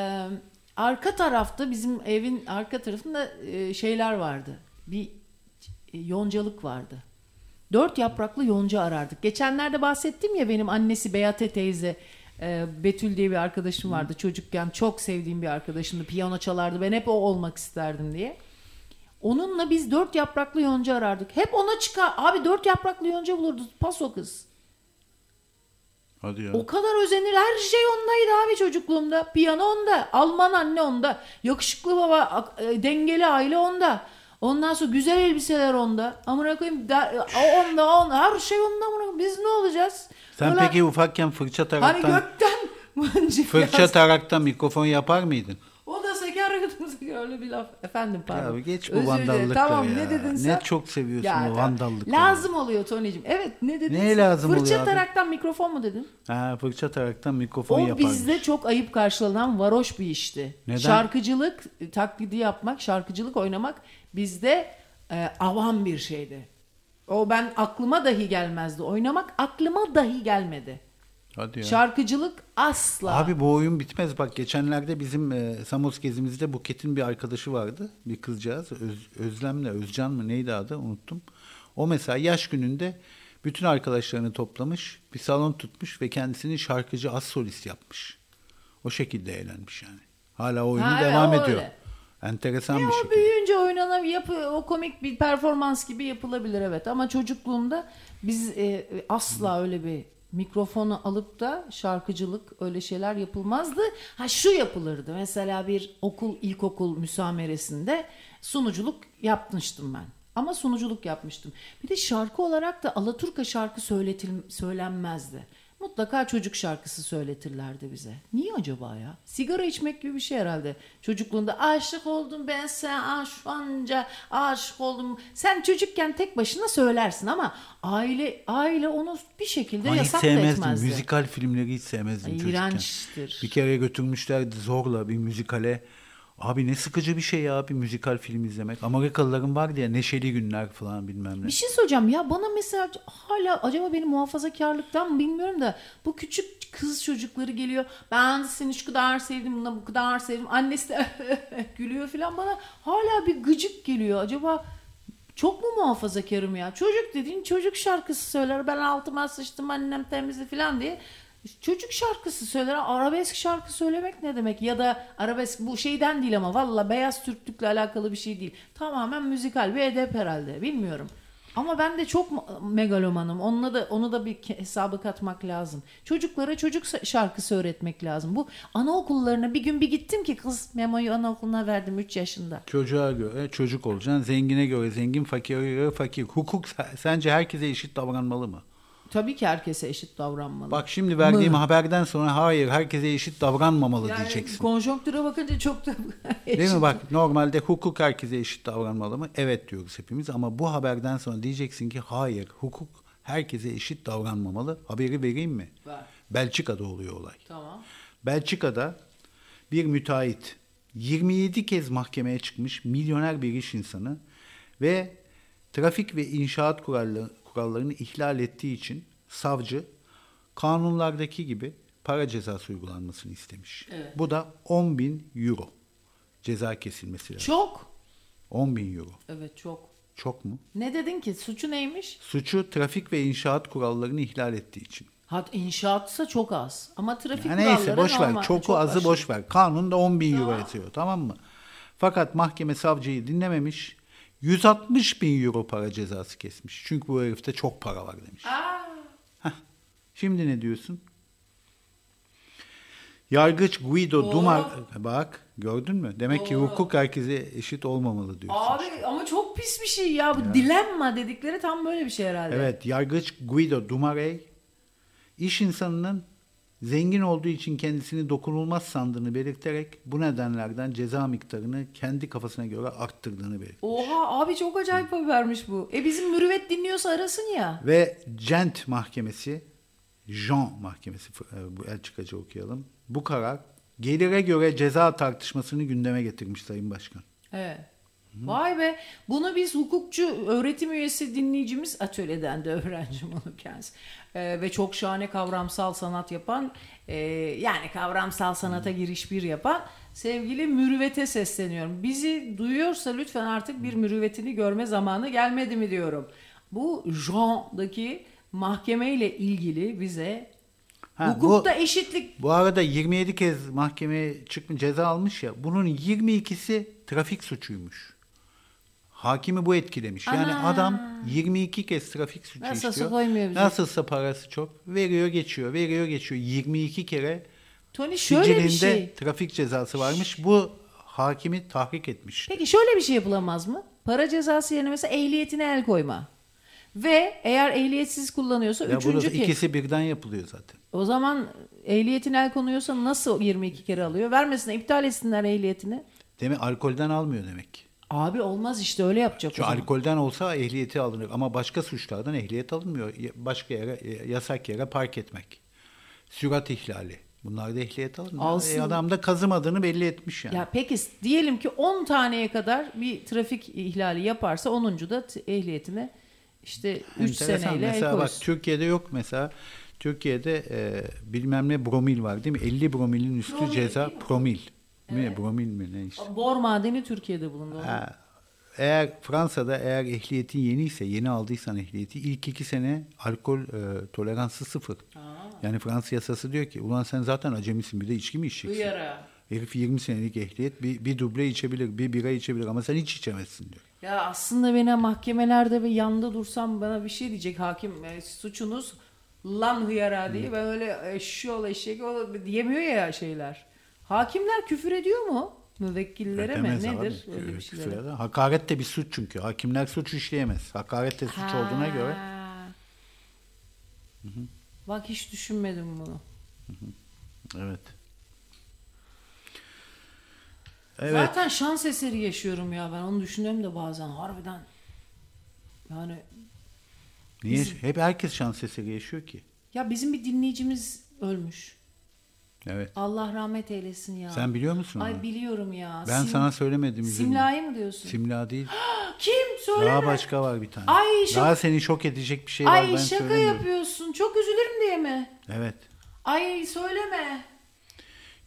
arka tarafta bizim evin arka tarafında e, şeyler vardı. Bir e, yoncalık vardı. Dört yapraklı yonca arardık. Geçenlerde bahsettim ya benim annesi Beyate teyze e, Betül diye bir arkadaşım vardı. Çocukken çok sevdiğim bir arkadaşımdı. Piyano çalardı. Ben hep o olmak isterdim diye. Onunla biz dört yapraklı yonca arardık. Hep ona çıkar. Abi dört yapraklı yonca bulurdu. Paso kız. Hadi ya. O kadar özenir. Her şey ondaydı abi çocukluğumda. Piyano onda. Alman anne onda. Yakışıklı baba. e, Dengeli aile onda. Ondan sonra güzel elbiseler onda. Amına koyayım onda, onda. Her şey onda amına. Biz ne olacağız? Sen Böyle- peki ufakken fırça Hani taraktan, gökten [LAUGHS] mıncık fırça taraktan mikrofon yapar mıydın? O da seker gıdımızı öyle bir laf. Efendim pardon. Ya geç bu vandallıkları Tamam ya. ne dedin Ne sen? çok seviyorsun Ya, o vandallıkları. Lazım oluyor Tony'cim. Evet ne dedin? Neye sen? lazım Fırça oluyor abi? taraktan mikrofon mu dedin? Ha, fırça taraktan mikrofon O yaparmış. bizde çok ayıp karşılanan varoş bir işti. Neden? Şarkıcılık taklidi yapmak, şarkıcılık oynamak bizde e, avam bir şeydi. O ben aklıma dahi gelmezdi. Oynamak aklıma dahi gelmedi. Hadi ya. Şarkıcılık asla. Abi bu oyun bitmez. Bak geçenlerde bizim e, Samos gezimizde Buket'in bir arkadaşı vardı. Bir kızcağız. Öz, Özlem'le Özcan mı neydi adı unuttum. O mesela yaş gününde bütün arkadaşlarını toplamış. Bir salon tutmuş ve kendisini şarkıcı az solist yapmış. O şekilde eğlenmiş yani. Hala oyunu Ha, evet, devam o ediyor. öyle. Enteresan Ya bir şekilde. büyüyünce oynanan yapı o komik bir performans gibi yapılabilir evet ama çocukluğumda biz e, asla öyle bir mikrofonu alıp da şarkıcılık öyle şeyler yapılmazdı. Ha şu yapılırdı. Mesela bir okul ilkokul müsameresinde sunuculuk yapmıştım ben. Ama sunuculuk yapmıştım. Bir de şarkı olarak da Alaturka şarkı söyletil söylenmezdi. Mutlaka çocuk şarkısı söyletirlerdi bize. Niye acaba ya? Sigara içmek gibi bir şey herhalde. Çocukluğunda aşık oldum ben sen aşfanca aşık oldum. Sen çocukken tek başına söylersin ama aile aile onu bir şekilde hiç yasak sevmezdim. etmezdi. Müzikal filmleri hiç sevmezdim Ay, çocukken. iğrençtir. Bir kere götürmüşlerdi zorla bir müzikale. Abi ne sıkıcı bir şey ya bir müzikal film izlemek. Amerikalıların vardı ya Neşeli Günler falan bilmem ne. Bir şey söyleyeceğim ya bana mesela hala acaba benim muhafazakarlıktan mı bilmiyorum da bu küçük kız çocukları geliyor. Ben seni şu kadar sevdim buna bu kadar sevdim. Annesi de [LAUGHS] gülüyor falan bana hala bir gıcık geliyor. Acaba çok mu muhafazakarım ya? Çocuk dediğin çocuk şarkısı söyler. Ben altıma sıçtım annem temizli falan diye. Çocuk şarkısı söyler. Arabesk şarkı söylemek ne demek? Ya da arabesk bu şeyden değil ama valla beyaz Türklükle alakalı bir şey değil. Tamamen müzikal bir edep herhalde. Bilmiyorum. Ama ben de çok ma- megalomanım. Onunla da onu da bir hesaba katmak lazım. Çocuklara çocuk şarkısı öğretmek lazım. Bu anaokullarına bir gün bir gittim ki kız Memo'yu anaokuluna verdim 3 yaşında. Çocuğa göre çocuk olacaksın. Zengine göre zengin, fakire göre fakir. Hukuk se- sence herkese eşit davranmalı mı? Tabii ki herkese eşit davranmalı. Bak şimdi verdiğim Mı? haberden sonra hayır herkese eşit davranmamalı yani diyeceksin. konjonktüre bakınca çok da [LAUGHS] Değil mi? Bak normalde hukuk herkese eşit davranmalı mı? Evet diyoruz hepimiz ama bu haberden sonra diyeceksin ki hayır hukuk herkese eşit davranmamalı. Haberi vereyim mi? Ver. Belçika'da oluyor olay. Tamam. Belçika'da bir müteahhit 27 kez mahkemeye çıkmış milyoner bir iş insanı ve trafik ve inşaat kuralları, kurallarını ihlal ettiği için savcı kanunlardaki gibi para cezası uygulanmasını istemiş. Evet. Bu da 10 bin euro ceza kesilmesi lazım. Çok. 10 bin euro. Evet çok. Çok mu? Ne dedin ki? Suçu neymiş? Suçu trafik ve inşaat kurallarını ihlal ettiği için. Hat inşaatsa çok az. Ama trafik Ya kuralları neyse boş ver. normal. Çoku Çok azı aşırı. boş ver. Kanunda 10 bin euro Tamam. yazıyor tamam mı? Fakat mahkeme savcıyı dinlememiş. 160 bin euro para cezası kesmiş. Çünkü bu herifte çok para var demiş. Heh. Şimdi ne diyorsun? Yargıç Guido Doğru. Dumar bak gördün mü? Demek ki hukuk herkese eşit olmamalı diyorsun. Abi ama çok pis bir şey ya. Bu dilemma dedikleri tam böyle bir şey herhalde. Evet, yargıç Guido Dumarey iş insanının zengin olduğu için kendisini dokunulmaz sandığını belirterek bu nedenlerden ceza miktarını kendi kafasına göre arttırdığını belirtti. Oha abi çok acayip habermiş bu. E bizim mürüvvet dinliyorsa arasın ya. Ve Gent Mahkemesi, Jean Mahkemesi e, bu el çıkacı okuyalım. Bu karar gelire göre ceza tartışmasını gündeme getirmiş Sayın Başkan. Evet. Vay be. Bunu biz hukukçu öğretim üyesi dinleyicimiz atölyeden de öğrencim [LAUGHS] onu kendisi. Ee, ve çok şahane kavramsal sanat yapan e, yani kavramsal sanata giriş bir yapan sevgili mürüvvete sesleniyorum. Bizi duyuyorsa lütfen artık bir mürüvvetini görme zamanı gelmedi mi diyorum. Bu Jean'daki mahkeme ile ilgili bize Ha, hukukta bu- eşitlik Bu arada 27 kez mahkemeye çıkmış ceza almış ya. Bunun 22'si trafik suçuymuş. Hakimi bu etkilemiş. Yani Ana. adam 22 kez trafik suçu Nasılsa işliyor. koymuyor bize. Nasılsa parası çok. Veriyor geçiyor. Veriyor geçiyor. 22 kere Tony şöyle bir sicilinde şey. trafik cezası varmış. Bu hakimi tahrik etmiş. Peki şöyle bir şey yapılamaz mı? Para cezası yerine mesela ehliyetine el koyma. Ve eğer ehliyetsiz kullanıyorsa Ya burada üçüncü kez. ikisi birden yapılıyor zaten. O zaman ehliyetine el konuyorsa nasıl 22 kere alıyor? Vermesinler, iptal etsinler ehliyetini. Demek alkolden almıyor demek ki. Abi olmaz işte öyle yapacak zaman. alkolden olsa ehliyeti alınır ama başka suçlardan ehliyet alınmıyor. Başka yere e, yasak yere park etmek. Sürat ihlali. Bunlarda ehliyet alınmıyor. Alsın. E, adam da kazımadığını belli etmiş yani. Ya peki diyelim ki 10 taneye kadar bir trafik ihlali yaparsa 10. da ehliyetine işte 3 Enteresan. seneyle el Mesela bak. Türkiye'de yok mesela. Türkiye'de e, bilmem ne bromil var değil mi? 50 bromilin üstü Promil ceza değil mi? promil. Mi? Bromil mi ne işte. Bor madeni Türkiye'de bulundu. Ha, Eğer Fransa'da eğer ehliyetin yeniyse, yeni aldıysan ehliyeti ilk iki sene alkol e, toleransı sıfır. Yani Fransa yasası diyor ki ulan sen zaten acemisin bir de içki mi içeceksin? Uyara. Herif 20 senelik ehliyet bir, bir duble içebilir, bir bira içebilir ama sen hiç içemezsin diyor. Ya aslında beni mahkemelerde ve yanında dursam bana bir şey diyecek hakim. E, suçunuz lan hıyara diye. Ben öyle eşek ol diyemiyor ya şeyler. Hakimler küfür ediyor mu? Müvekkillere mi? Demez Nedir? abi, Öyle bir şeyler. Hakaret de bir suç çünkü. Hakimler suç işleyemez. Hakaret de suç olduğuna göre. Bak hiç düşünmedim bunu. Evet. Evet. Zaten şans eseri yaşıyorum ya ben onu düşünüyorum da bazen harbiden. Yani Niye? Hep herkes şans eseri yaşıyor ki. ya bizim bir dinleyicimiz ölmüş. Evet. Allah rahmet eylesin ya. Sen biliyor musun onu? Ay biliyorum ya. Ben Sim- sana söylemedim. üzülme. Simla'yı mı diyorsun? Simla değil. [GASPS] Kim? Söyleme. Daha başka var bir tane. Ay, şok- Daha seni şok edecek bir şey var. Ay ben şaka söylemiyorum. yapıyorsun. Çok üzülürüm diye mi? Evet. Ay söyleme.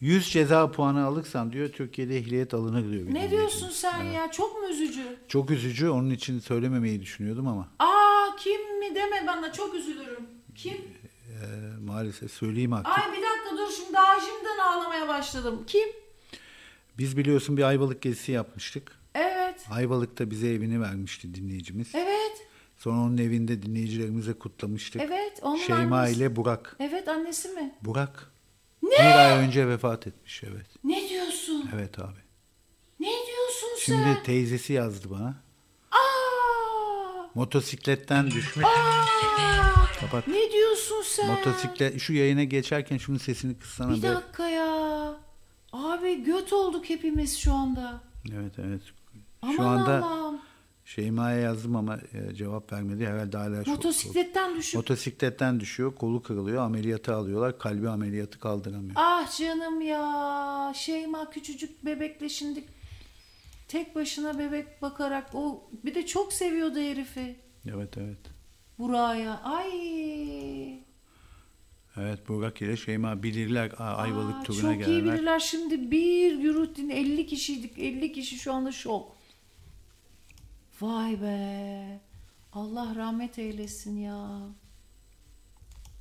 100 ceza puanı alırsan diyor Türkiye'de ehliyet alınır diyor. bir Ne dinleyicimiz. diyorsun sen ya? Çok mu üzücü? Çok üzücü. Onun için söylememeyi düşünüyordum ama Aa kim mi deme bana çok üzülürüm. Kim? e, maalesef söyleyeyim artık. Ay bir şimdi daha şimdiden ağlamaya başladım. Kim? Biz biliyorsun bir Ayvalık gezisi yapmıştık. Evet. Ayvalık'ta bize evini vermişti dinleyicimiz. Evet. Sonra onun evinde dinleyicilerimize kutlamıştık. Evet, onun Şeyma annesi. ile Burak. Evet annesi mi? Burak. Ne? Bir ay önce vefat etmiş evet. Ne diyorsun? Evet abi. Ne diyorsun Şimdi sen? teyzesi yazdı bana. Aa! Motosikletten düşmüş. Aa! Kapat. Ne diyorsun sen? Motosiklet şu yayına geçerken şunun sesini kıssana Bir be. dakika ya. Abi göt olduk hepimiz şu anda. Evet evet. Aman Şu anda Allah'ım. Şeyma'ya yazdım ama e, cevap vermedi. Herhalde hala şu- Motosikletten düşüp. Motosikletten düşüyor, kolu kırılıyor, ameliyata alıyorlar. Kalbi ameliyatı kaldıramıyor. Ah canım ya. Şeyma küçücük bebekle şimdi tek başına bebek bakarak o bir de çok seviyordu herifi. Evet evet. Buraya. Ay. Evet Burak ile Şeyma bilirler Aa, Ayvalık Aa, turuna çok iyi gelenler. bilirler. Şimdi bir yürüttün 50 kişiydik. 50 kişi şu anda şok. Vay be. Allah rahmet eylesin ya.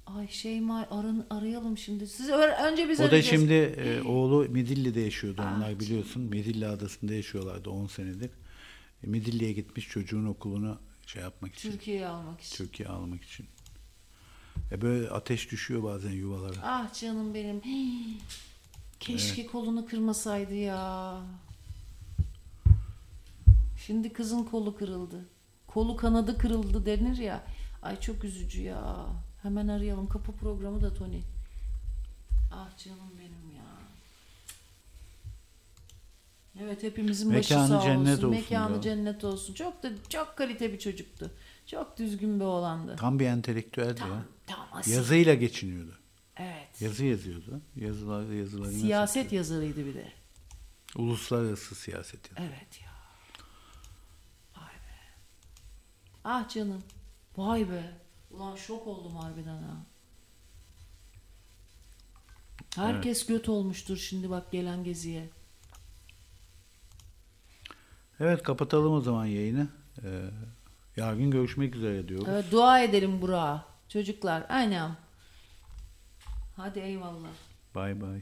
Ay Şeyma arın, arayalım şimdi. Siz önce biz O da arayacağız. şimdi e, oğlu Midilli'de yaşıyordu onlar biliyorsun. Midilli adasında yaşıyorlardı 10 senedir. E, Midilli'ye gitmiş çocuğun okulunu şey yapmak için. Türkiye'ye almak için. Türkiye almak için. E böyle ateş düşüyor bazen yuvalara. Ah canım benim. Hii. [GASPS] Keşke kolunu kırmasaydı ya. Şimdi kızın kolu kırıldı. Kolu kanadı kırıldı denir ya. Ay çok üzücü ya. Hemen arayalım. Kapı programı da Tony. Ah canım benim ya. Evet hepimizin Mekanı başı sağ cennet olsun. olsun Mekanı ya. cennet olsun. Çok da çok kalite bir çocuktu. Çok düzgün bir oğlandı. Tam bir entelektüeldi Tam, ya. tam asil. Yazıyla geçiniyordu. Evet. Yazı yazıyordu. Yazılar yazılarını Siyaset satıyordu. yazarıydı bir de. Uluslararası siyaset yazıyor. Evet ya. Vay be. Ah canım. Vay be. Ulan şok oldum harbiden ha. Herkes göt olmuştur şimdi bak gelen geziye. Evet kapatalım o zaman yayını. Ee, yarın görüşmek üzere diyoruz. Evet, dua edelim Burak'a. Çocuklar aynen. Hadi eyvallah. Bay bay.